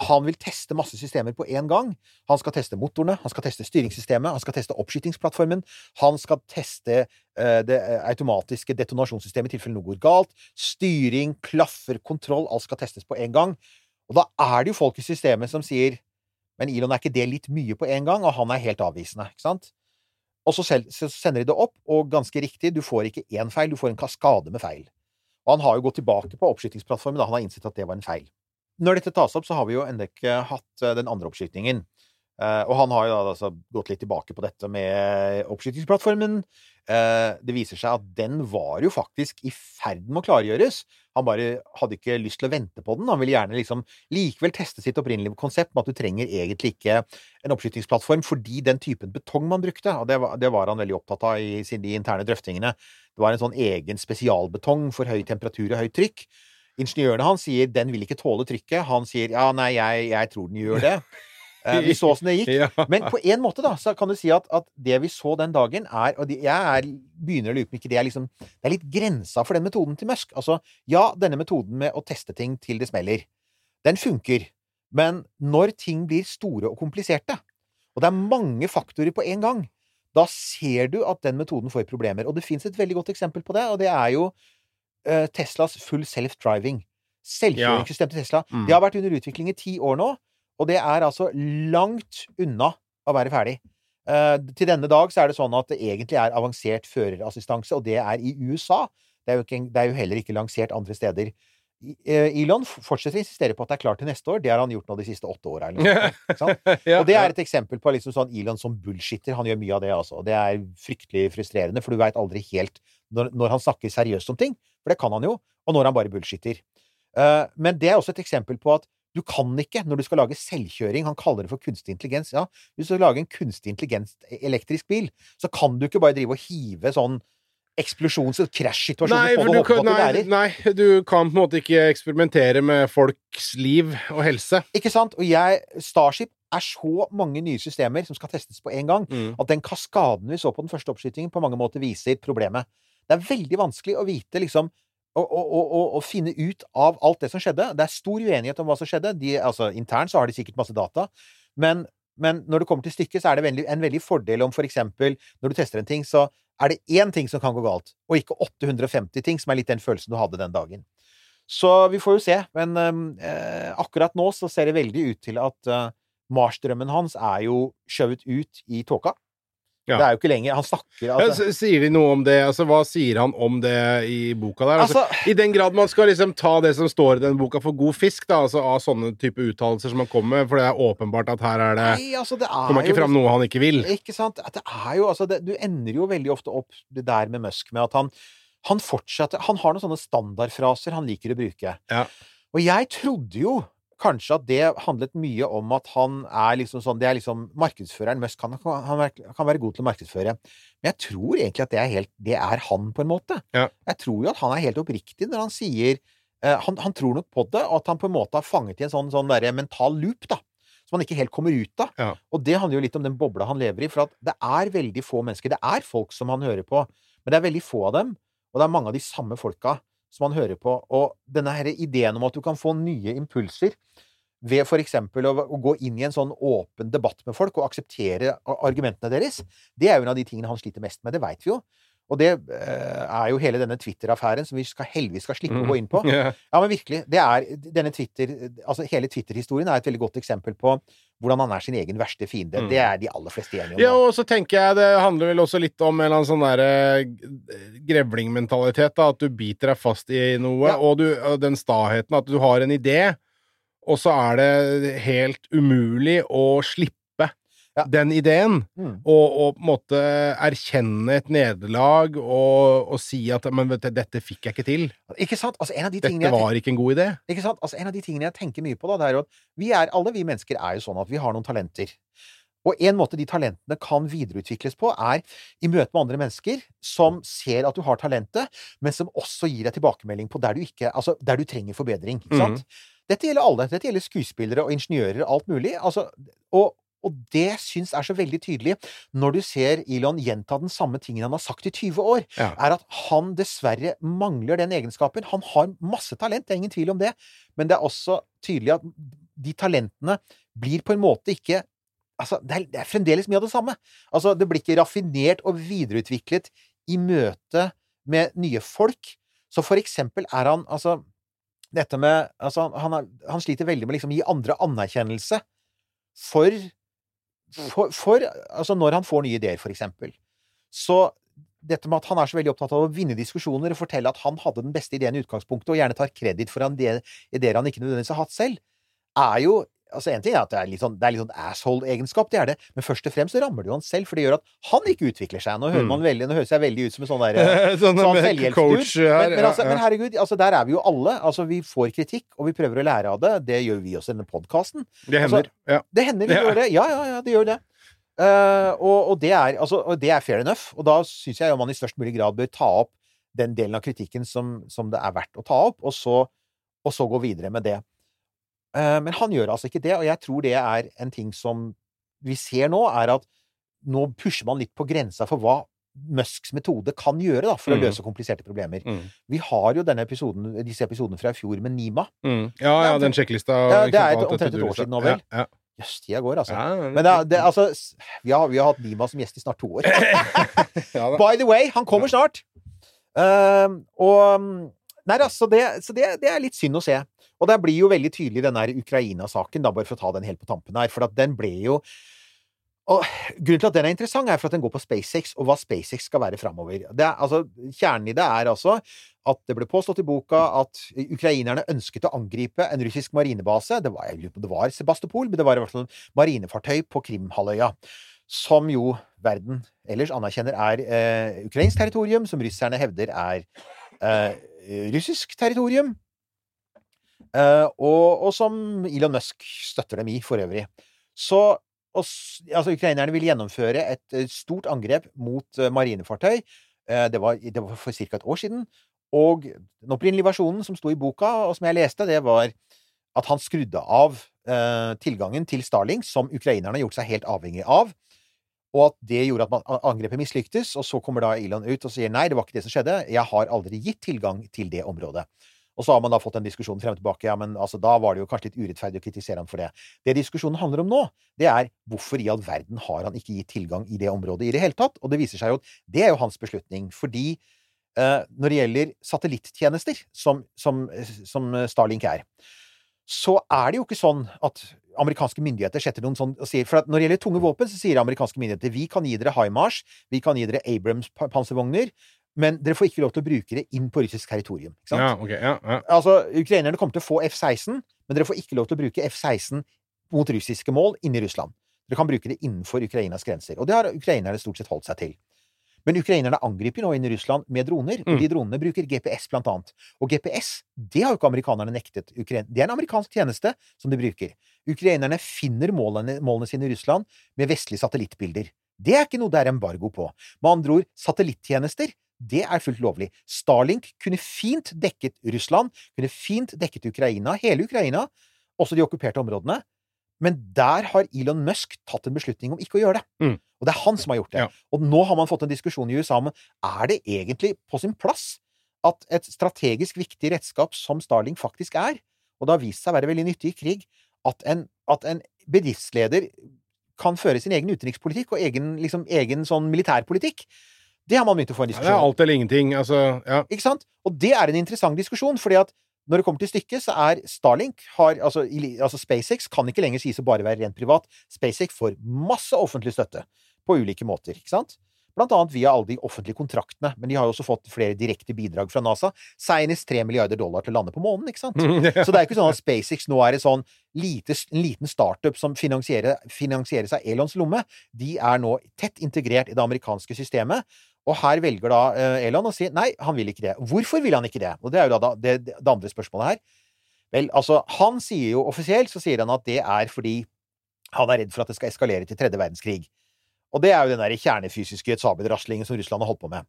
Han vil teste masse systemer på én gang. Han skal teste motorene, han skal teste styringssystemet, han skal teste oppskytingsplattformen, han skal teste uh, det eh, automatiske detonasjonssystemet i tilfelle noe går galt, styring, klaffer, kontroll, alt skal testes på én gang. Og da er det jo folk i systemet som sier Men Elon, er ikke det litt mye på en gang? Og han er helt avvisende, ikke sant? Og så sender de det opp, og ganske riktig, du får ikke én feil, du får en kaskade med feil. Og han har jo gått tilbake på oppskytingsplattformen da han har innsett at det var en feil. Når dette tas opp, så har vi jo ennå ikke hatt eh, den andre oppskytingen. Eh, og han har jo da altså gått litt tilbake på dette med oppskytingsplattformen. Eh, det viser seg at den var jo faktisk i ferd med å klargjøres. Han bare hadde ikke lyst til å vente på den. Han ville gjerne liksom likevel teste sitt opprinnelige konsept med at du trenger egentlig ikke en oppskytingsplattform fordi den typen betong man brukte, og det var han veldig opptatt av i de interne drøftingene. Det var en sånn egen spesialbetong for høy temperatur og høyt trykk. Ingeniørene hans sier den vil ikke tåle trykket. Han sier ja, nei, jeg, jeg tror den gjør det. Eh, vi så åssen det gikk. Ja. Men på en måte da, så kan du si at, at det vi så den dagen, er Og jeg er, begynner å lure på om ikke det er liksom Det er litt grensa for den metoden til Musk. Altså, ja, denne metoden med å teste ting til det smeller, den funker. Men når ting blir store og kompliserte, og det er mange faktorer på en gang, da ser du at den metoden får problemer. Og det fins et veldig godt eksempel på det, og det er jo eh, Teslas full self-driving. Selvkjøringssystem til Tesla. Mm. Det har vært under utvikling i ti år nå, og det er altså langt unna å være ferdig. Uh, til denne dag så er det sånn at det egentlig er avansert førerassistanse, og det er i USA. Det er jo, ikke, det er jo heller ikke lansert andre steder. Eh, Elon fortsetter å insistere på at det er klart til neste år. Det har han gjort nå de siste åtte åra. Og det er et eksempel på liksom sånn Elon som bullshitter. Han gjør mye av det, altså. Det er fryktelig frustrerende, for du veit aldri helt når, når han snakker seriøst om ting, for det kan han jo, og når han bare bullshitter. Uh, men det er også et eksempel på at du kan ikke, når du skal lage selvkjøring Han kaller det for kunstig intelligens. Ja, hvis du skal lage en kunstig intelligens elektrisk bil, så kan du ikke bare drive og hive sånn eksplosjons- og krasjsituasjoner på det du kan, at du lærer. nei, du kan på en måte ikke eksperimentere med folks liv og helse. Ikke sant? Og jeg Starship er så mange nye systemer som skal testes på en gang, Mm. at den kaskaden vi så på den første oppskytingen, på mange måter viser problemet. Det er veldig vanskelig å vite, liksom å, finne ut av alt det som skjedde. Det er stor uenighet om hva som skjedde. De, altså, internt så har de sikkert masse data, men, men når det kommer til stykket, så er det en veldig fordel om for eksempel når du tester en ting, så er det én ting som kan gå galt, og ikke 850 ting, som er litt den følelsen du hadde den dagen. Så vi får jo se. Men eh, akkurat nå så ser det veldig ut til at eh, Mars-drømmen hans er jo skjøvet ut i tåka. Ja. Det er jo ikke lenger Han snakker altså, ja, sier de noe om det? Altså, hva sier han om det i boka der? Altså, altså I den grad man skal liksom ta det som står i den boka for god fisk, da, altså av sånne type uttalelser som han kommer med, for det er åpenbart at her er det Nei, altså, det er Kommer ikke fram noe han ikke vil. Ikke sant? Det er jo, altså, det, du ender jo veldig ofte opp det der med Musk med at han, han fortsetter Han har noen sånne standardfraser han liker å bruke. Ja. Og jeg trodde jo kanskje at det handlet mye om at han er liksom sånn Det er liksom markedsføreren Musk han kan, han være- kan være god til å markedsføre. Men jeg tror egentlig at det er, helt, det er han, på en måte. Ja. Jeg tror jo at han er helt oppriktig når han sier eh, han, han tror nok på det, og at han på en måte har fanget i en sånn, sånn mental loop, da. Som han ikke helt kommer ut av. Ja. Og det handler jo litt om den bobla han lever i. For at det er veldig få mennesker. Det er folk som han hører på, men det er veldig få av dem. Og det er mange av de samme folka som han hører på. Og denne her ideen om at du kan få nye impulser ved eksempel å, å gå inn i en sånn åpen debatt med folk og akseptere argumentene deres, det er jo en av de tingene han sliter mest med. Det veit vi jo. Og det eh, er jo hele denne Twitter-affæren som vi skal, heldigvis skal slippe å gå inn på. Ja. Men virkelig. Det er denne Twitter Altså hele Twitter-historien er et veldig godt eksempel på hvordan han er sin egen verste fiende. Mm. Det er de aller fleste enige om. Ja, og så tenker jeg det handler vel også litt om en eller annen sånn derre grevlingmentalitet, da. At du biter deg fast i noe, Ja. og, du, den staheten at du har en idé, og så er det helt umulig å slippe Ja. den ideen. Mm. Og, og på en måte erkjenne et nederlag og, og si at 'men vet du, dette fikk jeg ikke til'. Ikke sant? Altså, en av de Dette jeg var ikke en god idé. Ikke sant? Altså, en av de tingene jeg tenker mye på, da, det er jo at vi er, alle vi mennesker er jo sånn at vi har noen talenter. Og en måte de talentene kan videreutvikles på, er i møte med andre mennesker som ser at du har talentet, men som også gir deg tilbakemelding på der du, ikke, altså, der du trenger forbedring. Ikke sant? Dette gjelder alle. Dette gjelder skuespillere og ingeniører og alt mulig. Altså, og, og det syns er så veldig tydelig når du ser Elon gjenta den samme tingen han har sagt i 20 år, Ja. er at han dessverre mangler den egenskapen. Han har masse talent, det er ingen tvil om det, men det er også tydelig at de talentene blir på en måte ikke Altså, det er, det er fremdeles mye av det samme. Altså, det blir ikke raffinert og videreutviklet i møte med nye folk. Så for eksempel er han altså Dette med Altså, han, er, han sliter veldig med liksom å gi andre anerkjennelse for, for, for Altså, når han får nye ideer, for eksempel. Så dette med at han er så veldig opptatt av å vinne diskusjoner og fortelle at han hadde den beste ideen i utgangspunktet, og gjerne tar kreditt for ideer han ikke nødvendigvis har hatt selv, er jo Altså, En ting er at det er litt sånn, det er litt sånn asshole-egenskap, det er det, men først og fremst så rammer det jo han selv, for det gjør at han ikke utvikler seg. Nå hører Mm. man veldig, nå høres jeg veldig ut som en sånn der, sånn sånn coach her. Men, men, altså, men herregud, altså, der er vi jo alle. Altså, vi får kritikk, og vi prøver å lære av det. Det gjør vi også i denne podkasten. Det hender. ja. Det hender vi Ja. gjør det. Ja, ja, ja, det gjør det. Uh, og, og, det er, altså, og det er fair enough. Og da syns jeg man i størst mulig grad bør ta opp den delen av kritikken som, som det er verdt å ta opp, og så, og så gå videre med det. Eh, men han gjør altså ikke det, og jeg tror det er en ting som vi ser nå, er at nå pusher man litt på grensa for hva Musks metode kan gjøre da, for å Mm. løse kompliserte problemer. Mm. Vi har jo denne episoden, disse episodene fra i fjor med Nima. Mm. Ja, ja, den sjekklista. Ja, det er omtrent et år siden nå, vel? Ja, ja. Jøss, tida går, altså. Ja, Men det, det, altså, vi har, vi har hatt Nima som gjest i snart to år. By the way, han kommer snart! Ehm, og Nei, altså, det, så det, det er litt synd å se. Og det blir jo veldig tydelig den der Ukraina-saken, da, bare for å ta den helt på tampen her. For at den ble jo og Grunnen til at den er interessant, er for at den går på SpaceX, og hva SpaceX skal være framover. Altså, kjernen i det er altså at det ble påstått i boka at ukrainerne ønsket å angripe en russisk marinebase. Det var, det var Sebastopol, men det var i hvert fall en marinefartøy på Krimhalvøya. Som jo verden ellers anerkjenner er eh, ukrainsk territorium, som russerne hevder er eh, russisk territorium. Eh, og, og som Elon Musk støtter dem i, for øvrig. Så og, altså, ukrainerne vil gjennomføre et stort angrep mot eh, marinefartøy. Eh, det, var, det var for ca. et år siden. Og den opprinnelige versjonen som sto i boka, og som jeg leste, det var at han skrudde av eh, tilgangen til Starling, som ukrainerne har gjort seg helt avhengig av. Og at det gjorde at man, angrepet mislyktes, og så kommer da Elon ut og sier nei, det var ikke det som skjedde, jeg har aldri gitt tilgang til det området. Og så har man da fått en diskusjon frem og tilbake, ja, men altså, da var det jo kanskje litt urettferdig å kritisere han for det. Det diskusjonen handler om nå, det er hvorfor i all verden har han ikke gitt tilgang i det området i det hele tatt? Og det viser seg jo at det er jo hans beslutning, fordi eh, når det gjelder satellittjenester, som, som, som Starlink er, så er det jo ikke sånn at amerikanske myndigheter setter noen sånn og sier For når det gjelder tunge våpen, så sier amerikanske myndigheter vi kan gi dere HIMARS, vi kan gi dere Abrams-panservogner, men dere får ikke lov til å bruke det inn på russisk territorium. Ja, ok, ja, ja. Altså, Ukrainerne kommer til å få F-16, men dere får ikke lov til å bruke F-16 mot russiske mål inne i Russland. Dere kan bruke det innenfor Ukrainas grenser. Og det har ukrainerne stort sett holdt seg til. Men ukrainerne angriper nå inn i Russland med droner, og Mm. de dronene bruker GPS, blant annet. Og GPS, det har jo ikke amerikanerne nektet. Det er en amerikansk tjeneste som de bruker. Ukrainerne finner målene, målene sine i Russland med vestlige satellittbilder. Det er ikke noe det er embargo på. Med andre ord, satellittjenester, det er fullt lovlig. Starlink kunne fint dekket Russland, kunne fint dekket Ukraina, hele Ukraina, også de okkuperte områdene. Men der har Elon Musk tatt en beslutning om ikke å gjøre det. Mm. Og det er han som har gjort det. Ja. Og nå har man fått en diskusjon i USA om er det egentlig på sin plass at et strategisk viktig redskap som Starling faktisk er, og det har vist seg å være veldig nyttig i krig, at en, at en bedriftsleder kan føre sin egen utenrikspolitikk og egen, liksom, egen sånn militærpolitikk. Det har man begynt å få en diskusjon Ja, Det er alt eller ingenting. Altså, ja. Ikke sant? Og det er en interessant diskusjon, fordi at når det kommer til stykket, så er Starlink har, altså, altså SpaceX kan ikke lenger sies å bare være rent privat. SpaceX får masse offentlig støtte på ulike måter, ikke sant? Blant annet via alle de offentlige kontraktene, men de har jo også fått flere direkte bidrag fra NASA. Senest 3 milliarder dollar til å lande på månen, ikke sant? Så det er ikke sånn at SpaceX nå er en sånn lite, en liten startup som finansierer, finansieres av Elons lomme. De er nå tett integrert i det amerikanske systemet. Og her velger da eh, Elon å si nei, han vil ikke det. Hvorfor vil han ikke det? Og det er jo da det, det, andre spørsmålet her. Vel, altså, han sier jo offisielt så sier han at det er fordi han er redd for at det skal eskalere til tredje verdenskrig. Og det er jo den der kjernefysiske sabelraslingen som Russland har holdt på med.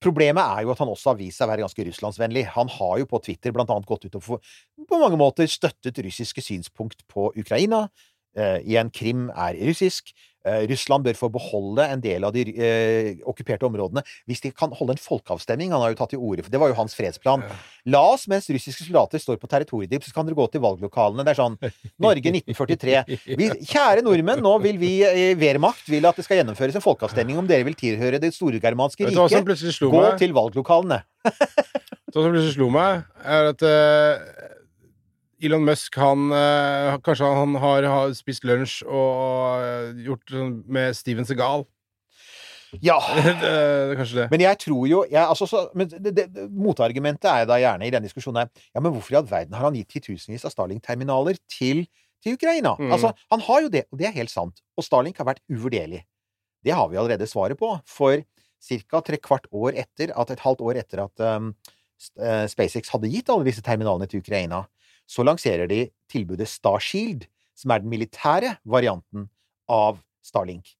Problemet er jo at han også har vist seg å være ganske russlandsvennlig. Han har jo på Twitter blant annet gått ut og på mange måter støttet russiske synspunkt på Ukraina. Eh, igjen, Krim er russisk. Eh, Russland bør få beholde en del av de eh, okkuperte områdene hvis de kan holde en folkeavstemning. Han har jo tatt til orde for Det var jo hans fredsplan. La oss, mens russiske soldater står på territoriet så kan dere gå til valglokalene. Det er sånn Norge 1943. Vi, kjære nordmenn, nå vil vi i Wehrmacht vil at det skal gjennomføres en folkeavstemning om dere vil tilhøre det hva som riket. Gå til valglokalene. Det som plutselig slo meg, er at eh, Elon Musk, han eh, Kanskje han har, har spist lunsj og eh, gjort sånn med Steven Segal. Ja. det er kanskje det. Men jeg tror jo jeg, altså, så, det, det, Motargumentet er da gjerne i denne diskusjonen her Ja, men hvorfor i all verden har han gitt titusenvis av Starlink-terminaler til, til Ukraina? Mm. Altså, han har jo det, og det er helt sant. Og Starlink har vært uvurderlig. Det har vi allerede svaret på. For ca. tre kvart år etter at et halvt år etter at um, SpaceX hadde gitt alle disse terminalene til Ukraina, så lanserer de tilbudet Starshield, som er den militære varianten av Starlink.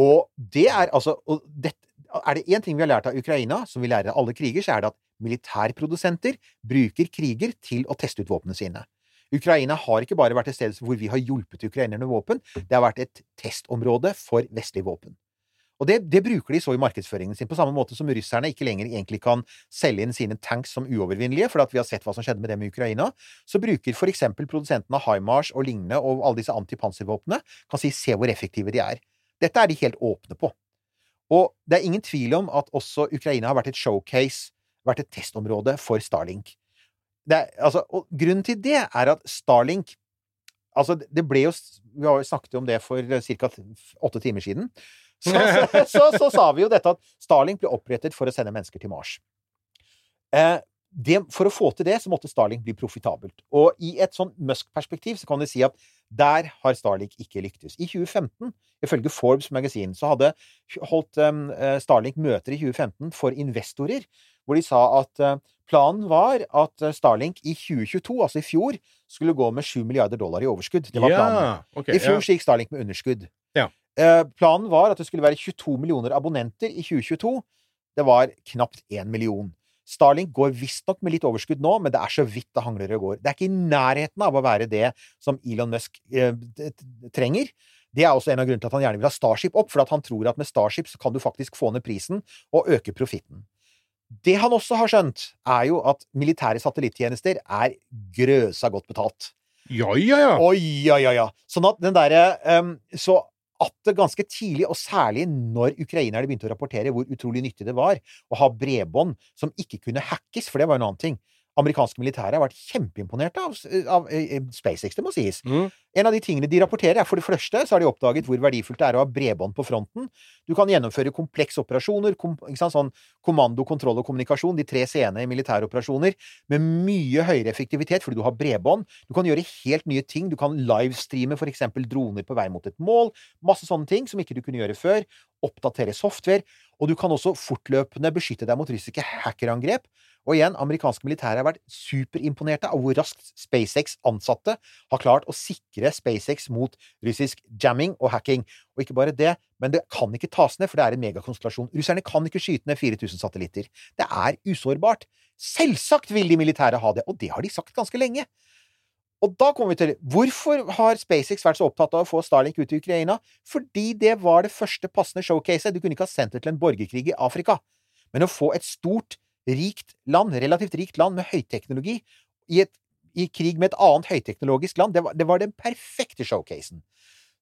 Og det er altså det, Er det én ting vi har lært av Ukraina, som vi lærer av alle kriger, så er det at militærprodusenter bruker kriger til å teste ut våpnene sine. Ukraina har ikke bare vært et sted hvor vi har hjulpet ukrainerne med våpen, det har vært et testområde for vestlige våpen. Og det, det, bruker de så i markedsføringen sin, på samme måte som russerne ikke lenger egentlig kan selge inn sine tanks som uovervinnelige, for vi har sett hva som skjedde med dem i Ukraina. Så bruker for eksempel produsentene av HIMARS og lignende og alle disse antipanservåpnene kan si 'se hvor effektive de er'. Dette er de helt åpne på. Og det er ingen tvil om at også Ukraina har vært et showcase, vært et testområde for Starlink. Er, altså, og grunnen til det er at Starlink Altså, det ble jo Vi har jo snakket om det for ca. åtte timer siden. Så, så, så, så, sa vi jo dette at Starlink ble opprettet for å sende mennesker til Mars. Eh, det, for å få til det, så måtte Starlink bli profitabelt. Og i et sånn Musk-perspektiv så kan du si at der har Starlink ikke lyktes. I 2015, ifølge Forbes Magasin, så hadde holdt um, Starlink møter i 2015 for investorer, hvor de sa at uh, planen var at Starlink i 2022, altså i fjor, skulle gå med 7 milliarder dollar i overskudd. Det var planen. Ja, okay, I fjor ja. gikk Starlink med underskudd. Ja. Eh, planen var at det skulle være 22 millioner abonnenter i 2022. Det var knapt 1 million. Starlink går visstnok med litt overskudd nå, men det er så vidt det hangler og går. Det er ikke i nærheten av å være det som Elon Musk eh, trenger. Det er også en av grunnene til at han gjerne vil ha Starship opp, for at han tror at med Starship så kan du faktisk få ned prisen og øke profitten. Det han også har skjønt, er jo at militære satellittjenester er grøsa godt betalt. Ja, ja, ja. Oi, ja, ja, ja. Sånn at den derre um, Så at ganske tidlig, og særlig når ukrainerne begynte å rapportere hvor utrolig nyttig det var å ha bredbånd som ikke kunne hackes, for det var en annen ting Amerikanske militære har vært kjempeimponerte av, av, av SpaceX, det må sies. Mm. En av de tingene de rapporterer, er for det første så har de oppdaget hvor verdifullt det er å ha bredbånd på fronten. Du kan gjennomføre komplekse operasjoner, kom, sånn kommando, kontroll og kommunikasjon, de tre c-ene i militære operasjoner, med mye høyere effektivitet fordi du har bredbånd. Du kan gjøre helt nye ting. Du kan livestreame eksempel droner på vei mot et mål. Masse sånne ting som ikke du kunne gjøre før. Oppdatere software. Og du kan også fortløpende beskytte deg mot russiske hackerangrep. Og igjen, amerikanske militære har vært superimponerte av hvor raskt SpaceX ansatte har klart å sikre SpaceX mot russisk jamming og hacking. Og ikke bare det, men det kan ikke tas ned, for det er en megakonstellasjon. Russerne kan ikke skyte ned 4000 satellitter. Det er usårbart. Selvsagt vil de militære ha det, og det har de sagt ganske lenge. Og da kommer vi til Hvorfor har SpaceX vært så opptatt av å få Starlink ut i Ukraina? Fordi det var det første passende showcaset. Du kunne ikke ha sendt det til en borgerkrig i Afrika. Men å få et stort, rikt land, relativt rikt land med høyteknologi, i, et, i krig med et annet høyteknologisk land, det var, det var den perfekte showcasen.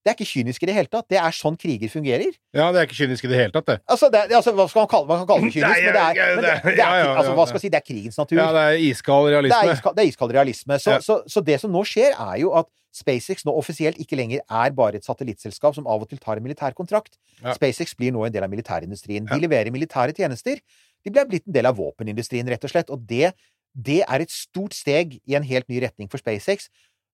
Det er ikke kynisk i det hele tatt. Det er sånn kriger fungerer. Ja, det er ikke kynisk i det hele tatt, det. Altså, det, er- altså hva skal man kalle, man kan kalle det kynisk? Men det er, men det, det- er, altså, hva skal jeg si, det er krigens natur. Ja, det er iskald Det er, realisme. det er iskald realisme. Så, Ja. så, så det som nå skjer, er jo at SpaceX nå offisielt ikke lenger er bare et satellittselskap som av og til tar en militærkontrakt. Ja. SpaceX blir nå en del av militærindustrien. De leverer militære tjenester. De ble blitt en del av våpenindustrien, rett og slett. Og det, det er et stort steg i en helt ny retning for SpaceX.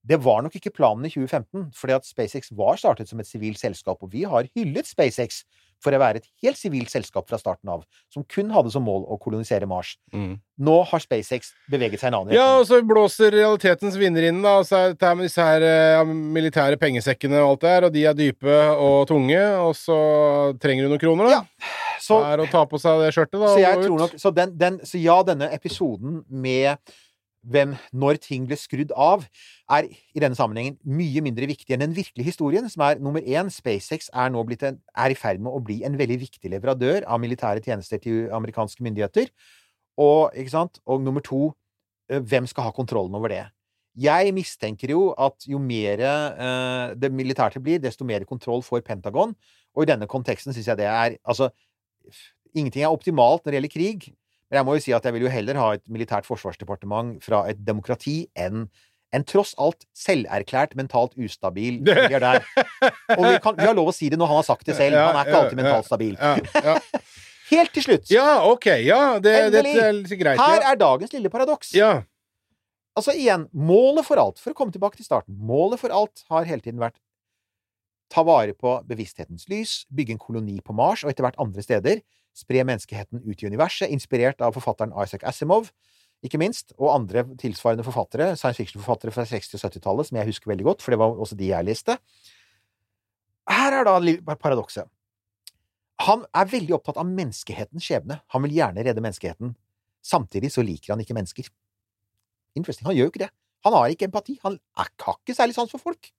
Det var nok ikke planen i 2015, fordi at SpaceX var startet som et sivilt selskap, og vi har hyllet SpaceX for å være et helt sivilt selskap fra starten av, som kun hadde som mål å kolonisere Mars. Mm. Nå har SpaceX beveget seg i en annen retning. Ja, og så blåser realitetens vinner inn, da. Så er det med disse her ja, militære pengesekkene og alt det her, og de er dype og tunge, og så trenger du noen kroner, da. Ja, Så, Det er å ta på seg det skjørtet, da. så jeg tror nok Så, den, den, så ja, denne episoden med hvem, når ting ble skrudd av, er i denne sammenhengen mye mindre viktig enn den virkelige historien, som er nummer én. SpaceX er nå en, er i ferd med å bli en veldig viktig leverandør av militære tjenester til amerikanske myndigheter. Og, og nummer to, eh, hvem skal ha kontrollen over det? Jeg mistenker jo at jo mer eh, det militære blir, desto mer kontroll får Pentagon. Og i denne konteksten syns jeg det er Altså, ingenting er optimalt når det gjelder krig. Men jeg må jo si at jeg vil jo heller ha et militært forsvarsdepartement fra et demokrati enn en tross alt selverklært mentalt ustabil milliardær. Og vi, kan, vi har lov å si det når han har sagt det selv. Han er ikke alltid mentalt stabil. Helt til slutt. ja ok. Ja, det, det, det er greit. Her ja. er dagens lille paradoks. ja. Altså igjen, målet for alt, for å komme tilbake til starten, målet for alt har hele tiden vært ta vare på bevissthetens lys, bygge en koloni på Mars og etter hvert andre steder, spre menneskeheten ut i universet, inspirert av forfatteren Isaac Asimov, ikke minst, og andre tilsvarende forfattere, science fiction-forfattere fra 60- og 70-tallet, som jeg husker veldig godt, for det var også de jeg leste. Her er da paradokset. Han er veldig opptatt av menneskehetens skjebne. Han vil gjerne redde menneskeheten. Samtidig så liker han ikke mennesker. Interesting. Han gjør jo ikke det. Han har ikke empati. Han har ikke særlig sans for folk.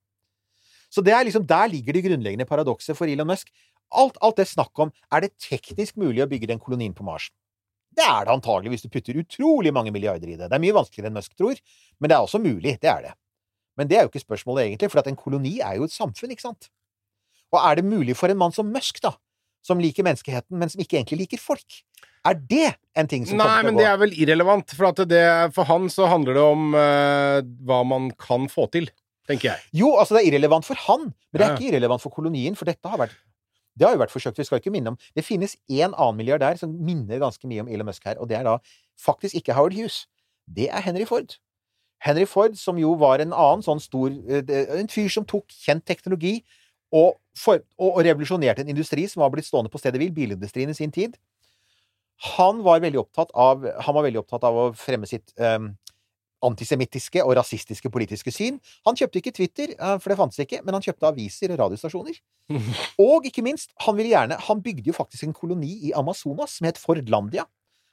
Så det er liksom, der ligger det grunnleggende paradokset for Elon Musk. Alt, alt det snakket om er det teknisk mulig å bygge den kolonien på Mars. Det er det antagelig hvis du putter utrolig mange milliarder i det. Det er mye vanskeligere enn Musk tror, men det er også mulig. Det er det. Men det er jo ikke spørsmålet egentlig, for at en koloni er jo et samfunn, ikke sant? Og er det mulig for en mann som Musk, da, som liker menneskeheten, men som ikke egentlig liker folk? Er det en ting som Nei, kommer til å gå? Nei, men det er vel irrelevant. For, at det, for han så handler det om uh, hva man kan få til, tenker jeg. Jo, altså det er irrelevant for han, men det er ikke irrelevant for kolonien, for dette har vært det har jo vært forsøkt, vi skal ikke minne om Det finnes én annen milliardær som minner ganske mye om Elon Musk her, og det er da faktisk ikke Howard Hughes. Det er Henry Ford. Henry Ford, som jo var en annen sånn stor eh, En fyr som tok kjent teknologi og, for, og, revolusjonerte en industri som var blitt stående på stedet hvil, bilindustrien i sin tid. Han var veldig opptatt av, han var veldig opptatt av å fremme sitt um, antisemittiske og rasistiske politiske syn. Han kjøpte ikke Twitter, eh, for det fantes ikke, men han kjøpte aviser og radiostasjoner. Og ikke minst, han ville gjerne Han bygde jo faktisk en koloni i Amazonas som het Fordlandia.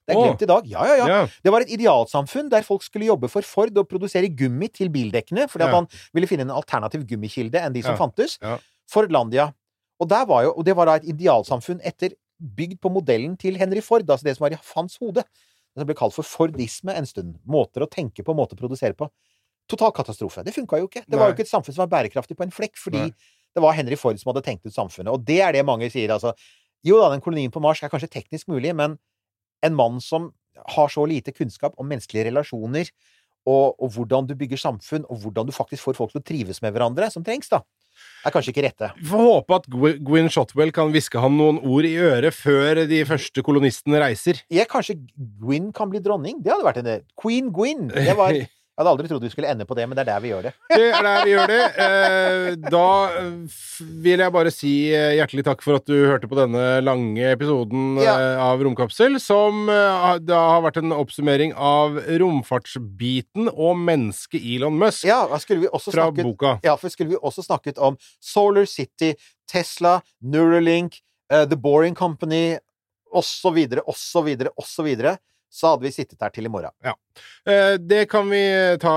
Det er glemt i dag. Ja, ja, ja. Det var et idealsamfunn der folk skulle jobbe for Ford og produsere gummi til bildekkene, fordi at Ja. han ville finne en alternativ gummikilde enn de som fantes. Fordlandia. Og, der var jo, og det var da et idealsamfunn etter bygd på modellen til Henry Ford, altså det som var i hans hode. Det som ble kalt for Fordisme en stund. Måter å tenke på, måter å produsere på. Total katastrofe. Det funka jo ikke. Det var jo ikke et samfunn som var bærekraftig på en flekk, fordi Nei. det var Henry Ford som hadde tenkt ut samfunnet. Og det er det mange sier, altså. Jo da, den kolonien på Mars er kanskje teknisk mulig, men en mann som har så lite kunnskap om menneskelige relasjoner, og, og hvordan du bygger samfunn, og hvordan du faktisk får folk til å trives med hverandre, som trengs, da, er kanskje ikke rette. Vi får håpe at Gw- Gwyn Shotwell kan hviske ham noen ord i øret før de første kolonistene reiser. Ja, kanskje Gwyn kan bli dronning? Det hadde vært en Queen Gwyn. Det var, jeg hadde aldri trodd vi skulle ende på det, men det er der vi gjør det. Det er der vi gjør det. Eh, Da eh, vil jeg bare si eh, hjertelig takk for at du hørte på denne lange episoden Ja. av Romkapsel, som da har vært en oppsummering av romfartsbiten og mennesket Elon Musk Ja, også fra snakket boka. Ja, for skulle vi også snakket om Solar City, Tesla, Neuralink, The Boring Company, osv., osv., osv., så hadde vi sittet her til i morgen. Ja. Det kan vi ta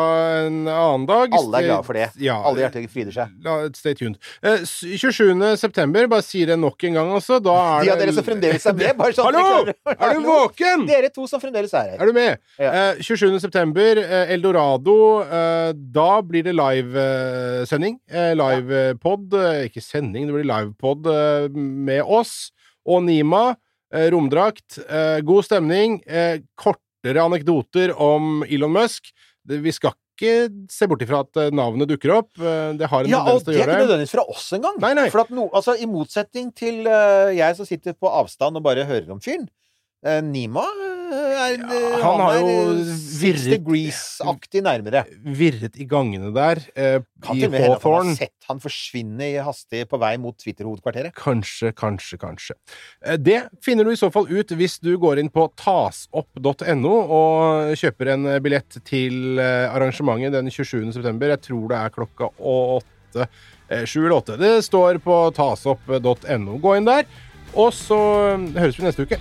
en annen dag. Alle er glade for det. Ja, Alle hjerter fryder seg. Stay tuned. Eh, 27. september, bare sier det nok en gang, altså. Da er De av dere som fremdeles er med, bare sånn Hallo! Er du våken? Dere to som fremdeles er her. Er du med? Ja. Eh, 27. september, eh, Eldorado. Eh, da blir det livesending. Eh, Livepod. Eh, ikke sending, det blir livepod eh, med oss og Nima. Eh, romdrakt. Eh, god stemning. Eh, kortere anekdoter om Elon Musk. Det, vi skal ikke se bort ifra at navnet dukker opp. Det har en Ja, tendens til det å er ikke gjøre det. nødvendigvis fra oss engang. Nei, nei. For at no, altså, I motsetning til uh, jeg som sitter på avstand og bare hører om fyren. Eh, Nima eh, er, ja, han har er, jo eh, Six Degrees-aktig nærmere. Virret i gangene der. Eh, Kan til og med hende han har sett han forsvinne i hastig på vei mot Twitter-hovedkvarteret. Kanskje, kanskje, kanskje. Eh, Det finner du i så fall ut hvis du går inn på tasopp.no og kjøper en eh, billett til eh, arrangementet den 27. september. Jeg tror det er klokka åtte. eh, Sju eller åtte. Det står på tasopp.no. Gå inn der, og så eh, høres vi neste uke.